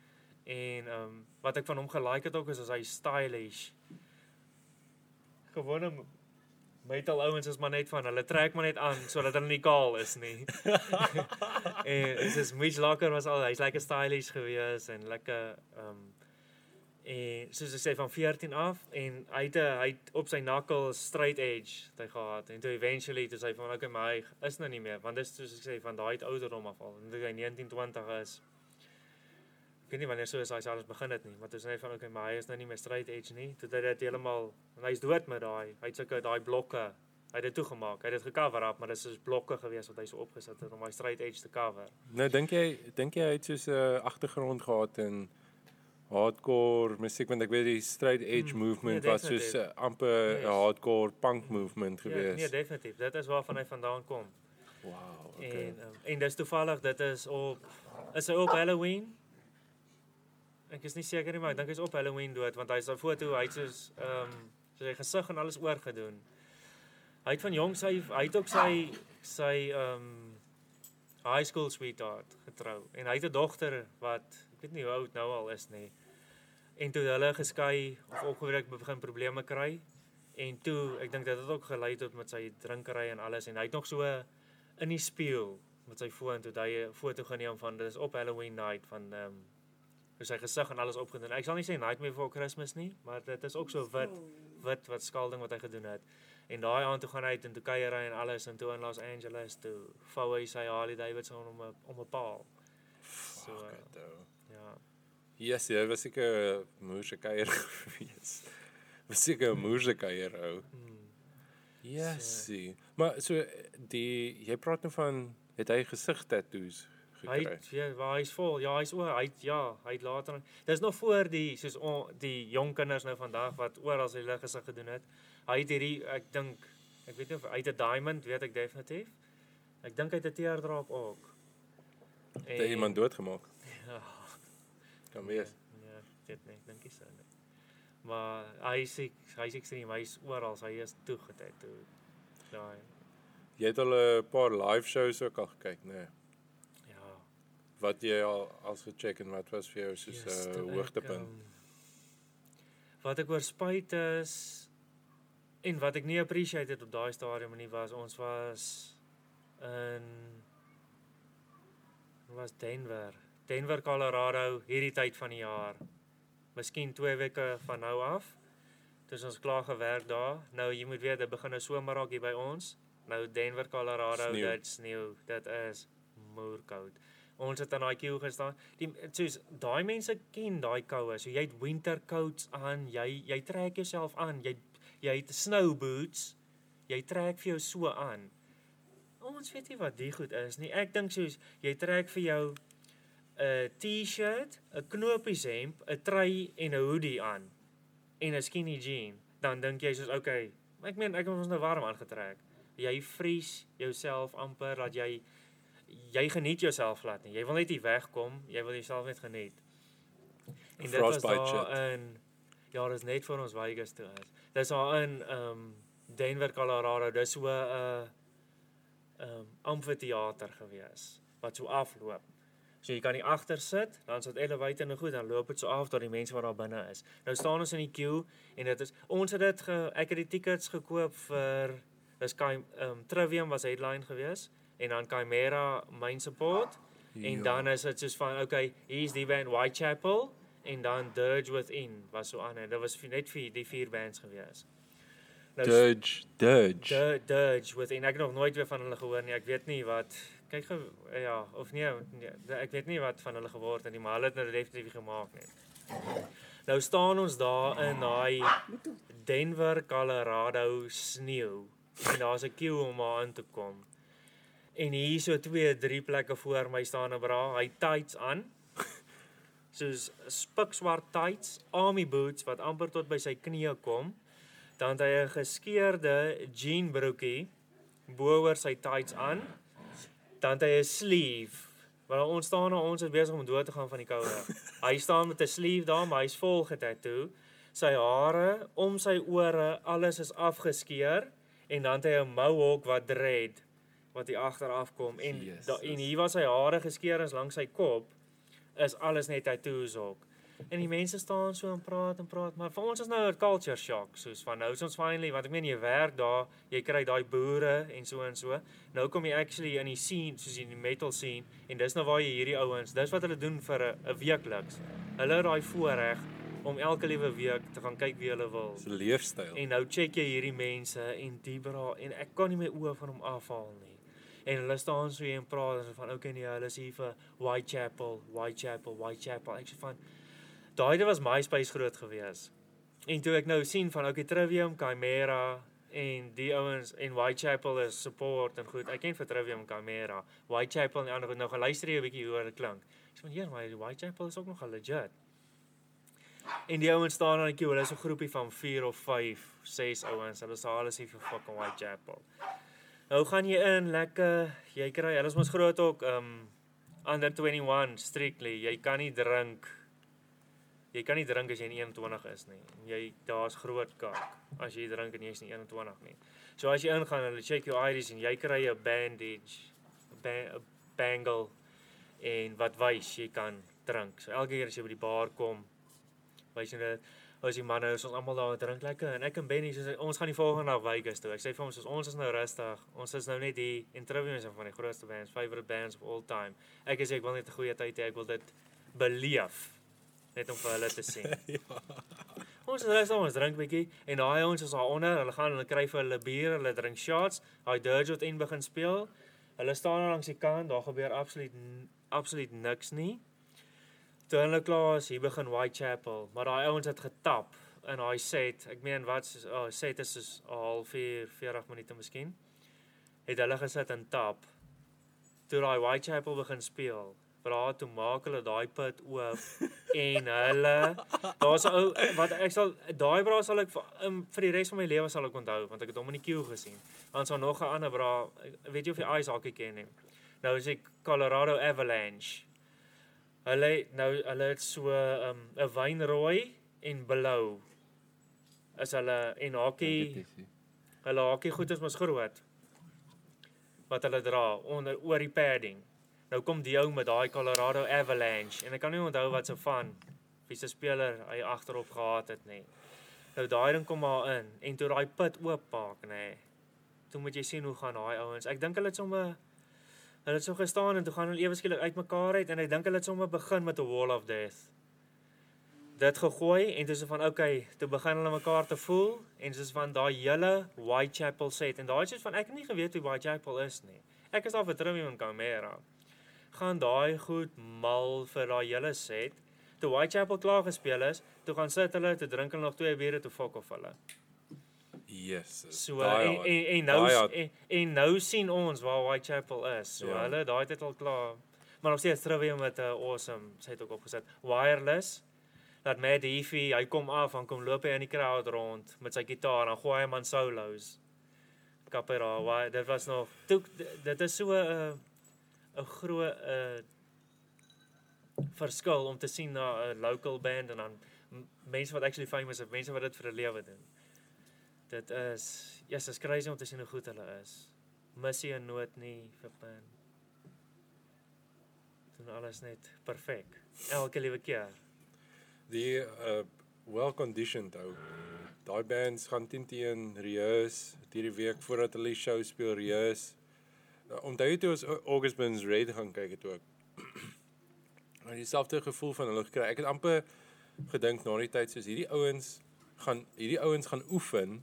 En ehm um, wat ek van hom gelike het ook is as hy stylish. Gewone metal ouens is maar net van hulle trek maar net aan sodat hulle nie kaal is nie. en dit is Mitch Locker was al hy's lekker stylish gewees en lekker ehm um, en soos ek sê van 14 af en hy het hy het op sy nakkel straight edge hy gehad en toe eventually toe sy van okay maar hy is nou nie meer want dis soos ek sê van daai ouderdom af al en toe hy 19 20 is ek weet nie wanneer hy alles begin het nie maar toe sê hy van okay maar hy is nou nie meer straight edge nie toe het hy dit heeltemal en hy's dood met daai hy het sulke daai blokke hy het dit toegemaak hy het dit gecover up maar dis is blokke gewees wat hy so opgesit het om hy straight edge te cover Nou dink jy dink jy hy het soos 'n uh, agtergrond gehad in hardcore musiek want ek weet die straight edge Hmm, movement nee, was soos uh, amper 'n Yes. hardcore punk movement ja, gewees. nee definitief dit is waarvan hy vandaan kom wow, okay. En um, en dis toevallig dit is op is hy op Halloween? Ek is nie seker nie, maar ek dink hy's op Halloween dood want hy's 'n foto, hy't soos ehm um, so sy gesig en alles oorgedoen. Hy het van jongs hy hy het ook sy sy ehm um, high school sweetheart getrou en hy het 'n dogter wat ek weet nie hoe oud nou al is nie. En toe hulle geskei of ongelukkig begin probleme kry en toe ek dink dit het ook gelei tot met sy drinkery en alles en hy het nog so in die spieël met sy foon toe hy 'n foto geneem van dis op Halloween night van ehm um, hoe sy gesig en alles opgedoen. Ek sal nie sê Nightmare Before Christmas nie, maar dit is ook so wit wit wat skalding wat hy gedoen het. En daai aand toe gaan hy uit en toe kuier hy en alles en toe in Los Angeles toe vou hy sy Harley Davidson om 'n om 'n paal. So Fuck uh, it, ou. ja. Yes, jy was seker 'n moerse kuier gewees. Was seker 'n moerse kuier ou. Hmm. Yes. So. Maar so die jy praat nou van het hy gesig tattoos Hy gekry? het- ja, waar hy's vol. Ja, hy's oor. Hy het- ja, hy het later Dis nog voor die soos on, die jong kinders nou vandag wat oral sy hulle gesig gedoen het. Hy het hierdie ek dink ek weet nie of hy het 'n diamond, weet ek definitief. Ek dink hy het 'n teardrop ook. Het hy iemand doodgemaak? Ja, Kan wees. ja, dit nee, dink ek so nie. Maar hy sê hy sê ekstreem, hy's oral, hy is toegetet toe. Daai. Jy het al 'n paar live shows ook al gekyk, né? Nee. Wat jy al as gecheck en wat was vir jou soos 'n Yes, uh, ek, hoogtepunt? ehm, wat ek oor spyt is en wat ek nie appreciate het op daai stadium nie was ons was in was Denver. Denver, Colorado hierdie tyd van die jaar. Miskien 2 weke van nou af. Dis ons klaar gewerk daar. Nou jy moet weet dit begin nou somer raak hier by ons. Nou Denver, Colorado, Sneeu. dit sneeu. Dit is moerkoud. Ons het aan daai queue gestaan. Die soos daai mense ken daai koue. So jy het winter coats aan, jy jy trek jouself aan. Jy jy het snow boots. Jy trek vir jou so aan. Ons weet nie wat die goed is nie. Ek dink soos jy trek vir jou 'n T-shirt, 'n knoppieshemp, 'n trui en 'n hoodie aan en 'n skinny jean. Dan dink jy soos okay, ek meen ek het ons nou warm aangetrek. Jy vries jouself amper dat jy jy geniet jouself glad nie. Jy wil net nie wegkom, jy wil jouself net geniet. En dit was daar shit. in ja, dis net voor ons Vegas toe is. Dis daar in ehm um, Denver, Colorado. Dis so 'n uh, ehm um, amfitheater gewees wat so afloop. So jy kan nie agter sit, dan sit elevator en goed, dan loop dit so af tot die mense wat daar binne is. Nou staan ons in die queue en dit is ons het dit ge, ek het die tickets gekoop vir dis Kai ehm um, Trivium was headline gewees en dan Chimera main support Ja. en dan is dit soos van okay, hier's die band Whitechapel en dan Dirge Within was so aan en dit was net vir die vier bands gewees. Nou Dudge, Dudge. Dir- Dirge Within ek het nog nooit weer van hulle gehoor nie. Ek weet nie wat kyk ja, of nee, nee, ek weet nie wat van hulle geword het nie, maar hulle het nou definitief gemaak net. Nou staan ons daar in daai Denver, Colorado sneeu en daar's 'n queue om daar in te kom. En hier so twee, drie plekke voor my staan 'n bra, hy tights aan. soos spikswart tights, army boots wat amper tot by sy knieë kom. Dan het hy 'n geskeurde jean broekie bo oor sy tights aan. Dan het hy 'n sleeve Want ons staan nou ons is besig om dood te gaan van die koue. Hy staan met 'n sleeve daar, maar hy's vol getattoo. Sy hare om sy ore, alles is afgeskeer en dan het hy 'n mohawk wat dread wat hier agter afkom en Jezus. da, en hier was sy hare geskeer is langs sy kop is alles net tattoos ook. En die mense staan so en praat en praat, maar vir ons is nou 'n culture shock, soos van nou is ons finally, want ek meen jy werk daar, jy kry daai boere en so en so. Nou kom jy actually in die scene, soos in die metal scene en dis nou waar jy hierdie ouens, dis wat hulle doen vir 'n 'n weekliks. Hulle het daai voorreg om elke liewe week te gaan kyk wie hulle wil. Dis 'n leefstyl. En nou check jy hierdie mense en die bra en ek kan nie my oë van hom afhaal nie. En hulle staan so hier en praat so van okay nee, hulle is hier vir Whitechapel, Whitechapel, Whitechapel. Ek sê van daai dit was MySpace groot gewees. En toe ek nou sien van okay Trivium, Chimera en die ouens en Whitechapel is support en goed. Ek ken vir Trivium, Chimera, Whitechapel en ander. Nou geluister jy 'n bietjie hoe dit klink. Ek sê van hier, maar Whitechapel is ook nog legit. En die ouens staan aan die queue. Hulle is 'n groepie van 4 of 5, 6 ouens. Hulle sê alles hier vir fucking Whitechapel. Nou gaan jy in lekker, jy kry, hulle is mos groot ook um under 21 strictly. Jy kan nie drink jy kan nie drink as jy nie 21 is nie. Jy daar's groot kak as jy drink en jy is nie 21 nie. So as jy ingaan, hulle check jou IDs en jy kry 'n bandage, 'n ba bangle en wat wys jy kan drink. So elke keer as jy by die bar kom, wys jy Ons die manne, ons almal daar drink lekker en ek en Benny sê ons gaan die volgende dag Vegas toe. Ek sê vir hom soos ons is nou rustig. Ons is nou net die Intrivium is een van die grootste bands, favorite bands of all time. Ek sê ek wil net 'n goeie tyd hê. Ek wil dit beleef net om vir hulle te sien. ja. Ons is rustig, ons drink bietjie en daai ouens is daar onder, hulle gaan hulle kry vir hulle bier, hulle drink shots. Daai Dirge wat in begin speel. Hulle staan langs die kant, daar gebeur absoluut absoluut niks nie. Toe hulle klaar is, hier begin Whitechapel, maar daai ouens het getap in daai set. Ek meen wat is oh, set is soos 'n halfuur, 40 minute miskien. Het hulle gesit en tap. Toe daai Whitechapel begin speel, vra toe maak hulle daai put oop en hulle daar's 'n ou wat ek sal daai bra sal ek vir, um, vir die res van my lewe sal ek onthou want ek het hom in die queue gesien. Dan sal nog 'n ander bra, ek weet jy of jy ice hockey ken nie. Nou is die Colorado Avalanche. Hulle nou hulle het so 'n um, 'n wynrooi en blou. Is hulle en hockey Hulle hakkie goed is mos groot. Wat hulle dra onder oor die padding. Nou kom die ou met daai Colorado Avalanche en ek kan nie onthou wat se van wie se speler hy agterop gehad het nie. Nou daai ding kom maar in en toe daai put oop maak nê. Toe moet jy sien hoe gaan daai ouens. Ek dink hulle het sommer hulle het so gestaan en toe gaan hulle ewe skielik uitmekaar uit en ek dink hulle het sommer begin met 'n wall of death. Dit gegooi en dis van okay, toe begin hulle mekaar te voel en dis van daai hele Whitechapel set en daai is van ek het nie geweet hoe Whitechapel is nie. Ek is daar vir Trivium en Chimera. Gaan daai goed mal vir daai hele set. Toe Whitechapel klaar gespeel is, toe gaan sit hulle te drink hulle nog twee biere toe fuck of hulle. Jesus. So en, en en nou en, en nou sien ons waar Whitechapel is. So Ja. hulle daai het al klaar. Maar nog steeds Trivium met 'n awesome, sy het ook opgesit. Wireless dat Matt Heafy, hy kom af en kom loop hy in die crowd rond met sy gitaar en gooi hom aan solos. Kapera, why dit was nog toe, dit is so 'n 'n groot 'n verskil om te sien na 'n local band en dan mense wat actually famous is, mense wat dit vir 'n lewe doen. Dit is yes, is crazy om te sien hoe goed hulle is. Missie en noot nie vir pen. Doen alles net perfek. Elke liewe keer. Die uh well conditioned ou. Daai bands gaan 10 teen rehearse hierdie week voordat hulle die show speel rehearse. Nou, Onthou jy toe ons Au- August Burns Red gaan kyk het ook. Maar dieselfde gevoel van hulle gekry. Ek het amper gedink na die tyd soos hierdie ouens gaan hierdie ouens gaan oefen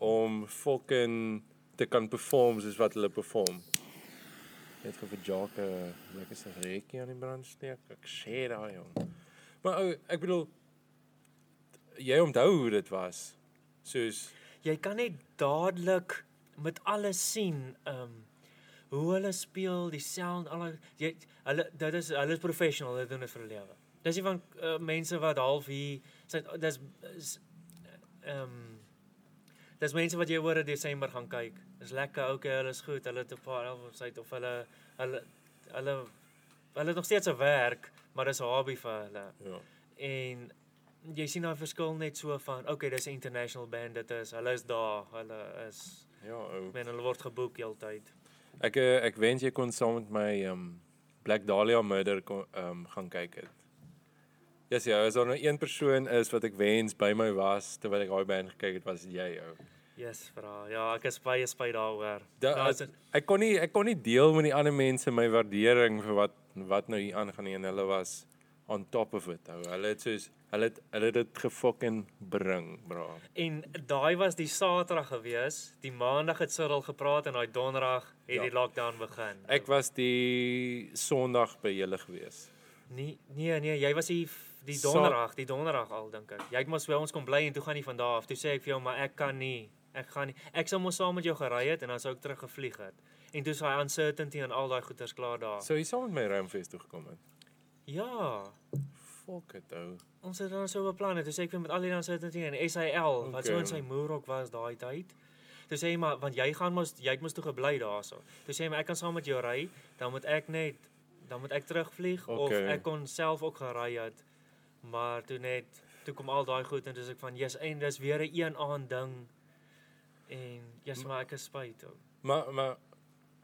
om fucking te kan perform soos wat hulle perform. Net gou vir Jake lekker sigaretjie aan die brand steek. Ek sê daai jong. Maar ou, ek bedoel jy onthou hoe dit was. Soos Jy kan net dadelik met alles sien, ehm um, hoe hulle speel, die sound, al jy hulle dit is hulle is professional, hulle doen dit vir 'n lewe. Dis nie van uh, mense wat half hier sy dis is, ehm dis mense wat jy oor 'n Desember gaan kyk. Dis lekker, okay, hulle is goed. Hulle het 'n paar albums uit of hulle hulle hulle hulle het nog steeds 'n werk, maar dis 'n hobby vir hulle. Ja. En jy sien daai verskil net so van, okay, dis 'n international band dit is. Hulle is daar. Hulle is Ja, ou. men hulle word geboek heeltyd. Ek eh, ek wens jy kon saam met my um Black Dahlia Murder kon um gaan kyk het. Ja, yes, ja, as daar nou een persoon is wat ek wens by my was terwyl ek daai band gekyk het, was jy ou. Yes, vra. Ja, ek is baie spyt daaroor. Da, as, is- ek kon nie ek kon nie deel met die ander mense my waardering vir wat wat nou hier aangaan nie en hulle was on top of it. Ou. Hulle het soos hulle het hulle het dit gefucking bring, bra. En daai was die Saterdag gewees. Die Maandag het Cyril gepraat en daai Donderdag het Ja. die lockdown begin. Ek was die Sondag by julle gewees. nee nee nee, jy was die die Donderdag, die Donderdag al dink ek. Jy het mos by ons kom bly en toe gaan jy van daar af. Toe sê ek vir jou maar ek kan nie. Ek gaan nie. Ek sou mos saam met jou gery het en dan sou ek terug gevlieg het. En toe is daai uncertainty en al daai goeters klaar daar. Sou jy saam met my Ramfest toe gekom het? Ja. Fuck it ou. Ons het dan so beplan het. Toe sê ek vir met al die uncertainty en SAL wat so Okay. in sy moerhok was daai tyd. Toe sê hy maar want jy gaan mos jy het mos toe gebly daarso. Toe sê hy maar ek kan saam met jou ry, dan moet ek net dan moet ek terugvlieg okay. of Okay. ek kon self ook gery het. Maar toe net toe kom al daai goed en dis ek van yes en dis weer 'n een aand ding. En yes maar ek is spyt. ou. Maar maar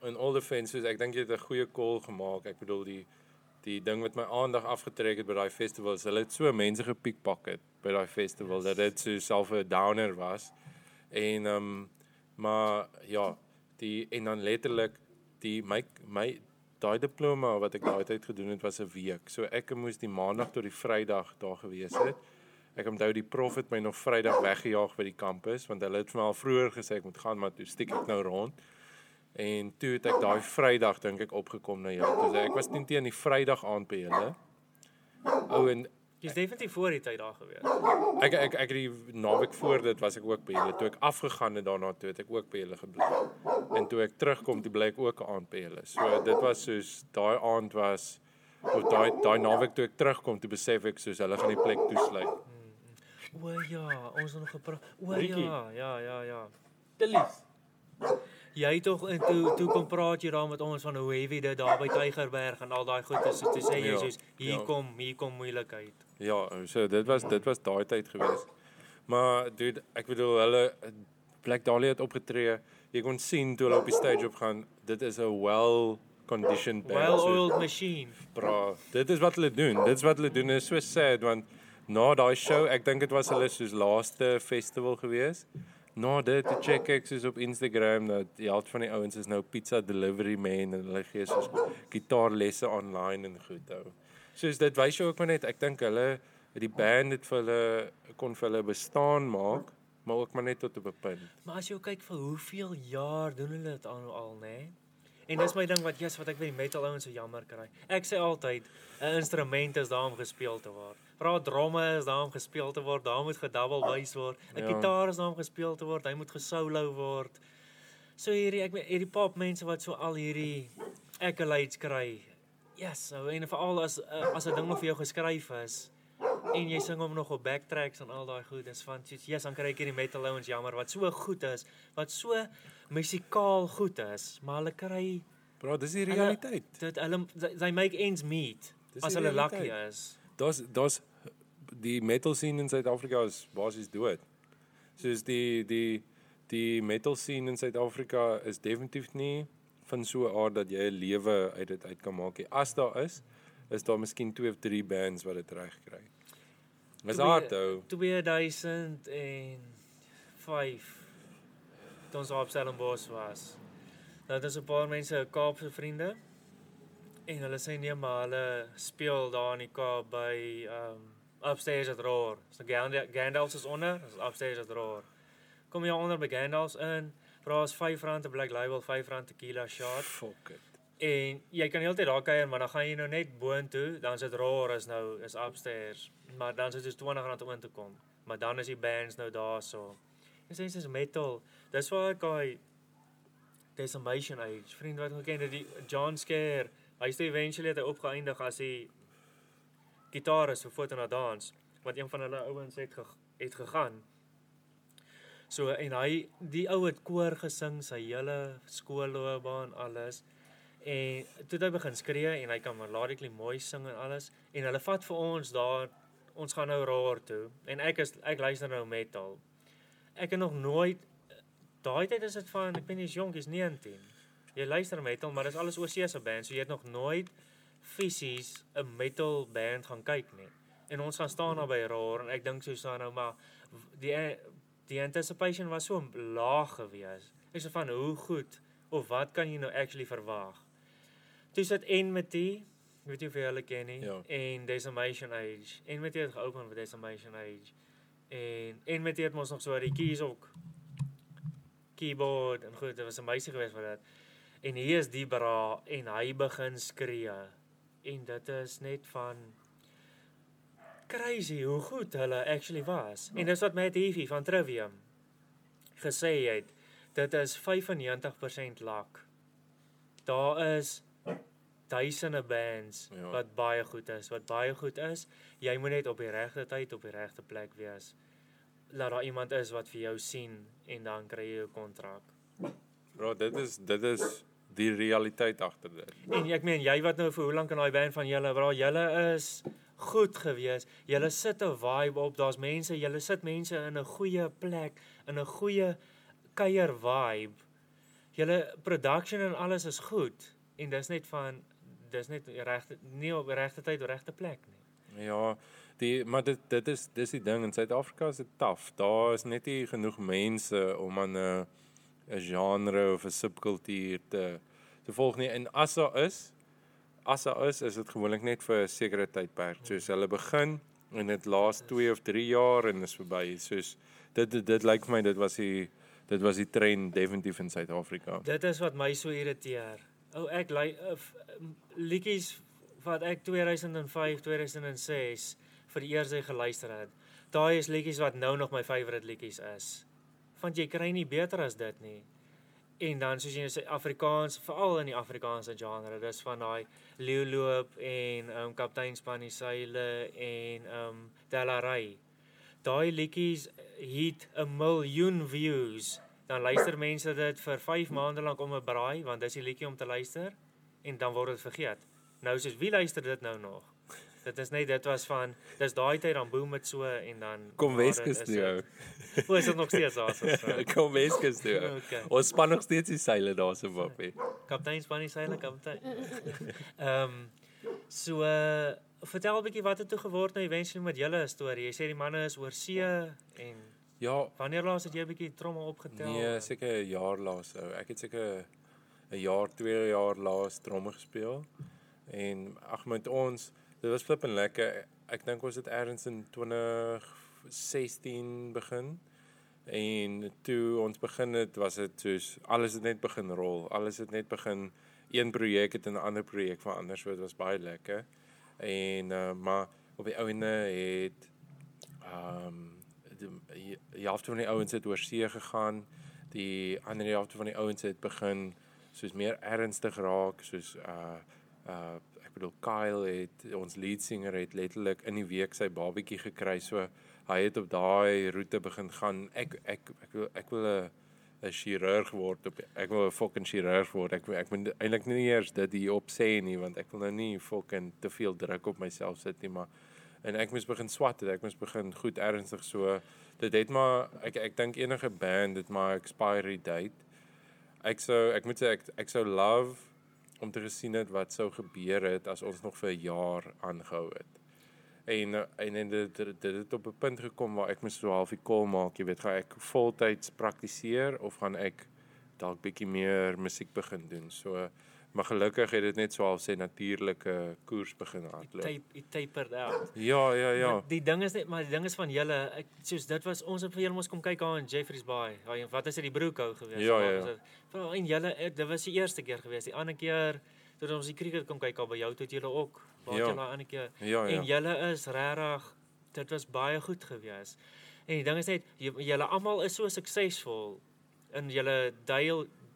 in all defense, ek dink jy het 'n goeie call gemaak. Ek bedoel die die ding wat my aandag afgetrek het by daai festival, is hulle het so mense gepiekpak het by daai festival dat dit so self 'n downer was. En ehm um, maar ja, die en dan letterlik die my my daai diploma wat ek daai tyd gedoen het was 'n week. So ek moes die maandag tot die Vrydag daar gewees het. Ek onthou die prof het my nog Vrydag weggejaag by die kampus want hulle het vir my al vroeër gesê ek moet gaan maar toe stiek ek nou rond. En toe het ek daai Vrydag dink ek opgekom na jou. Toe ek was teen teen die Vrydag aand by julle. Ou en Jy's definitief voor die tyd daar gewees. ek ek ek het die naweek voor dit was ek ook by julle. Toe ek afgegaan het daarna toe het ek ook by julle gebly. En toe ek terugkom, toe bly ek ook 'n aand by julle. So dit was soos daai aand was of daai daai naweek toe ek terugkom, toe besef ek soos hulle gaan die plek toesluit. O ja, ons het nog gepraat. O ja, ja, ja, ja. Tillies. Jy tog en toe toe kom praat jy daar met ons van hoe heavy dit daar by Tygerberg en al daai goed is. So toe sê jy Ja, soos hier ja. kom, hier kom moeilikheid. Ja, so dit was dit was daai tyd gewees. Maar dude, ek bedoel hulle Black Dahlia het opgetree. Jy kon sien toe hulle op die stage opgaan, dit is 'n well conditioned band. soos- Well-oiled machine. Bra, dit is wat hulle doen. Dit is wat hulle doen. Dit is so sad want na daai show, ek dink dit was hulle soos laaste festival gewees. Na dit toe check ek soos op Instagram dat die helfte van die ouens is nou pizza delivery men en hulle gee soos gitaarlesse online en goed hou. Soos dit wys jou ook maar net, ek dink hulle die band het vir hulle kon vir hulle bestaan maak, maar ook maar net tot op 'n punt. Maar as jy kyk vir hoeveel jaar doen hulle dit al al, nê? En dis my ding wat jy's wat ek die metal ouens so jammer kry. Ek sê altyd 'n instrument is daar om gespeel te word. Vra dromme is daar om gespeel te word, daar moet gedouble bass word. 'n Ja. Gitaar is daar om gespeel te word, hy moet gesolo word. So hierdie ek hierdie pop mense wat so al hierdie accolades kry. Yes, so en veral as uh, as 'n ding nog vir jou geskryf is en jy sing hom nog op backtracks en al daai goed, dis van soos yes, dan kry ek hierdie metal ouens jammer wat so goed is, wat so musikaal goed is, maar hulle kry Bra, dis die Hulle- realiteit. dit hulle they make ends meet Dis as hulle lucky is. Daar's daar's die metal scene in Suid-Afrika is basies dood. Soos die die die metal scene in Suid-Afrika is definitief nie van so 'n aard dat jy 'n lewe uit dit uit kan maak nie. As daar is, is daar miskien 2 of 3 bands wat dit reg kry. Dis Twee- hard ou. 2005 toe ons op Stellenbosch was. Nou dis 'n paar mense, Kaapse vriende. En hulle sê nee, maar hulle speel daar in die Kaap by um upstairs at Roar. So Gandalf Gandalf is onder, is upstairs at Roar. Kom jy onder by Gandalf in, vra as R5 'n Black Label, R5 tequila shot. Fuck it. En jy kan heeltyd daar kuier, maar dan gaan jy nou net boontoe, dan is dit Roar is nou is upstairs. Maar dan is dit soos R20 om in te kom. Maar dan is die bands nou daarso. Dis eens is metal. Dis waar ek daai Decimation Age, vriend wat ek het, die John Scare, hy het eventually het hy opgeëindig as die gitaris so foto na dans want een van hulle ouens het ge, het gegaan. So en hy die ou het koor gesing sy hele skoolloopbaan alles. En toe hy begin skree en hy kan melodically mooi sing en alles en hulle vat vir ons daar ons gaan nou roar toe en ek is ek luister nou metal. Ek het nog nooit daai tyd is dit van ek weet nie is jonk is 19. Jy luister metal maar dis alles oorsee se band so jy het nog nooit fisies 'n metal band gaan kyk nie. En ons gaan staan daar by roar en ek dink so so nou maar die die anticipation was so laag gewees. Ek sê van hoe goed of wat kan jy nou actually verwag? Toe sit Enmity, weet jy of jy hulle ken nie Ja. en Decimation Age. Enmity het geopen met Decimation Age. En Enmity het mos nog so die keys ook keyboard en goed, dit was 'n meisie geweest vir dit. En hier is die bra en hy begin skree. En dit is net van crazy hoe goed hulle actually was. En dis wat Matt Heafy van Trivium gesê het. Dit is 95% luck. Daar is duisende bands Ja. wat baie goed is, wat baie goed is. Jy moet net op die regte tyd op die regte plek wees. Laat daar iemand is wat vir jou sien en dan kry jy 'n kontrak. Bro, dit is dit is die realiteit agter dit. En ek meen jy wat nou vir hoe lank in daai band van julle, bra, julle is goed gewees. Julle sit 'n vibe op. Daar's mense, julle sit mense in 'n goeie plek, in 'n goeie kuier vibe. Julle production en alles is goed en dis net van dis net regte nie op regte tyd op regte plek nie. Ja, die maar dit dit is dis die ding in Suid-Afrika is dit taaf. Daar is net nie genoeg mense om aan 'n 'n genre of 'n subkultuur te te volg nie. En as daar is, as daar is, is dit gewoonlik net vir 'n sekere tydperk. Soos hulle begin en dit laas 2 of 3 jaar en is verby. Soos dit dit, dit lyk vir my dit was die dit was die trend definitief in Suid-Afrika. Dit is wat my so irriteer. Ou ek ly uh, liedjies wat ek 2005, 2006 vir die eerste geluister het. Daai is liedjies wat nou nog my favourite liedjies is. Want jy kry nie beter as dit nie. En dan soos jy nou sê Afrikaans, veral in die Afrikaanse genre, dis van daai Leeuloop en ehm um, Kaptein Spannie Seile en ehm um, Delaray. Daai liedjies het 'n miljoen views. Dan luister mense dit vir 5 maande lank om 'n braai want dis die liedjie om te luister en dan word dit vergeet. Nou soos wie luister dit nou nog? Dit is net dit was van dis daai tyd dan boom dit so en dan Kom ja, Weskus toe. O, is dit nog steeds daar so? Kom Weskus toe. Okay. Ons span nog steeds die seile daar so wappie. Kaptein Spannie seile kaptein. Ehm um, so uh, vertel 'n bietjie wat het toe geword nou eventually met julle storie. Jy sê die manne is oor see en Ja, wanneer laas het jy 'n bietjie trommel opgetel? Nee, seker 'n jaar laas ou. Ek het seker 'n jaar, 2 jaar laas tromme gespeel. En ag met ons, dit was flippend lekker. Ek dink ons het eers in 2016 begin. En toe ons begin het, was dit soos alles het net begin rol. Alles het net begin een projek het in 'n ander projek verander, so dit was baie lekker. En uh, maar op die ouene het ehm um, die, die helfte van die ouens het oor see gegaan. Die ander helfte van die ouens het begin soos meer ernstig raak, soos uh uh bedoel Kyle het ons lead singer het letterlik in die week sy babatjie gekry. So hy het op daai roete begin gaan. Ek ek ek wil ek wil 'n 'n chirurg word op ek wil 'n fucking chirurg word. Ek ek moet eintlik nie eers dit hier op sê nie want ek wil nou nie fucking te veel druk op myself sit nie, maar en ek moes begin swat. Ek moes begin goed ernstig so. Dit het maar ek ek dink enige band het maar expiry date. Ek sou ek moet sê ek ek sou love om te gesien het wat sou gebeur het as ons nog vir 'n jaar aangehou het. En en en dit dit het op 'n punt gekom waar ek moes so half die call maak, jy weet, gaan ek voltyds praktiseer of gaan ek dalk bietjie meer musiek begin doen. So maar gelukkig het dit net so half sê natuurlike koers begin hardloop. Tape it tapered out. Ja, ja, ja. Maar Die ding is net maar die ding is van julle, ek soos dit was ons het vir julle mos kom kyk daar in Jeffreys Bay. Daai wat is dit die Broekhou gewees? Ja, ja, ja. Vir en julle ek- dit was die eerste keer gewees. Die ander keer toe ons die cricket kom kyk al by jou toe julle ook. Waar Ja. ja. julle ander keer Ja, en ja. julle is regtig dit was baie goed gewees. En die ding is net julle almal is so suksesvol in julle day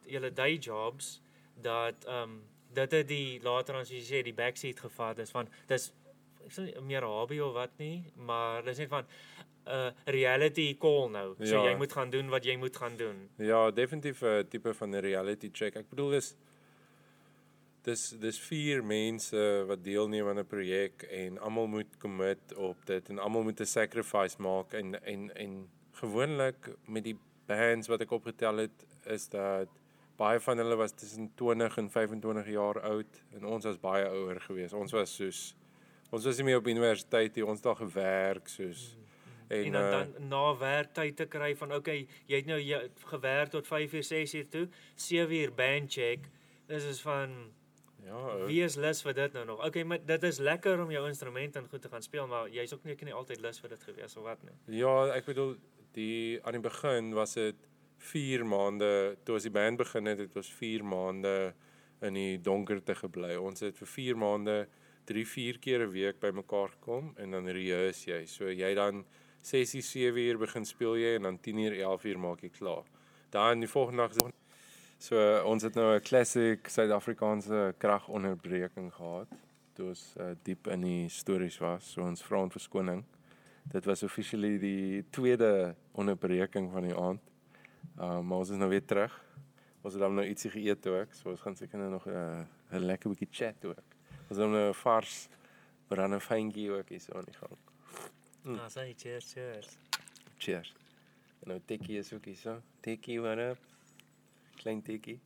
julle day jobs dat ehm um, dit het die later jy sê die backseat gevat is van dis ek sê meer hobby of wat nie, maar dis net van 'n uh, reality call nou. So Ja. jy moet gaan doen wat jy moet gaan doen. Ja, definitief 'n tipe van 'n reality check. Ek bedoel dis dis dis vier mense wat deelneem aan 'n projek en almal moet commit op dit en almal moet 'n sacrifice maak en en en gewoonlik met die bands wat ek opgetel het is dat baie van hulle was tussen 20 en 25 jaar oud en ons was baie ouer geweest. Ons was soos ons was nie meer op universiteit nie, ons het al gewerk soos En, en dan, uh, dan na werk tyd te kry van okay, jy het nou jy, gewerk tot 5 uur 6 uur toe, 7 uur band check. Dis is van ja, ou. wie is lus vir dit nou nog? Okay, maar dit is lekker om jou instrument en goed te gaan speel, maar jy's ook nie ek nie altyd lus vir dit gewees of wat nie. Ja, ek bedoel die aan die begin was dit 4 maande toe ons die band begin het, het ons 4 maande in die donkerte gebly. Ons het vir 4 maande 3 4 keer 'n week bymekaar gekom en dan rehearse jy. So jy dan 6 uur 7 uur begin speel jy en dan 10 uur 11 uur maak jy klaar. Dan die volgende dag so uh, ons het nou 'n classic Suid-Afrikaanse kragonderbreking gehad. Toe ons uh, diep in die stories was. So ons vra om verskoning. Dit was officially die tweede onderbreking van die aand. Uh, maar ons is nou weer terug. Ons het dan nou ietsie geëet ook, so ons gaan seker nou nog 'n uh, 'n lekker bietjie chat ook. Ons het nou 'n vars brandewynkie ook hier so aan die gang. Mm. Ah, sê cheers, cheers. Cheers. En nou Tikkie is ook hier so. Tikkie, what up? Klein Tikkie.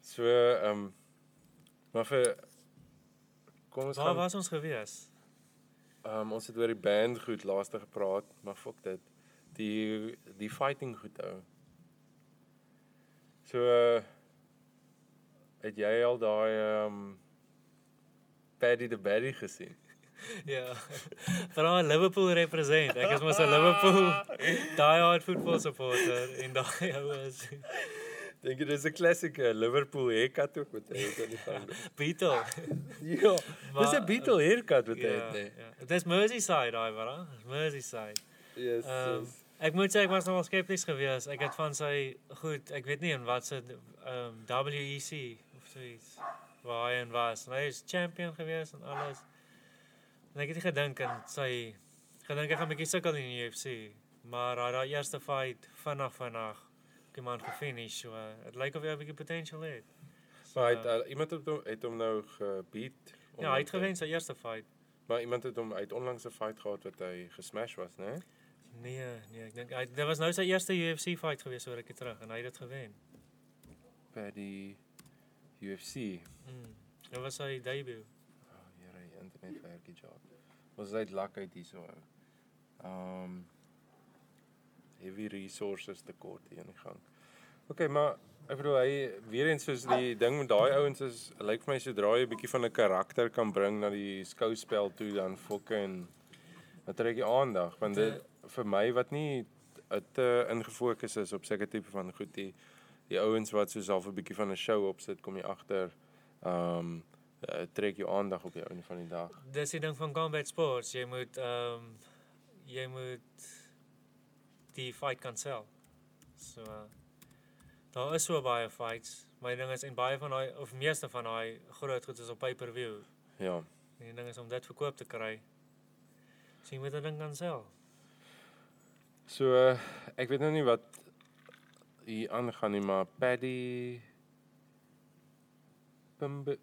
So, ehm um, maar vir kom ons Waar gaan was ons gewees? Ehm um, ons het oor die band goed laaste gepraat, maar fok dit. Die die fighting goed ou. So het jy al daai ehm um, Paddy the Baddy gesien? Ja. Vra Liverpool represent. Ek is mos 'n Liverpool die hard football supporter en daai ou is Dink jy dis 'n klassieke Liverpool haircut ook wat hy het aan die gang? Beetle. ja, dis 'n Beatle haircut wat hy Ja. het. nee. ja. Dit is Merseyside daai, maar. Merseyside. Yes. Ehm yes. Ek moet sê ek was nogal skepties geweest. Ek het van sy goed, ek weet nie in wat se ehm WEC of so iets waar hy in was. En Hy is champion geweest en alles. En ek het nie gedink en sy gedink hy gaan 'n bietjie sukkel in die UFC, maar hy daai eerste fight vinnig vinnig die man gefinish. So dit lyk of hy 'n bietjie potential het. So, Maar hy het uh, iemand het hom het hom nou gebeat. ja, hy het gewen sy eerste fight. Maar iemand het hom uit onlangs 'n fight gehad wat hy gesmash was, né? Nee, nee, ek dink hy dit was nou sy eerste UFC fight geweest oor ek het terug en hy het dit gewen. By die UFC. Mm. Dit was sy debut. Oh, Here, die internet werk nie job. Ons het lak uit hierso. Ehm um, heavy resources tekort hier in die gang. OK, maar ek bedoel hy weer eens soos die ding met daai ouens is lyk vir my sodra jy 'n bietjie van 'n karakter kan bring na die skouspel toe dan fucking wat trek jy aandag want dit vir my wat nie te ingefokus is op seker tipe van goed die die ouens wat soos half 'n bietjie van 'n show opsit kom jy agter ehm um, uh, trek jou aandag op die einde van die dag. Dis die ding van combat sports, jy moet ehm um, jy moet die fight kan sell. So uh, daar is so baie fights. My ding is en baie van daai of meeste van daai groot goed is op pay-per-view. Ja. En die ding is om dit verkoop te kry. So jy moet dit ding kan sell. So uh, ek weet nou nie wat hier aangaan nie, maar Paddy Pimble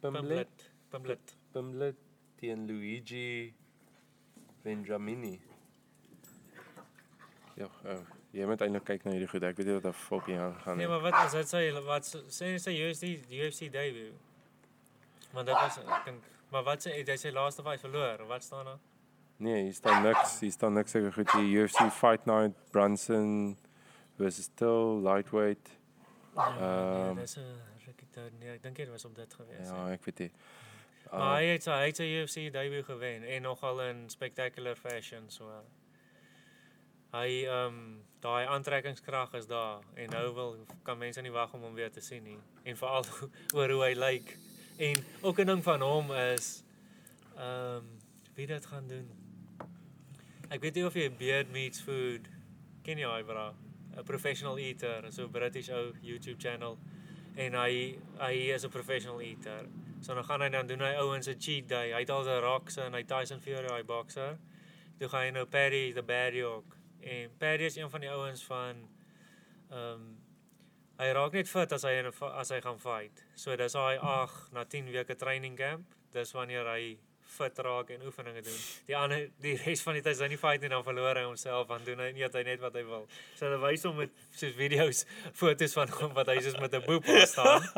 Pamphlet, pamphlet. Pimble teen Luigi Benjamini. Ja, uh, jy moet eintlik kyk na hierdie goed. Ek weet nie wat daar fucking aangaan Nee, nie. maar wat is dit sê wat sê sê UFC UFC debut? Want dit was ek dink maar wat sê hy sy laaste fight verloor? Wat staan daar? Nee, hier staan niks. Hier staan niks seker goed. Die UFC Fight Night Brunson versus Still lightweight. Ehm Ehm, dis 'n tyd. Nee, ek dink dit was op dit gewees. Ja, ek weet nie. Maar hy het sy hy het sy UFC debut gewen en nogal in spectacular fashion so. uh, Hy ehm um, daai aantrekkingskrag is daar en nou wil kan mense nie wag om hom weer te sien nie en veral oor hoe hy lyk. En ook 'n ding van hom is ehm um, wie dit gaan doen. Ek weet nie of jy Beard Meats Food ken jy hy bra, 'n professional eater, so 'n British ou YouTube channel en hy hy is 'n professional eater So dan gaan hy dan doen hy ouens 'n cheat day. Hy het al die rocks en hy Tyson Fury hy boxer. Toe gaan hy nou Paddy the Baddy ook. En Paddy is een van die ouens van ehm um, hy raak net fit as hy in as hy gaan fight. So dis hy 8 na 10 weke training camp. Dis wanneer hy fit raak en oefeninge doen. Die ander die res van die tyd is hy nie fight nie dan verloor hy homself aan doen hy nie hy net wat hy wil. So hulle wys hom met soos video's, foto's van hom wat hy soos met 'n boep daar staan.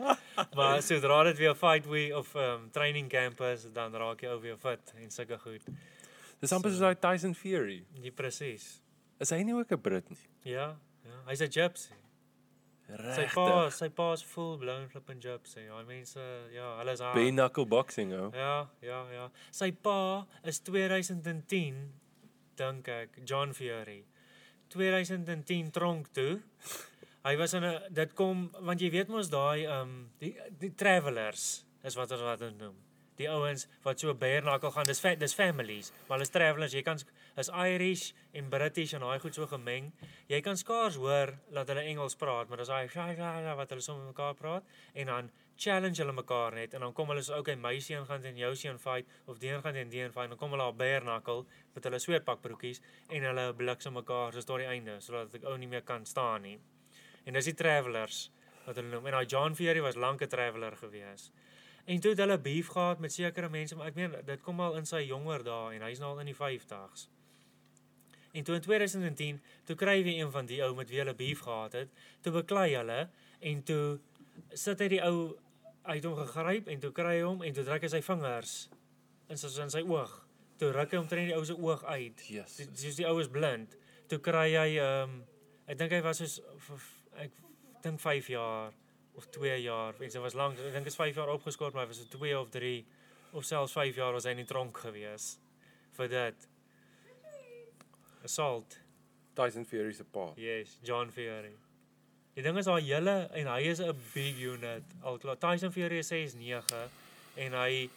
maar sodra dit weer fight week of um, training camp is, dan raak jy ou weer fit en sulke goed. Dis amper soos daai Tyson Fury. Nie presies. Is hy nie ook 'n Brit nie? Ja, ja. Hy's 'n gypsy. Sy Regtig. pa, sy pa's full blown flipping gypsy. Daai mense, ja, hulle is. Bare knuckle boxing ou. Ja, ja, ja. Sy pa is 2010 dink ek John Fury. 2010 tronk toe. Hy was in 'n dit kom want jy weet mos daai um die die travelers is wat ons wat noem. Die ouens wat so knuckle gaan, dis fa dis families, maar hulle is travelers. Jy kan is Irish en British en daai goed so gemeng. Jy kan skaars hoor dat hulle Engels praat, maar dis daai wat hulle so met mekaar praat en dan challenge hulle mekaar net en dan kom hulle so okay, my seun gaan teen jou seun fight of die een gaan teen die een fight en dan kom hulle op bare knuckle met hulle sweetpakbroekies en hulle bliksem mekaar so tot die einde sodat ek ou nie meer kan staan nie. En dis die travelers wat hulle noem. En daai John Fury was lank 'n traveler gewees. En toe het hulle beef gehad met sekere mense, maar ek meen dit kom al in sy jonger dae en hy's nou al in die 50's. En toe in 2010, toe kry hy een van die ou met wie hulle beef gehad het, toe beklei hulle en toe sit hy die ou het hom gegryp en toe kry hy hom en toe druk hy sy vingers in sy in sy oog. Toe ruk hy omtrent die ou se oog uit. Yes. Die- Soos die ou is blind. Toe kry hy ehm um, ek dink hy was soos ek dink 5 jaar of 2 jaar. Ek sê was lank. Ek dink is 5 jaar opgeskort, maar was so 2 of 3 of selfs 5 jaar was hy in die tronk gewees vir dit. Assault. Tyson Fury se pa. Yes, John Fury. Die ding is daai hele en hy is 'n big unit. Al klaar Tyson Fury is 6'9 en hy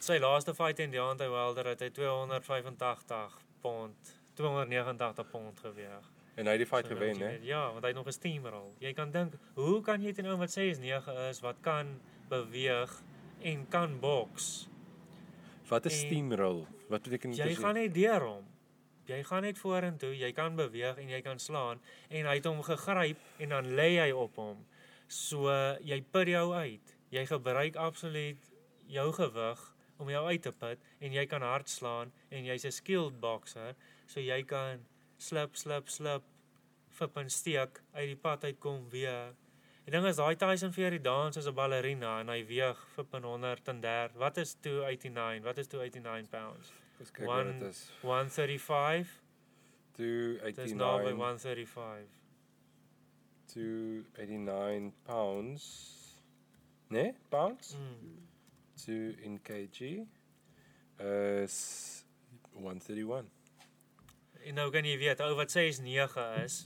sy laaste fight in Deontay Wilder het hy 285 pond, 289 pond geweg. En hy het die fight So, gewen, hè? Ja, want hy het nog 'n steamroll. Jy kan dink, hoe kan jy teen 'n ou wat 6'9 is wat kan beweeg en kan boks? Wat En- steamroll. Wat beteken dit? Jy gaan net deur hom. Jy gaan net vorentoe, jy kan beweeg en jy kan slaan en hy het hom gegryp en dan lê hy op hom. So jy put jou uit. Jy gebruik absoluut jou gewig om jou uit te put en jy kan hard slaan en jy's 'n skilled boxer, so jy kan slip slip slip fip en steek uit die pad uitkom weer. Die ding is daai Tyson Fury dans as 'n ballerina en hy weeg fip en 130. Wat is 289? Wat is 289 pounds? Ons kyk wat dit is. 135. Dis naby 289 135. 289 pounds. Nee, pounds? Mm. 2 in kg is 131. En nou kan jy weet, ou wat 6'9 is.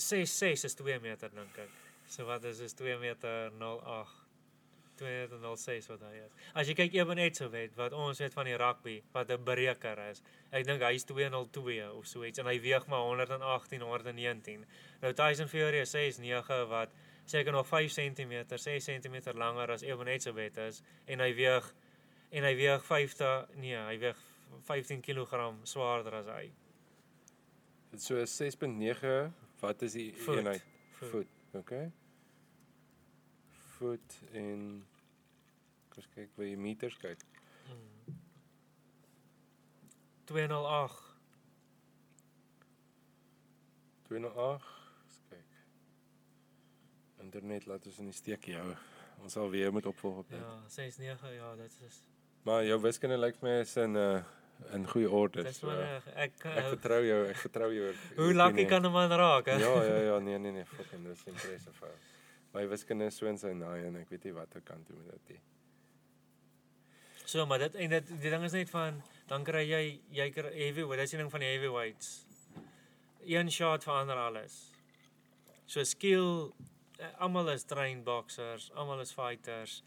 6'6 is 2 meter dink ek. So wat is is 2 meter 08. 2 meter 06 wat hy is. As jy kyk Eben Etzebeth wat ons weet van die rugby wat 'n breker is. Ek dink hy's 202 of so iets en hy weeg maar 118 119. Nou Tyson Fury is 6'9 wat seker nog 5 cm, 6 cm langer as Eben Etzebeth is en hy weeg en hy weeg 50 nee, hy weeg 15 kg swaarder as hy. Dit so is 6.9. Wat is die Voet. eenheid? Voet. Okay. Voet en kom ons kyk waar jy meters kyk. Mm. 208. 208. Eens kyk. Internet laat ons in die steek hou. Ons sal weer moet opvolg op dit. Ja, 69, ja, dit is Maar jou wiskunde lyk my is in 'n uh, in goeie orde. Dis So, maar reg. ek ek uh, vertrou jou, ek vertrou jou. Hoe lucky kan 'n man raak, hè? Ja, ja, ja, nee, nee, nee, fucking dis impressive. ou. My wiskunde is so in sy naai en ek weet nie wat ek kan doen met dit nie. So, maar dit en dit die ding is net van dan kry jy jy kry heavyweight, dis die ding van die heavyweights. Een shot verander alles. So skill eh, almal is trained boxers, almal is fighters.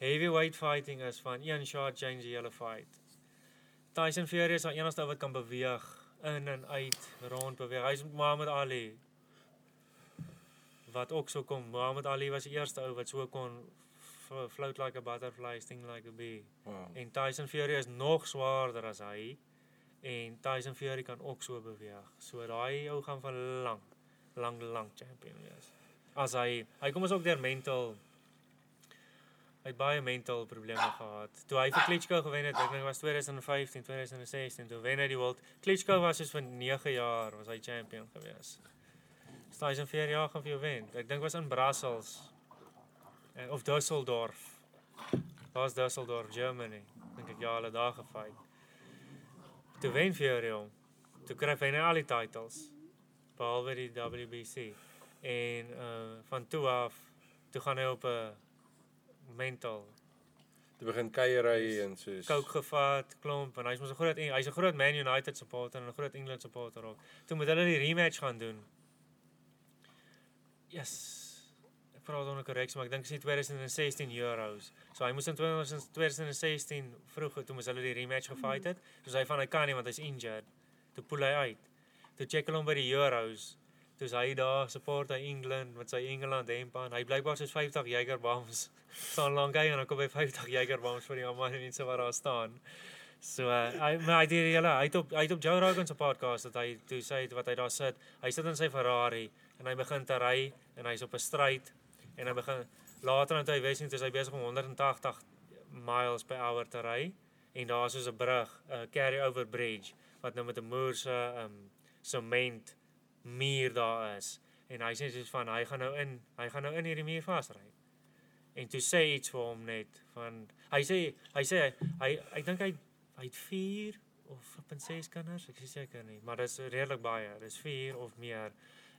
Heavyweight fighting is van een shot change die hele fight. Tyson Fury is die enigste ou wat kan beweeg in en uit, rond beweeg. Hy's Muhammad Ali. wat ook so kom. Muhammad Ali was die eerste ou wat so kon float like a butterfly, sting like a bee. Wow. En Tyson Fury is nog swaarder as hy. En Tyson Fury kan ook so beweeg. So daai ou gaan van lank, lank lank champion wees. As hy hy kom ons ook deur mental hy het baie mental probleme gehad. Toe hy vir Klitschko gewen het, ek dink dit was 2015, 2016, toe wen hy die world. Klitschko was soos vir 9 jaar was hy champion gewees. Tyson Fury ja gaan vir jou wen. Ek dink was in Brussels eh, of Düsseldorf. Daar's Düsseldorf, Germany. Dink ek ja, hulle daar gefight. Toe wen Fury hom. Toe kry hy nou al die titles behalwe die WBC. En uh van toe af toe gaan hy op 'n mental Toe begin kuiery en soos coke gevat, klomp en hy's mos 'n groot hy's 'n groot Man United supporter en 'n groot England supporter ook. Toe moet hulle die rematch gaan doen. Yes. Ek praat onder korrek, maar ek dink dit is 2016 Euros. So hy moes in 20 2016 vroeg toe moes hulle die rematch gefight het. Soos hy van hy kan nie want hy's injured. Toe pull hy uit. Toe check hulle hom by die Euros. Toe is hy daar support hy England met sy Engeland hemp aan. Hy blykbaar soos 50 Jager bombs staan lank hy en dan kom hy 50 Jager bombs vir die almal mense wat daar staan. So uh, hy maar hy het hele hy het op hy het op Joe Rogan se podcast dat hy toe sê wat hy daar sit. Hy sit in sy Ferrari en hy begin te ry en hy's op 'n stryd en hy begin later dan toe hy toe is hy besig om 180 miles per hour te ry en daar's soos 'n brug, 'n carry over bridge wat nou met 'n moerse um sement muur daar is en hy sê soos van hy gaan nou in hy gaan nou in hierdie muur vasry. En toe sê iets vir hom net van hy sê hy sê hy ek dink hy hy het 4 of 6 kinders, ek is seker nie, maar dis redelik baie. Dis 4 of meer.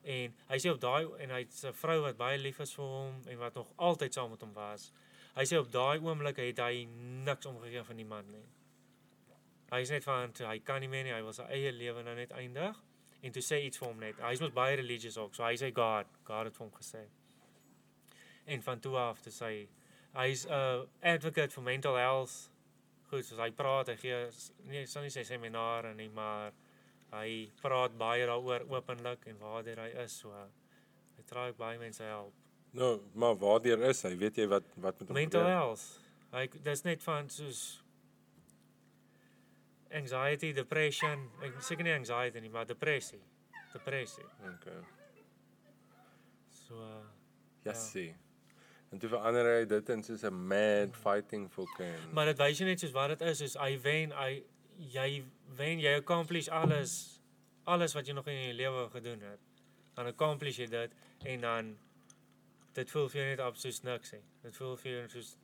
En hy sê op daai en hy het 'n vrou wat baie lief is vir hom en wat nog altyd saam met hom was. Hy sê op daai oomblik het hy niks omgegee van die man nie. Hy is net van hy kan nie meer nie, hy wil sy eie lewe nou net eindig en toe sê iets vir hom net. Hy's mos baie religious ook, so hy sê God, God het vir hom gesê. En van toe af te sê hy's 'n uh, advocate vir mental health. Goed, soos hy praat, hy gee nee, sal nie sê seminare nie, maar hy praat baie daaroor openlik en waar hy is, so hy try baie mense help. Nou, maar waardeur is hy? Weet jy wat wat met hom Mental health. Hy dis net van soos anxiety, depression, ek seker nie anxiety nie, maar depressie. Depressie. Okay. So uh, Ja, Ja. sien. En toe verander hy dit in soos 'n mad fighting fucking. maar dit wys jy net soos wat dit is, soos hy wen, hy jy wen, jy accomplish alles alles wat jy nog in jou lewe gedoen het. Dan accomplish jy dit en dan dit voel vir jou net soos niks hè. Dit voel vir jou soos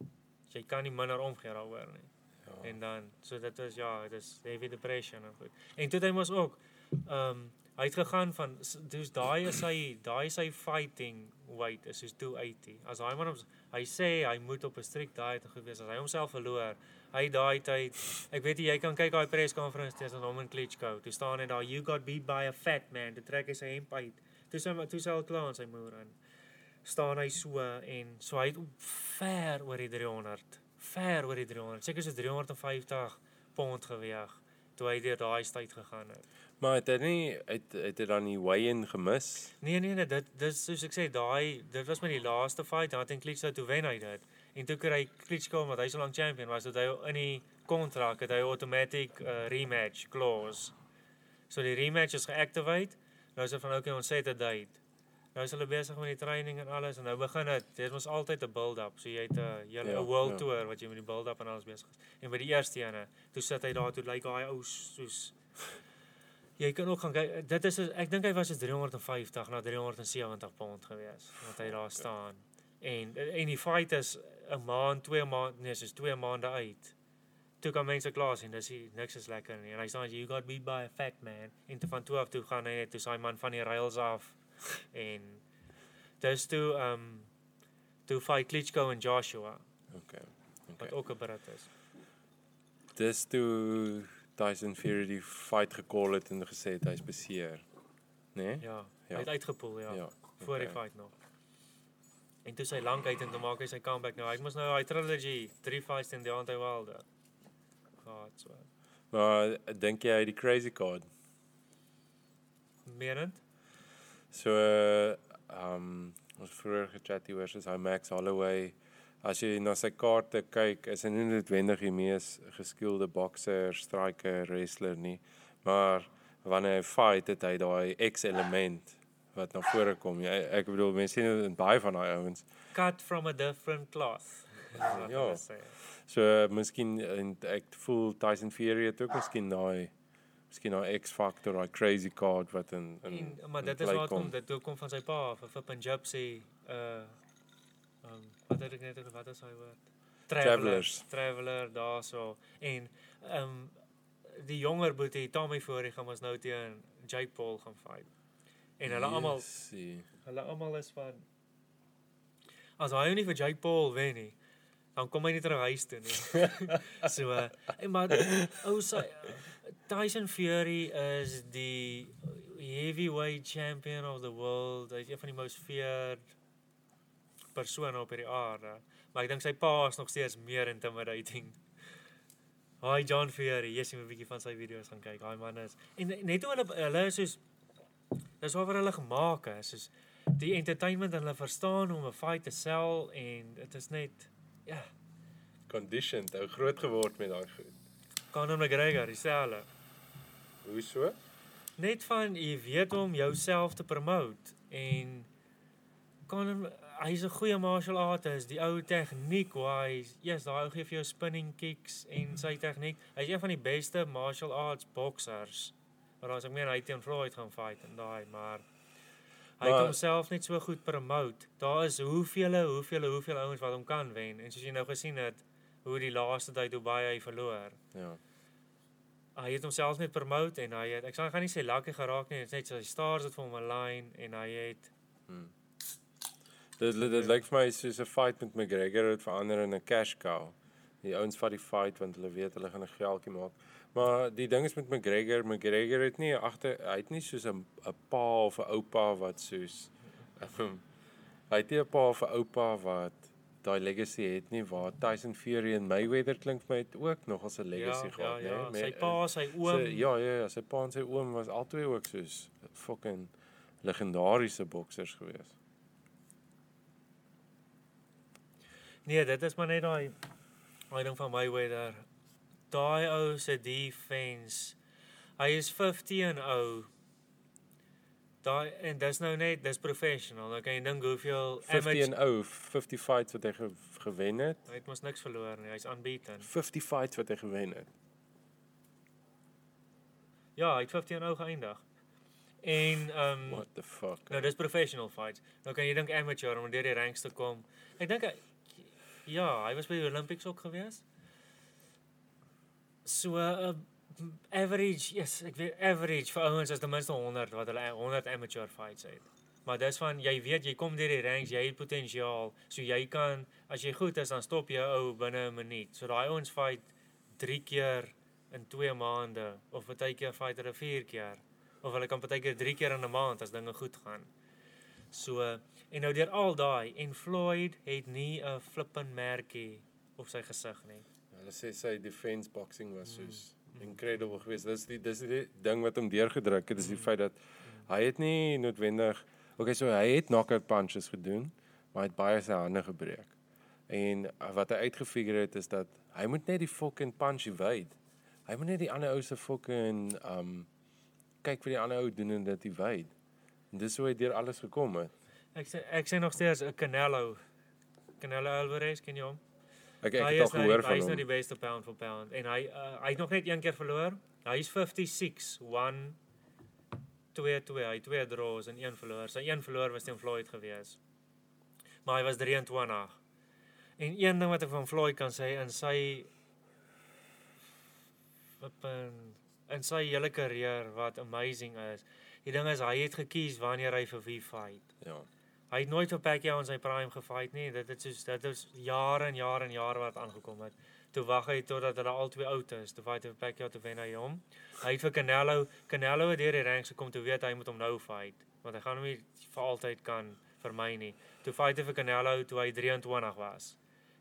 jy kan nie minder omgee daaroor nie. Ja. En dan so dit is ja, dit is heavy depression en goed. En toe het hy mos ook ehm um, hy het gegaan van dis daai is hy daai is hy fighting weight is soos 280. As hy man hy sê hy moet op 'n strict diet gewees as hy homself verloor. Hy daai tyd ek weet nie, jy kan kyk daai perskonferensie tussen hom en Klitschko. Toe staan hy daar you got beat by a fat man. Dit trek hy sy hemp uit. Toe sê toe sê al klaar in sy moer in. Staan hy so en so hy het ver oor die 300 ver oor die 300. Seker so 350 pond geweg toe hy deur daai tyd gegaan het. Maar het hy nie het het hy dan die weigh-in gemis? Nee nee nee, dit dis soos ek sê, daai dit was met die laaste fight, dan het hy Klitschko toe wen hy dit. En toe kry Klitschko omdat hy so lank champion was, dat hy in die kontrak het hy automatic uh, rematch clause. So die rematch is geactivate. Nou is dit van okay, ons set 'n date. Nou is hulle besig met die training en alles en nou begin dit. Dit was altyd 'n build-up. So jy het 'n jy 'n Ja, world ja. tour wat jy met die build-up en alles besig is. En by die eerste ene, toe sit hy daar toe lyk like, daai ou soos Jy kan ook gaan kyk. Dit is ek dink hy was so 350 na 370 pond gewees wat hy daar staan. En en die fight is 'n maand, twee maande, nee, soos twee maande uit. Toe kan mense klaar sien, dis nie- niks is lekker nie. En hy staan you got beat by a fat man. En toe van toe af toe gaan hy net toe sy man van die rails af. En dis toe ehm um, toe fight Klitschko en Joshua Okay. wat Okay. ook 'n Brit is. Dis toe Tyson Fury die fight gecall het en gesê het hy's beseer. Né? Nee? Ja, Ja. hy het uitgepoel, ja. ja. voor die okay. fight nog. En toe sy lank uit en toe maak hy sy comeback nou. Hy mos nou hy trilogy, drie fights teen Deontay Wilder. Gehad so. Maar dink jy hy die crazy card? Menend? So ehm um, ons vroeër gechat hier oor soos hy Max Holloway. As jy na sy kaarte kyk, is hy nie noodwendig die mees geskilde bokser, striker, wrestler nie, maar wanneer hy fight, het hy daai X-element wat na vore kom. Ja, ek bedoel mense sien dit in baie van daai ouens. Cut from a different wat Ja. So miskien en ek voel Tyson Fury het ook miskien daai miskien daai X-factor, daai crazy card wat in in En, maar in dit is play waar kom. kom dit kom van sy pa af, vir Punjab sê uh um wat het ek net gesê wat is hy woord? Travelers. Traveler daarso en um die jonger boetie Tommy Fury gaan ons nou teen Jake Paul gaan fight. En hulle almal Jessie. hulle almal is van as hy nie vir Jake Paul wen nie, dan kom hy nie terug huis toe nie. so uh, en maar ou sy Tyson Fury is die heavyweight champion of the world. Hy's een van die most feared persone op hierdie aarde. Maar ek dink sy pa is nog steeds meer intimidating. Hi John Fury, jy sien 'n bietjie van sy video's gaan kyk. Daai man is en net hoe hulle hulle is soos dis waaroor hulle gemaak is, soos die entertainment en hulle verstaan hoe om 'n fight te sell en dit is net ja, conditioned, ou groot geword met daai goed. Conor McGregor dieselfde. Hoe so? Net van jy weet hoe om jouself te promote en Conor hy's 'n goeie martial artist, die ou tegniek wise. Yes, daai ou gee vir jou spinning kicks en sy tegniek. Hy's een van die beste martial arts boksers. Maar as ek meen hy teen Floyd gaan fight en daai, maar hy het homself net so goed promote. Daar is hoeveel hoeveel hoeveel ouens wat hom kan wen en soos jy nou gesien het hoe die laaste tyd hoe baie hy verloor. Ja. Hy het homself net promote en hy het ek sal gaan nie sê lucky geraak nie, dit is net sy stars het vir hom 'n line en hy het Dit dit, dit lyk vir my soos 'n fight met McGregor het verander in 'n cash cow. Die ouens vat die fight want hulle weet hulle gaan 'n geldjie maak. Maar die ding is met McGregor, McGregor het nie agter hy het nie soos 'n 'n pa of 'n oupa wat soos hy het nie 'n pa of 'n oupa wat daai legacy het nie waar Tyson Fury en Mayweather klink vir my het ook nog as 'n legacy ja, gehad, ja, ja, né? sy pa, sy oom. Sy, ja, ja, ja, sy pa en sy oom was albei ook soos fucking legendariese boksers geweest. Nee, dit is maar net daai daai ding van Mayweather. Daai ou se defense. Hy is 15 en ou. Daai en dis nou net dis professional. Kan jy dink hoeveel 50 en ou, 50 fights wat hy ge gewen het. Hy het mos niks verloor nie. Hy's unbeaten. 50 fights wat hy gewen het. Ja, hy het 15 en ou geëindig. En ehm um, What the fuck? Nou dis professional fights. Nou kan jy dink amateur om deur die ranks te kom. Ek dink hy ja, hy was by die Olympics ook gewees. So 'n uh, average, yes, ek weet average vir ouens is ten minste 100 wat hulle 100 amateur fights het. Maar dis van jy weet jy kom deur die ranks, jy het potensiaal. So jy kan as jy goed is dan stop jy ou binne 'n minuut. So daai ouens fight 3 keer in 2 maande of partykeer fight hulle 4 keer of hulle kan partykeer 3 keer in 'n maand as dinge goed gaan. So en nou deur al daai en Floyd het nie 'n flippin merkie op sy gesig nie. Hulle sê sy defense boxing was soos incredible geweest. Dis die dis die ding wat hom deurgedruk het, is die feit dat hy het nie noodwendig Okay, so hy het knockout punches gedoen, maar hy het baie sy hande gebreek. En uh, wat hy uitgefigure het is dat hy moet net die fucking punch evade. Hy moet net die ander ou se fucking um kyk vir die ander ou doen en dit evade. En dis hoe hy deur alles gekom het. Ek sê ek sê nog steeds 'n Canelo. Canelo Alvarez ken jy hom? Ek ek Hy het al nou gehoor die- Hy van is nou hom. die beste pound for pound en hy uh, hy het nog net een keer verloor. Hy is 56 1 2 2 hy het twee draws en een verloor. Sy een verloor was teen Floyd gewees. Maar hy was 23. En een ding wat ek van Floyd kan sê in sy in in sy hele karier wat amazing is. Die ding is hy het gekies wanneer hy vir wie fight. Ja. Hy het nooit vir Pacquiao in sy prime gefight nie. Dit het soos dit is jare en jare en jare wat aangekom het. Toe wag hy totdat hulle albei oud is. Toe fight hy vir Pacquiao te wen hy hom. Hy het vir Canelo, Canelo het deur die ranks gekom toe weet hy moet hom nou fight, want hy gaan hom nie vir altyd kan vermy nie. Toe fight hy vir Canelo toe hy 23 was.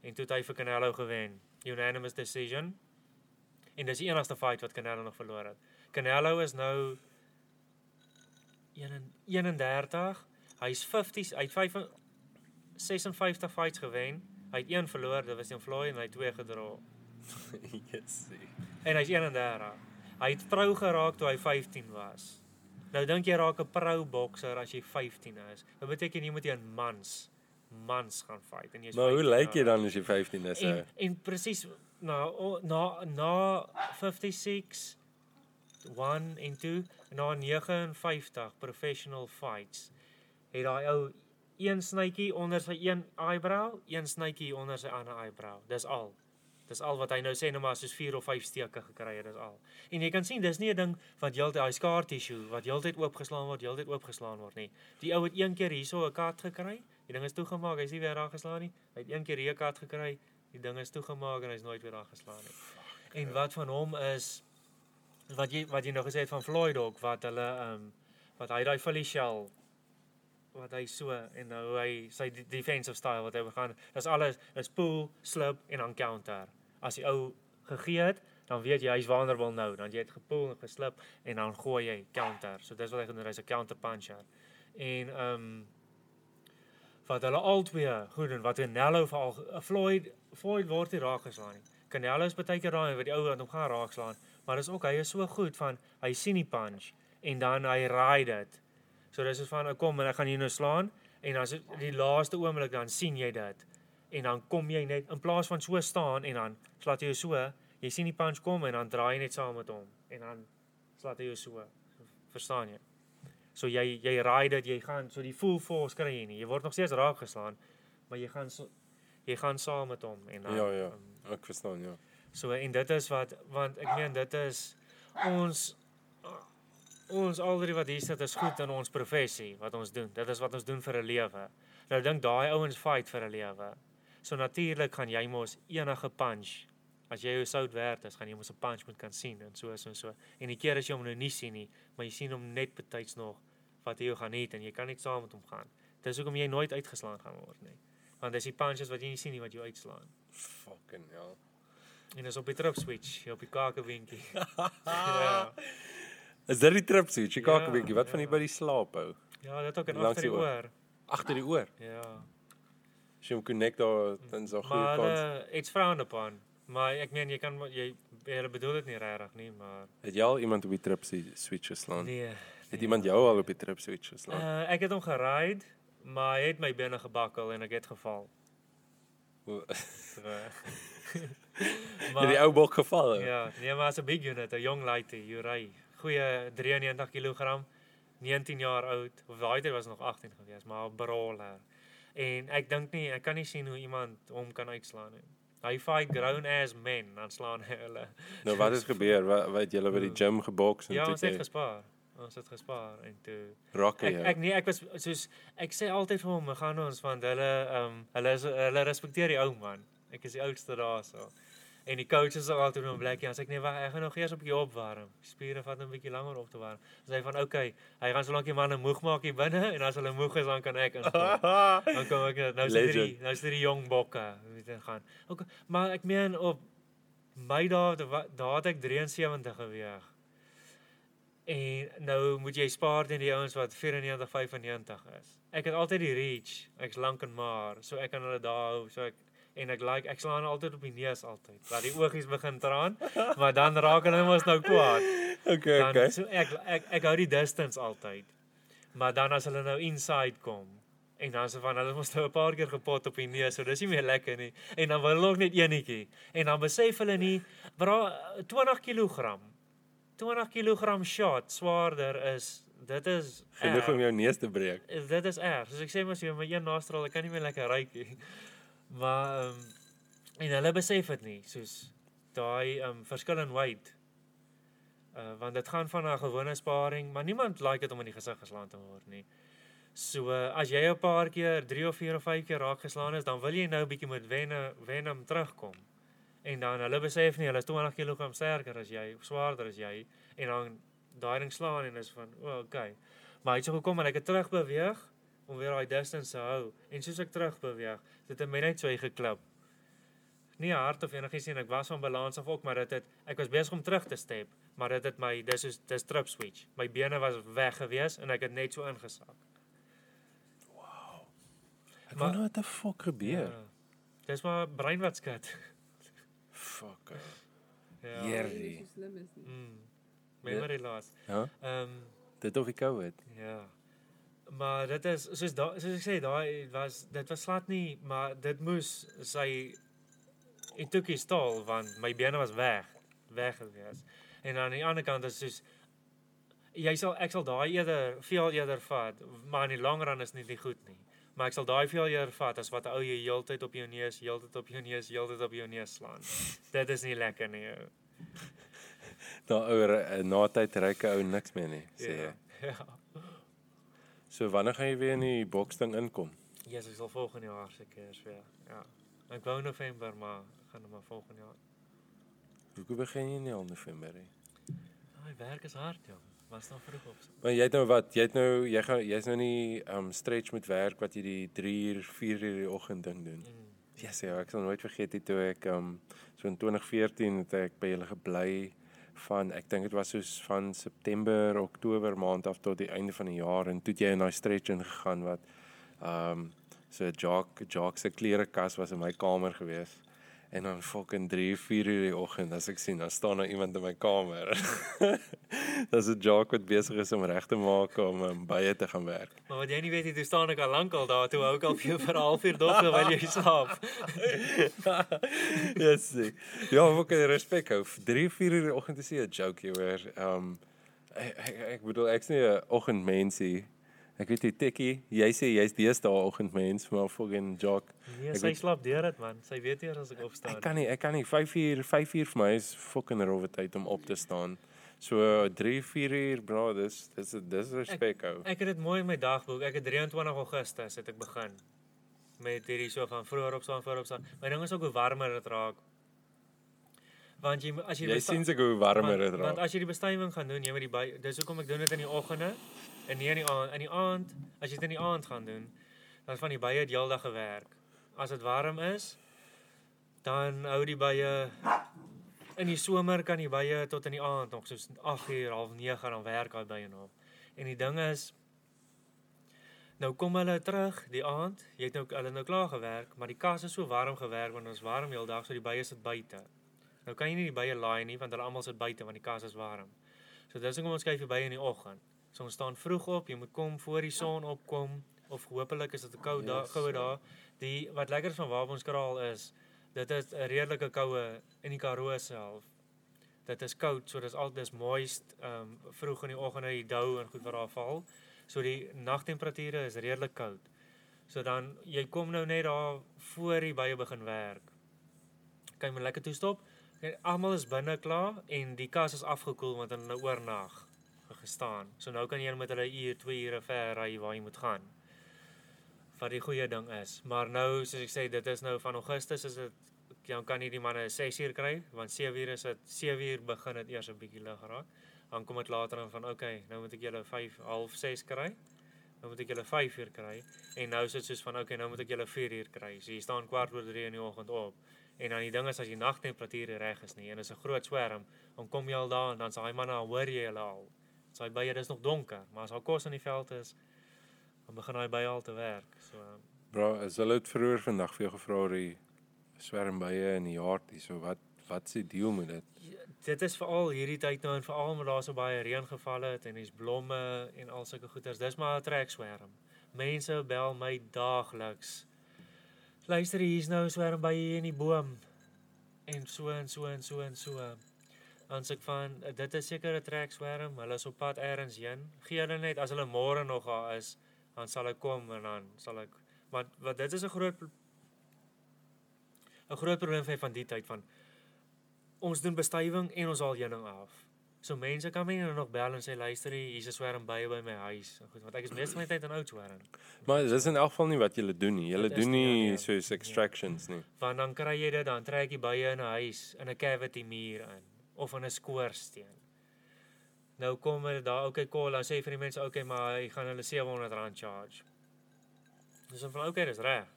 En toe het hy vir Canelo gewen. Unanimous decision. En dis die enigste fight wat Canelo nog verloor het. Canelo is nou 31 Hy's 50s, hy't 5 56 fights gewen. Hy het een verloor, dit was teen Floyd en hy het twee gedra. yes. En hy's 31. Hy het vrou geraak toe hy 15 was. Nou dink jy raak 'n pro bokser as jy 15 is. Dit beteken jy moet teen mans mans gaan fight en jy's Maar hoe 15 lyk jy dan as jy 15 is? En hè? en presies na na na 56 1 en 2 na 59 professional fights het daai ou een snytjie onder sy een eyebrow, een snytjie onder sy ander eyebrow. Dis al. Dis al wat hy nou sê nou maar soos 4 of 5 steke gekry het, dis al. En jy kan sien dis nie 'n ding wat heeltyd daai scar tissue wat heeltyd oopgeslaan word, heeltyd oopgeslaan word nie. Die ou het een keer hierso 'n kat gekry. Die ding is toegemaak, hy's nie weer daar geslaan nie. Hy het een keer hier 'n kat gekry. Die ding is toegemaak en hy's nooit weer daar geslaan nie. En wat van hom is wat jy wat jy nou gesê het van Floyd ook wat hulle ehm um, wat hy daai Philly shell wat hy so en nou hy sy de- defensive style wat hy gaan dis alles is pull, slip en dan counter. As die ou gegee het, dan weet jy hy's vulnerable nou, dan jy het gepull en geslip en dan gooi jy counter. So dis wat hy genoem hy's 'n counter puncher. En ehm um, wat hulle albei goed doen wat Canelo veral Floyd Floyd word nie raak geslaan. Canelo is baie keer daai wat die ou wat hom gaan raak slaan, maar dis ook hy is so goed van hy sien die punch en dan hy raai dit. So dis is van kom en ek gaan hier nou slaan en dan is die laaste oomblik dan sien jy dit. En dan kom jy net in plaas van so staan en dan slaat jy jou so, jy sien die punch kom en dan draai jy net saam met hom en dan slaat hy jou so. Verstaan jy? So jy jy raai dit, jy gaan so die full force kry jy nie. Jy word nog steeds raak geslaan, maar jy gaan so, jy gaan saam met hom en dan Ja, ja. um, Ek verstaan, ja. So en dit is wat want ek meen dit is ons ons alreeds wat hier sit is goed in ons professie wat ons doen. Dit is wat ons doen vir 'n lewe. Nou dink daai ouens fight vir 'n lewe. So natuurlik gaan jy mos enige punch as jy jou sout werd is, gaan jy mos 'n punch moet kan sien en so so en so. En die keer as jy hom nou nie sien nie, maar jy sien hom net betyds nog wat jy gaan hê en jy kan net saam met hom gaan. Dis hoekom jy nooit uitgeslaan gaan word nie. Want dis die punches wat jy nie sien nie wat jou uitslaan. Fucking hell. En dis op die trip switch, op die kakewinkie. ja. Is dit die trip? Jy kyk Ja, bietjie. Wat van ja. die by die slaap hou? Ja, dit ook Langs agter die oor. Agter die oor. Ja. As jy hom connect daar, dan daar goeie Maar kans. uh, it's frowned upon. Maar ek meen jy kan maar- jy jy bedoel dit nie regtig nie, maar Het jy al iemand op die trip si- switch geslaan? nee. Het iemand jou al op die trip switch geslaan? Uh, ek het hom geride, maar hy het my bene gebakkel en ek het geval. So, Het die ou bok geval? Ja, nee, maar as 'n big unit, 'n jong lady, jy ry. Goeie 93 kg, 19 jaar oud. Of daai tyd was nog 18 gewees, maar 'n brawler. En ek dink nie, ek kan nie sien hoe iemand hom kan uitslaan nie. Hy fight grown ass men, dan slaan hy hulle. Nou wat het gebeur? Wat wat het julle by die gym geboks en Ja, toe ons het gespaar. Ons het gespaar en toe rakke ek ek nee, ek was soos ek sê altyd vir hom, "We gaan ons want hulle ehm um, hulle is hulle respekteer die ou man. Ek is die oudste daarso. En die coach is ook altyd met 'n blikkie. As ek nee, wag, ek gaan nog eers 'n bietjie opwarm. Die spiere vat 'n bietjie langer op te warm. Sê hy van, "Oké, okay, hy gaan solank die manne moeg maak hier binne en as hulle moeg is dan kan ek inkom." dan kom ek nou sit Legend. nou sit die jong bokke weet jy gaan. Okay, maar ek meen op my dae da- daar het ek 73 geweg. En nou moet jy spaar teen die ouens wat 94 95 is. Ek het altyd die reach. Ek's lank en maar, so ek kan hulle daar hou. So ek en ek like ek slaan altyd op die neus altyd. Laat die oogies begin traan, maar dan raak hulle mos nou kwaad. Okay, Dan okay. so ek ek ek hou die distance altyd. Maar dan as hulle nou inside kom en dan so van hulle mos nou 'n paar keer gepot op die neus, so dis nie meer lekker nie. En dan wil hulle ook net eenetjie. En dan besef hulle nie, bra 20 kg. 20 kg shot swaarder is dit is Genoeg om jou neus te breek. Dit is erg. Soos ek sê mos jy met een nostril, ek kan nie meer lekker ruik nie. Maar um, en hulle besef dit nie, soos daai um verskil in weight. Uh want dit gaan van 'n gewone sparing, maar niemand like dit om in die gesig geslaan te word nie. So uh, as jy 'n paar keer 3 of 4 of 5 keer raak geslaan is, dan wil jy nou 'n bietjie met wenne wen om terugkom. En dan hulle besef nie hulle is 20 kg sterker as jy, swaarder as jy en dan daai ding slaan en is van, o, oh, okay. Maar hy het so gekom en ek het terug beweeg om weer daai distance te hou. En soos ek terug beweeg, het dit my net so geklip. Nie hard of enigiets nie, en ek was van balans af ook, maar dit het ek was besig om terug te step, maar dit het my dis is dis trip switch. My bene was weg gewees en ek het net so ingesak. Ek Maar- wonder wat die fuck gebeur. Ja. Dis maar brein wat skat. Fuck. Ja. Hier. Jy Jerry. is so slim is nie. Mm. Memory loss. Ja. Ehm Dit of die COVID. ja. Maar dit is soos daai soos ek sê daai was dit was glad nie, maar dit moes sy en toekie staal want my bene was weg, weg gewees. En aan die ander kant is soos jy sal ek sal daai eerder veel eerder vat, maar in die lang run is dit nie goed nie. Maar ek sal daai veel eerder vat as wat 'n ou jy heeltyd op jou neus, heeltyd op jou neus, heeltyd op jou neus slaan. dit is nie lekker nie. ou. Daar oor na tyd ry 'n ou niks meer nie, sê jy. Ja. Ja. So wanneer gaan jy weer in die boksding inkom? Ja, ek sal volgende jaar seker weer. Ja. Ek wou November, maar gaan nou maar volgende jaar. Hoekom begin jy nie al November nie? Daai werk is hard, jong. Was dan vroeg op. Maar jy het nou wat? Jy het nou jy gaan jy's nou nie um stretch met werk wat jy die 3 uur, 4 uur die oggend ding doen. Mm. Ja, yes, ja, ek sal nooit vergeet die toe ek um so in 2014 het ek by julle gebly van ek dink dit was soos van September, Oktober maand af tot die einde van die jaar en toe jy in daai stretch ingegaan wat um so 'n jock jock se klerekas was in my kamer gewees. En dan fucking 3, 4 uur die oggend as ek sien, dan staan daar iemand in my kamer. Dis 'n jock wat besig is om reg te maak om um, baie te gaan werk. Maar wat jy nie weet nie, toe staan ek al lank al daar, toe hou ek al vir jou vir 'n halfuur dop terwyl jy slaap. yes. nee. Ja, ook in respek hou. 3, 4 uur die oggend is 'n joke hoor. Um ek, ek, ek bedoel ek's nie 'n oggendmensie. Ek weet jy Tikkie, jy sê jy's deesdae oggendmens, maar fucking jock. Nee, Ek sy weet- slaap deur dit man. Sy weet eers as ek opstaan. Ek kan nie, ek kan nie 5 uur, 5 uur vir my is fucking rowwe tyd om op te staan. So 3, 4 uur, bro, dis dis dis respek hou. Ek het dit mooi in my dagboek. Ek het 23 Augustus het ek begin met hierdie so van vroeër opstaan, vroeër opstaan. My ding is ook hoe warmer dit raak. Want jy as jy Jy sien seker hoe warmer dit want, want raak. as jy die bestuiving gaan doen, jy met die by dis hoekom ek doen dit in die oggende en nie in die aand. In die aand, as jy dit in die aand gaan doen, dan van die bye het heeldag gewerk. As dit warm is, dan hou die bye in die somer kan die bye tot in die aand nog soos 8 uur, half 9 dan werk daai bye nog. En die ding is nou kom hulle terug die aand. Jy het nou hulle nou klaar gewerk, maar die kas is so warm gewerk want ons warm heeldag, so die bye sit buite. Nou kan jy nie die bye laai nie want hulle almal sit buite want die kas is warm. So dis hoekom ons skuif die bye in die oggend. So ons staan vroeg op, jy moet kom voor die son opkom of hopelik is dit 'n koue dag, ja. dag. Die wat lekker is van Wapenskraal is dit is 'n redelike koue in die Karoo self. Dit is koud, so dis al dis moist ehm um, vroeg in die oggend uit die dou en goed wat daar val. So die nagtemperature is redelik koud. So dan jy kom nou net daar voor die bye begin werk. Kan jy maar lekker toe stop. Kyk, Almal is binne klaar en die kas is afgekoel want hulle nou oornag gestaan. So nou kan jy met hulle uur, 2 ure ver ry waar jy moet gaan. Wat die goeie ding is. Maar nou soos ek sê, dit is nou van Augustus is dit jy kan nie die manne 6 uur kry want 7 uur is dit 7 uur begin dit eers 'n bietjie lig raak. Dan kom dit later aan van okay, nou moet ek julle 5 half 6 kry. Nou moet ek julle 5 uur kry en nou is dit soos van okay, nou moet ek julle 4 uur kry. So jy staan kwart oor 3 in die oggend op. En dan die ding is as die nagtemperature reg is nie en is 'n groot swerm, dan kom jy al daar en dan sê hy man nou hoor jy hulle al. Sy bye dis nog donker, maar as al kos in die veld is, dan begin hy by al te werk. So Bro, as hulle het vroeër vandag vir jou gevra oor die swermbye in die jaard hier, so wat wat se deal met dit? Ja, dit is veral hierdie tyd nou en veral omdat daar so baie reën geval het en dis blomme en al sulke goeters. Dis maar 'n trekswerm. Mense bel my daagliks. Luister, hier's nou swerm by hier in die boom. En so en so en so en so. Dan sê ek van dit is seker 'n trekswerm. Hulle is op pad elders heen. Gee hulle net as hulle môre nog daar is, dan sal ek kom en dan sal ek want wat dit is 'n groot 'n groot probleem van die tyd van ons doen bestuiving en ons haal heuning af. So mense kan my nou nog bel en sê luister hier, hier's 'n swerm bye by my huis. Goed, want ek is meeste van my tyd in Oudtshoorn. Maar dis in elk geval nie wat julle doen nie. Dit is doen nie, nie soos extractions nie. Want dan kry jy dit dan trek jy bye in 'n huis in 'n cavity muur in of in 'n skoorsteen. Nou kom hulle daar, okay, call, dan sê vir die mense, okay, maar jy gaan hulle R700 charge. Dis dan van okay, dis reg.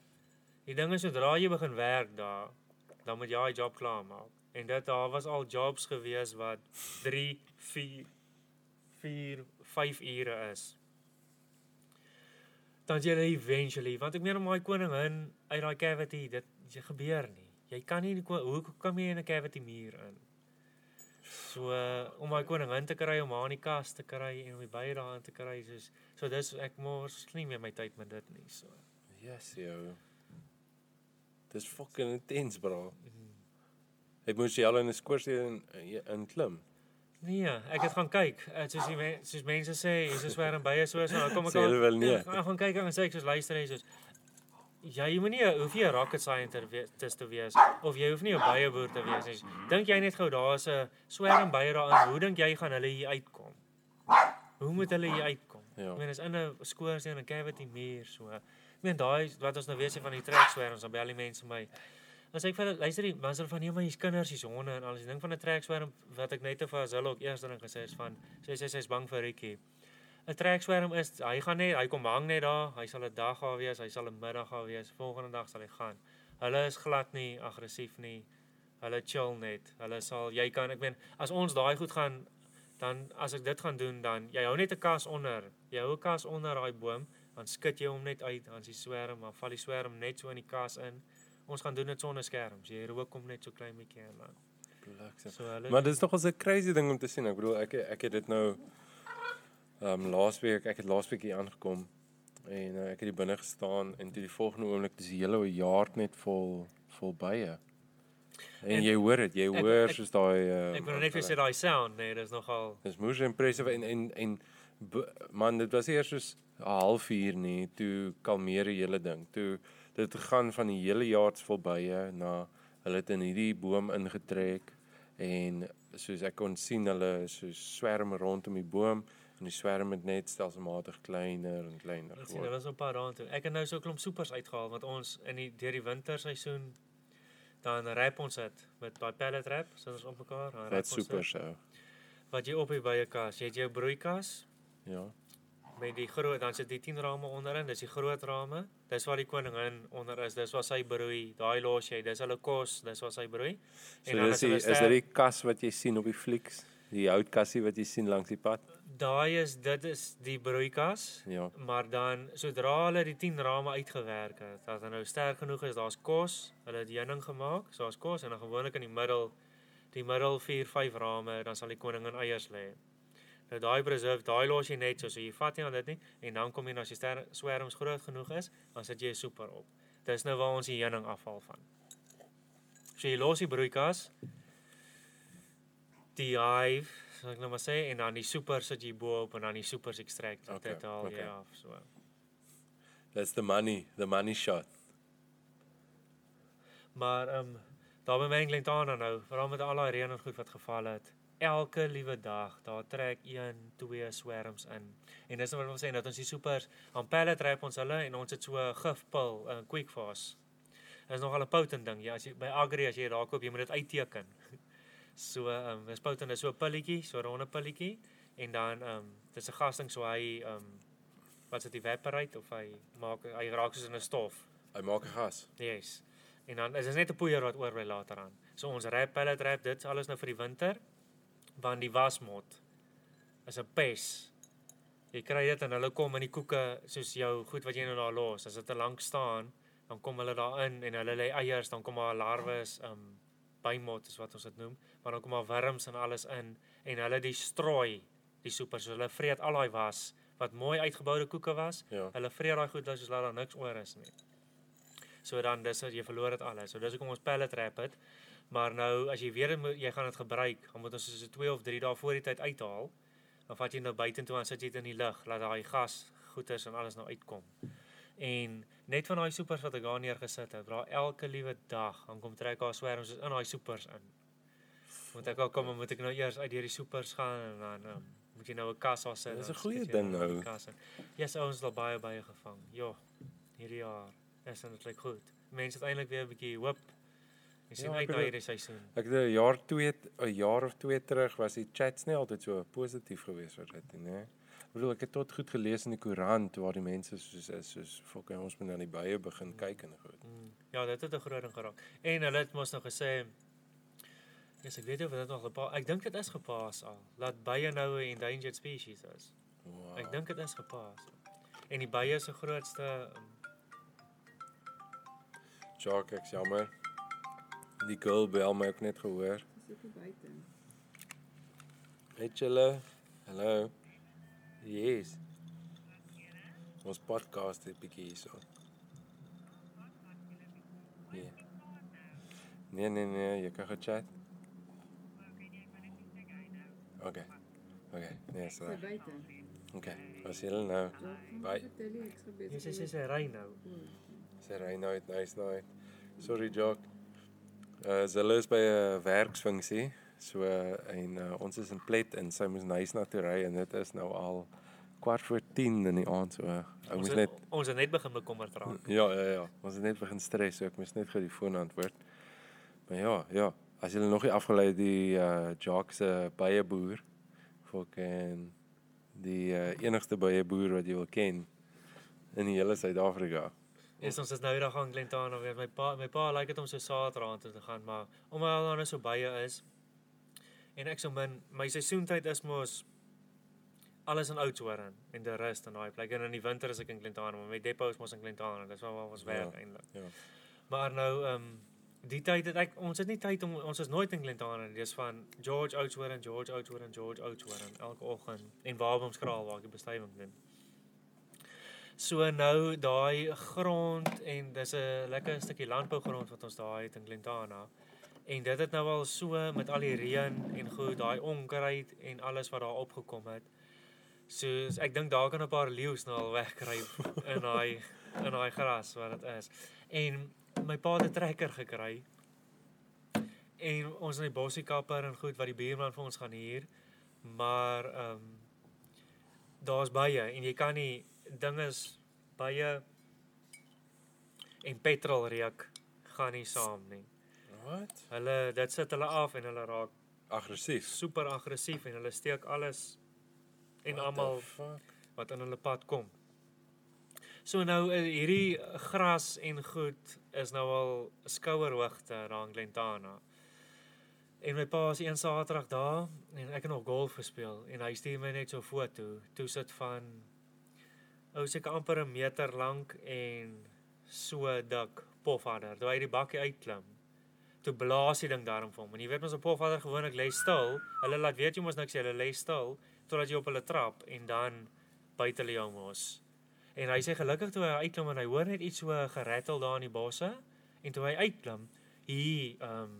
Die ding is sodra jy begin werk daar, dan moet jy daai job klaar maak. En dit daar was al jobs gewees wat 3, 4 4, 5 ure is. dan jy eventually want ek meen om daai koningin uit daai cavity dit dit gebeur nie. Jy kan nie die hoe kom jy in 'n cavity muur in? So uh, om daai koningin te kry om haar in die kas te kry en om die daarin te kry soos so dis ek mors nie meer my tyd met dit nie so. Yes, yo. Dis fucking intens, bro. Mhm. Ek moes jy al in 'n skoorsie in in klim. Nee, ek het gaan kyk. Uh, soos die men, soos mense sê, hier's 'n swerm bye so so dan kom ek Sê hulle wel nee. Ek gaan kyk en sê ek soos luister hy soos jy moenie hoef jy 'n rocket scientist te wees of jy hoef nie 'n bye boer te wees nie. Dink jy net gou daar's 'n swerm bye daarin. Hoe dink jy gaan hulle hier uitkom? Hoe moet hulle hier uitkom? Ja. Ek meen is in 'n skoorsteen en 'n cavity muur so. Ek meen daai wat ons nou weet sê van die trek swerms dan bel die mense my. As ek vir hulle luister die mense van nee maar hier's kinders, hier's honde en alles. Die ding van 'n trek swerm wat ek net te vir hulle ook eers ding gesê is van sê sy sy's bang vir Rikkie. 'n Trekswerm is hy gaan net hy kom hang net daar, hy sal 'n dag daar wees, hy sal 'n middag daar wees, volgende dag sal hy gaan. Hulle is glad nie aggressief nie. Hulle chill net. Hulle sal jy kan ek meen as ons daai goed gaan dan as ek dit gaan doen dan jy hou net 'n kas onder. Jy hou 'n kas onder daai boom, dan skud jy hom net uit, dan is die swerm, dan val die swerm net so in die kas in. Ons gaan doen dit sonder skerms. Jy rook hom net so klein bietjie en dan. Bliksem. So hulle Maar dis nog 'n crazy ding om te sien. Ek bedoel ek ek het dit nou ehm um, laasweek ek het laasweek hier aangekom en uh, ek het hier binne gestaan en toe die volgende oomblik dis die hele jaar net vol vol bye. En, En jy hoor dit, jy ek- hoor ek- soos daai ehm Ek wil net vir sê daai sound, nee, dis nogal Dis moes impressive en en en man dit was eers soos 'n halfuur nie toe kalmeer die hele ding. Toe dit gaan van die hele jaar vol bye na hulle het in hierdie boom ingetrek en soos ek kon sien hulle so swerm rondom die boom en die swerm het net stelselmatig kleiner en kleiner Ons sien, dit geword. was 'n paar dae toe. Ek het nou so 'n klomp soepers uitgehaal want ons in die deur die winterseisoen dan rap ons dit met daai pellet rap, so ons op mekaar, dan rap ons dit. super so. Wat jy op die by 'n kas, jy het jou broeikas Ja. met die groot dan sit die 10 rame onderin, dis die groot rame. Dis waar die koningin onder is. Dis waar sy broei. Daai los jy. Dis hulle kos, dis waar sy broei. So dis die, is dit die kas wat jy sien op die flieks? Die houtkassie wat jy sien langs die pad? Daai is dit is die broeikas. Ja. Maar dan sodra hulle die 10 rame uitgewerk het, dat hulle nou sterk genoeg is, daar's kos, hulle het heuning gemaak, so daar's kos en dan gewoonlik in die middel die middel 4, 5 rame, dan sal die koningin eiers lê. Nou daai preserve, daai los jy net so, so jy vat nie aan dit nie en dan kom jy na as die ster swerms groot genoeg is, dan sit jy 'n soeper op. Dis nou waar ons die heuning afhaal van. So jy los die broeikas, die hive, sal ek nou maar sê en dan die soeper sit jy bo op en dan die soepers extract Okay, dit haal okay. jy af so. That's the money, the money shot. Maar ehm um, daar by Menglentana nou, veral met al daai reën en goed wat geval het. Elke liewe dag, daar trek 1, 2 swerms in. En dis nou wat ons sê dat ons die soepers aan pellet trap ons hulle en ons het so 'n gifpil, 'n quick fast. Is nogal 'n potent ding. Ja, as jy by Agri as jy dit daar koop, jy moet dit uitteken. So ehm um, dis potent is so 'n pilletjie, so 'n ronde pilletjie en dan ehm um, dis 'n gasding so hy ehm um, wat sit evaporate of hy maak hy raak soos in 'n stof. Hy maak 'n gas. Yes. En dan is dit net 'n poeier wat oorbly later aan. So ons rap pellet rap dit alles nou vir die winter want die wasmot is 'n pes. Jy kry dit en hulle kom in die koeke soos jou goed wat jy nou daar los. As dit te lank staan, dan kom hulle daarin en hulle lê eiers, dan kom daar larwes, um bymot is wat ons dit noem, maar dan kom daar wurms en alles in en hulle die strooi die soeper so hulle vreet al daai was wat mooi uitgeboude koeke was. Ja. Hulle vreet daai goed soos laat daar niks oor is nie. So dan dis jy verloor dit alles. So dis hoekom ons pellet wrap het. Maar nou as jy weer jy gaan dit gebruik, dan moet ons so 2 of 3 dae voor die tyd uithaal. Dan vat jy nou buitentoe en sit jy dit in die lug, laat daai gas goeters en alles nou uitkom. En net van daai soepers wat ek daar neergesit het, dra elke liewe dag, dan kom trek daar swerms in daai soepers in. Moet ek ook kom, moet ek nou eers uit deur die soepers gaan en dan um, moet jy nou 'n kas daar sit. Dis een goeie ding nou. Ja, yes, ouens het al baie baie gevang. Ja, hierdie jaar. Is dit lyk goed. Mense het eintlik weer 'n bietjie hoop. Jy sien Ja, uit ek na hierdie seisoen. Ek het 'n jaar 2 'n jaar of 2 terug was die chats nie altyd so positief geweest oor dit nie. Ek bedoel ek het tot goed gelees in die koerant waar die mense soos is soos fok ons moet nou die bye begin kyk en goed. Mm. Ja, dit het 'n groot ding geraak. En hulle het mos nou gesê Ja, yes, ek weet nie of dit nog gepaas. Ek dink dit is gepaas al. Laat bye nou 'n endangered species is. Wow. Ek dink dit is gepaas. En die bye is se grootste um, Jock, ek's jammer. Die girl bel my ook net gehoor. Dis ook hier buite. Hey julle. Hallo. Yes. Ons podcast het bietjie hierso. Nee. Nee nee nee, jy kan gechat. Okay. Okay, nee, buite. Okay. Was julle nou? Ja, Bye. jy jy sê sy sê ry nou. Sy ry nou uit, nice nou. Sorry Jock. Uh hulle is by 'n werksfunksie. So uh, en uh, ons is in Plet en sy moes nice na toe ry en dit is nou al kwart voor 10 in die aand so. Ek Ons moes net ons het net begin bekommerd raak. Ja, ja, ja. Ons het net begin stres, so ek moes net gou die foon antwoord. Maar ja, ja. As jy nog nie afgelei die uh Jock se baie boer fucking die uh, enigste baie boer wat jy wil ken in die hele Suid-Afrika. Is ons is nou hier gaan Glentana weer. My pa my pa like dit om so Saterdag toe te gaan, maar omdat dan nou so baie is en ek so min my seisoentyd is mos alles in Oudtshoorn en die rest en daai plek en in die winter is ek in Glentana, maar my depo is mos in Glentana. Dis waar waar ons werk Ja, eintlik. ja. Maar nou ehm um, die tyd het ek ons het nie tyd om ons is nooit in Glentana nie. Dis van George Oudtshoorn, George Oudtshoorn, George Oudtshoorn elke oggend en Waabomskraal waar ek die bestuiving doen. So nou daai grond en dis 'n lekker stukkie landbougrond wat ons daar het in Glentana. En dit het nou al so met al die reën en goed, daai onkruid en alles wat daar opgekom het. So ek dink daar kan 'n paar leeu's nou al wegkry in daai in daai gras wat dit is. En my pa het 'n trekker gekry. En ons in die bossie kapper en goed wat die buurman vir ons gaan huur. Maar ehm um, daar's baie en jy kan nie ding is baie en petrolreuk gaan nie saam nie. Wat? Hulle dit sit hulle af en hulle raak Aggressief. super aggressief en hulle steek alles en almal wat in hulle pad kom. So nou eh, hierdie gras en goed is nou al skouerhoogte daar in Glentana. En my pa was een Saterdag daar en ek het nog golf gespeel en hy stuur my net so foto. Toe sit van ou seker amper 'n meter lank en so dik pofadder. Toe hy die bakkie uitklim. Toe blaas die ding daarom vir hom. En jy weet mos op pofadder gewoonlik lê stil. Hulle laat weet jy mos niks hulle lê stil totdat jy op hulle trap en dan buite hulle jou mos. En hy sê gelukkig toe hy uitklim en hy hoor net iets so gerattel daar in die bosse en toe hy uitklim, hier ehm um,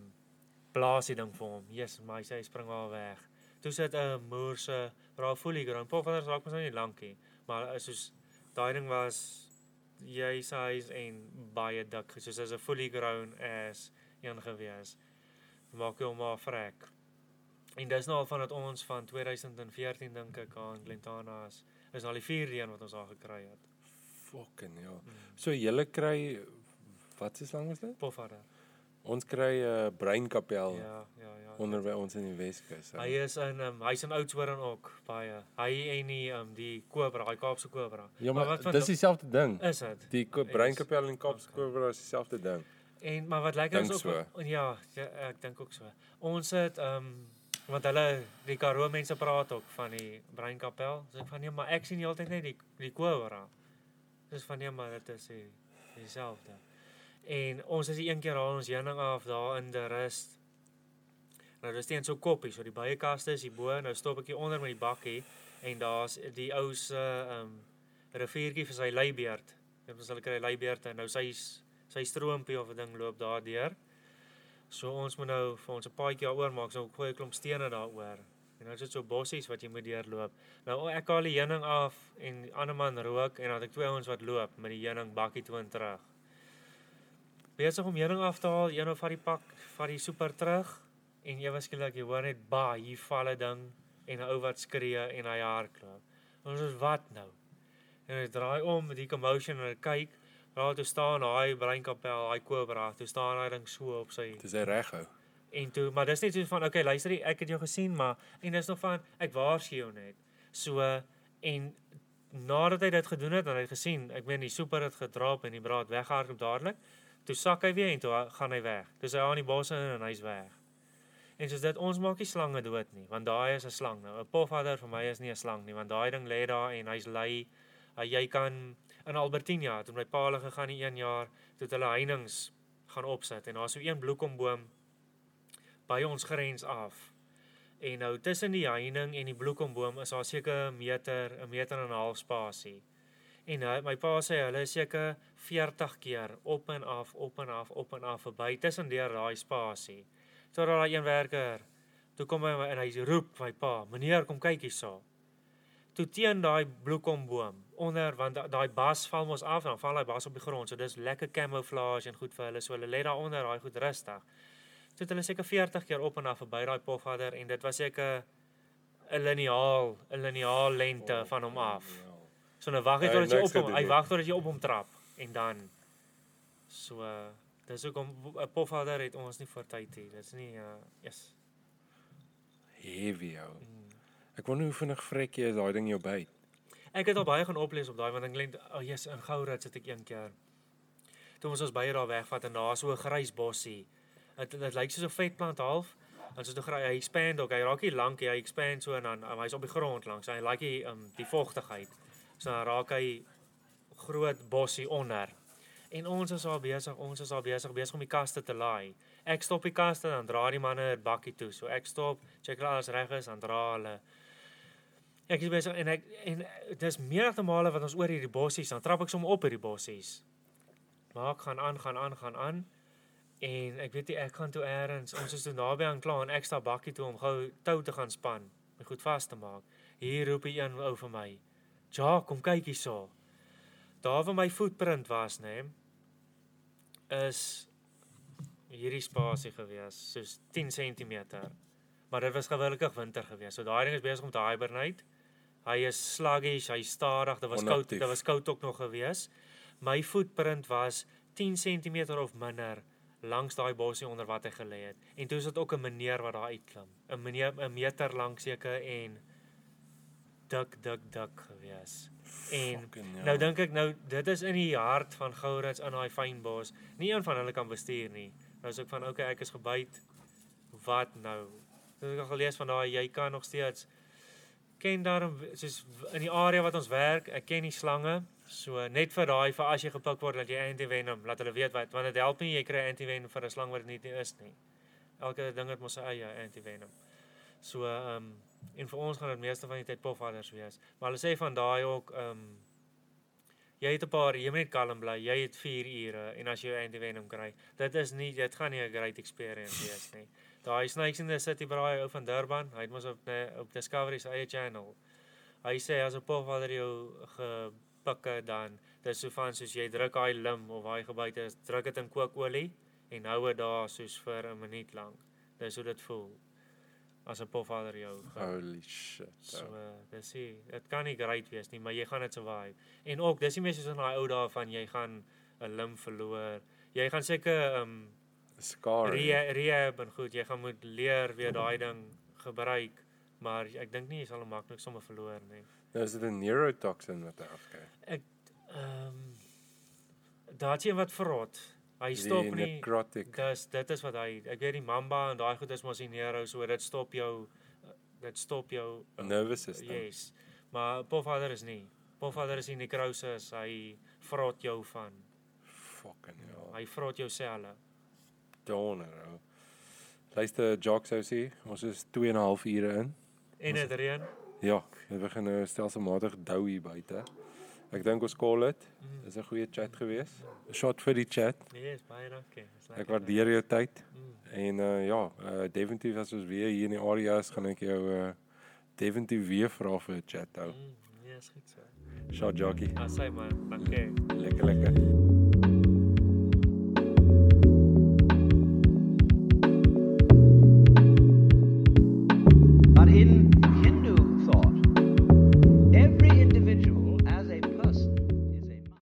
blaas die ding vir hom. Jesus, maar hy sê hy spring al weg. Toe sit 'n moerse Rafuli ground. Pofadder raak mos nou nie lankie, maar is soos daai ding was jy size en baie dik, soos as 'n fully grown as een gewees. Maak hom maar vrek. En dis nou al vandat ons van 2014 dink ek aan Glentana is. Is al die vierde een wat ons al gekry het. Fucking ja. So julle kry wat se slang was dit? Pofadder. Ons kry 'n uh, breinkapel ja, Ja, ja, onder by ons in die Weskus. Hy is in um, hy's in Oudtshoorn ook baie. Hy en die um, die Kobra, die Kaapse Kobra. Ja, maar, wat van dis dieselfde ding. is dit? Die Is- breinkapel en Kaapse Okay. Kobra is dieselfde ding. En maar wat is Dink ook so. ja, ja, ek dink ook so. Ons het ehm um, want hulle die Karoo mense praat ook van die Breinkapel. So ek van nee, maar ek sien heeltyd net die die Kobra. Dis van nee, maar dit is die dieselfde. En ons is die een keer haal ons heuning af daar in die rust. Nou dis teen so koppie, so die baie kaste is hier bo, nou stop ek hier onder met die bakkie en daar's die ou se ehm um, riviertjie vir sy leibeerd. Weet ons hulle kry leibeerde nou sy sy stroompie of 'n ding loop daardeur. So ons moet nou vir ons 'n paadjie daaroor maak, so gooi 'n klomp stene daaroor. En nou is dit so bossies wat jy moet deurloop. Nou ek haal die heuning af en die ander man rook en dan het ek twee ouens wat loop met die heuning bakkie toe en terug. Besig om heuning af te haal, een of vat die pak, vat die super terug en ewe skielik jy hoor net ba, hier val 'n ding en 'n ou wat skree en hy hardloop. Ons is wat nou? En hy draai om met die commotion en hy kyk Daar toe staan daai breinkapel, daai kobra, toe staan daai ding so op sy Dis hy reghou. en toe maar dis net so van okay, luister, ek het jou gesien, maar en dis nog van ek waarsku jou net. So en nadat hy dit gedoen het en hy het gesien, ek meen die super het gedraap en die braad weghardloop dadelik, toe sak hy weer en toe gaan hy weg. Dis hy aan die bosse in en hy's weg. En soos dit ons maak nie slange dood nie, want daai is 'n slang nou. 'n Pofadder vir my is nie 'n slang nie, want daai ding lê daar en hy's lui. Uh, jy kan in Albertina, toe my pa hulle gegaan die een jaar, toe het hulle heininge gaan opsit en daar's so een bloekomboom by ons grens af. En nou tussen die heining en die bloekomboom is daar seker 'n meter, 'n meter en 'n half spasie. En hy, my pa sê hulle is seker 40 keer op en af, op en af, op en af verby tussen deur daai spasie. Tot daar een werker toe kom hy en hy roep my pa, "Meneer, kom kyk hierso." Toe teen daai bloekomboom onder want da- daai bas val mos af en dan val daai bas op die grond. So dis lekker camouflage en goed vir hulle. So hulle lê daar onder daai goed rustig. Toe het hulle seker 40 keer op en af verby daai pofadder en dit was seker 'n liniaal, 'n liniaal lengte van hom af. So nou wag hy Hy totdat jy op hom, hy wag totdat jy op hom trap en dan so dis hoekom 'n pofadder het ons nie voor tyd hier. Dit's nie uh yes. Heavy ou. Ek wonder hoe vinnig vrek jy daai ding jou byt. Ek het al baie gaan oplees op daai want ek dink oh yes, in Gourat sit ek een keer. Toe ons ons baie daar wegvat en daar so 'n grys bossie. Dit dit lyk soos 'n vetplant half. En so toe gry hy expand ook. Hy raak nie lank. Hy expand so en dan um, hy's op die grond langs. Hy like die um, die vogtigheid. So dan raak hy groot bossie onder. En ons is al besig, ons is al besig besig om die kaste te laai. Ek stop die kaste dan dra die manne 'n bakkie toe. So ek stop, check hulle alles reg is, dan dra hulle Ek is besig en ek en dis menige male wat ons oor hierdie bossies, dan trap ek sommer op hierdie bossies. Maak gaan aan, gaan aan, gaan aan. En ek weet nie ek gaan toe eers, ons is toe naby aan klaar en ek sta bakkie toe om gou tou te gaan span, my goed vas te maak. Hier roep 'n een ou vir my. "Ja, kom kyk hierso." Daar waar my footprint was, nê, is hierdie spasie gewees, soos 10 cm. Maar dit was gewillig winter gewees. So daai ding is besig om te hibernate. Hy is sluggish, hy stadig. Dit was koud, Onactief. dit was koud ook nog gewees. My footprint was 10 cm of minder langs daai bossie onder wat hy gelê het. En toe is dit ook 'n meneer wat daar uitklim. 'n Meneer 'n meter lank seker en dik dik dik gewees. En Fucking nou dink ek nou dit is in die hart van Gourits in daai fyn bos. Nie een van hulle kan bestuur nie. Nou is ek van okay, ek is gebyt. Wat nou? Ek het al gelees van daai jy kan nog steeds ken daarom soos in die area wat ons werk, ek ken die slange. So net vir daai vir as jy gepik word dat jy antivenom, laat hulle weet wat want dit help nie jy kry antivenom vir 'n slang wat dit nie is nie. Elke ding het mos sy eie antivenom. So ehm um, en vir ons gaan dit meeste van die tyd pofvadders wees. Maar hulle sê van daai ook ehm um, jy het 'n paar jy moet net kalm bly. Jy het 4 ure en as jy antivenom kry, dit is nie dit gaan nie 'n great experience wees nie. Daai Snakes in the City braai ou van Durban, hy het mos op nee, op Discovery se eie channel. Hy sê as 'n pofvadder jou gepikke dan dis so van soos jy druk daai lim of daai gebyte is, druk dit in kookolie en hou dit daar soos vir 'n minuut lank. Dis hoe dit voel as 'n pofvadder jou ge Holy shit. So ou. uh, dis ie, dit kan nie great wees nie, maar jy gaan dit survive. En ook dis nie meer soos in daai ou dae van jy gaan 'n lim verloor. Jy gaan seker um Scar. re rehab en goed, jy gaan moet leer weer daai ding gebruik, maar ek dink nie jy sal hom maklik sommer verloor nie. Nou is dit 'n neurotoxin wat hy afkry. Ehm um, daar's een wat verrot. Hy stop Die nie. necrotic. Dis dit is wat hy ek weet die mamba en daai goed is mos die neuro so dit stop jou dit stop jou uh, Nervous system. Yes. Maar pofvader is nie. Pofvader is nie necrosis, hy vrot jou van. Fucking hell. Hy vrot jou selle. Donor. ou. Luister, ou sê, ons is 2 en 'n half ure in. En dit reën. Ja, dit begin nou stelselmatig dou hier buite. Ek dink ons call dit. Mm. Dis 'n goeie chat gewees. 'n Shot vir die chat. Yes, baie dankie. Dis Ek waardeer jou tyd Mm. en uh ja, uh definitief as ons weer hier in die area is, gaan ek jou uh definitief weer vra vir 'n chat hou. Mm, yes, goed so. Shot jockey. Asai man, dankie. Lekker lekker.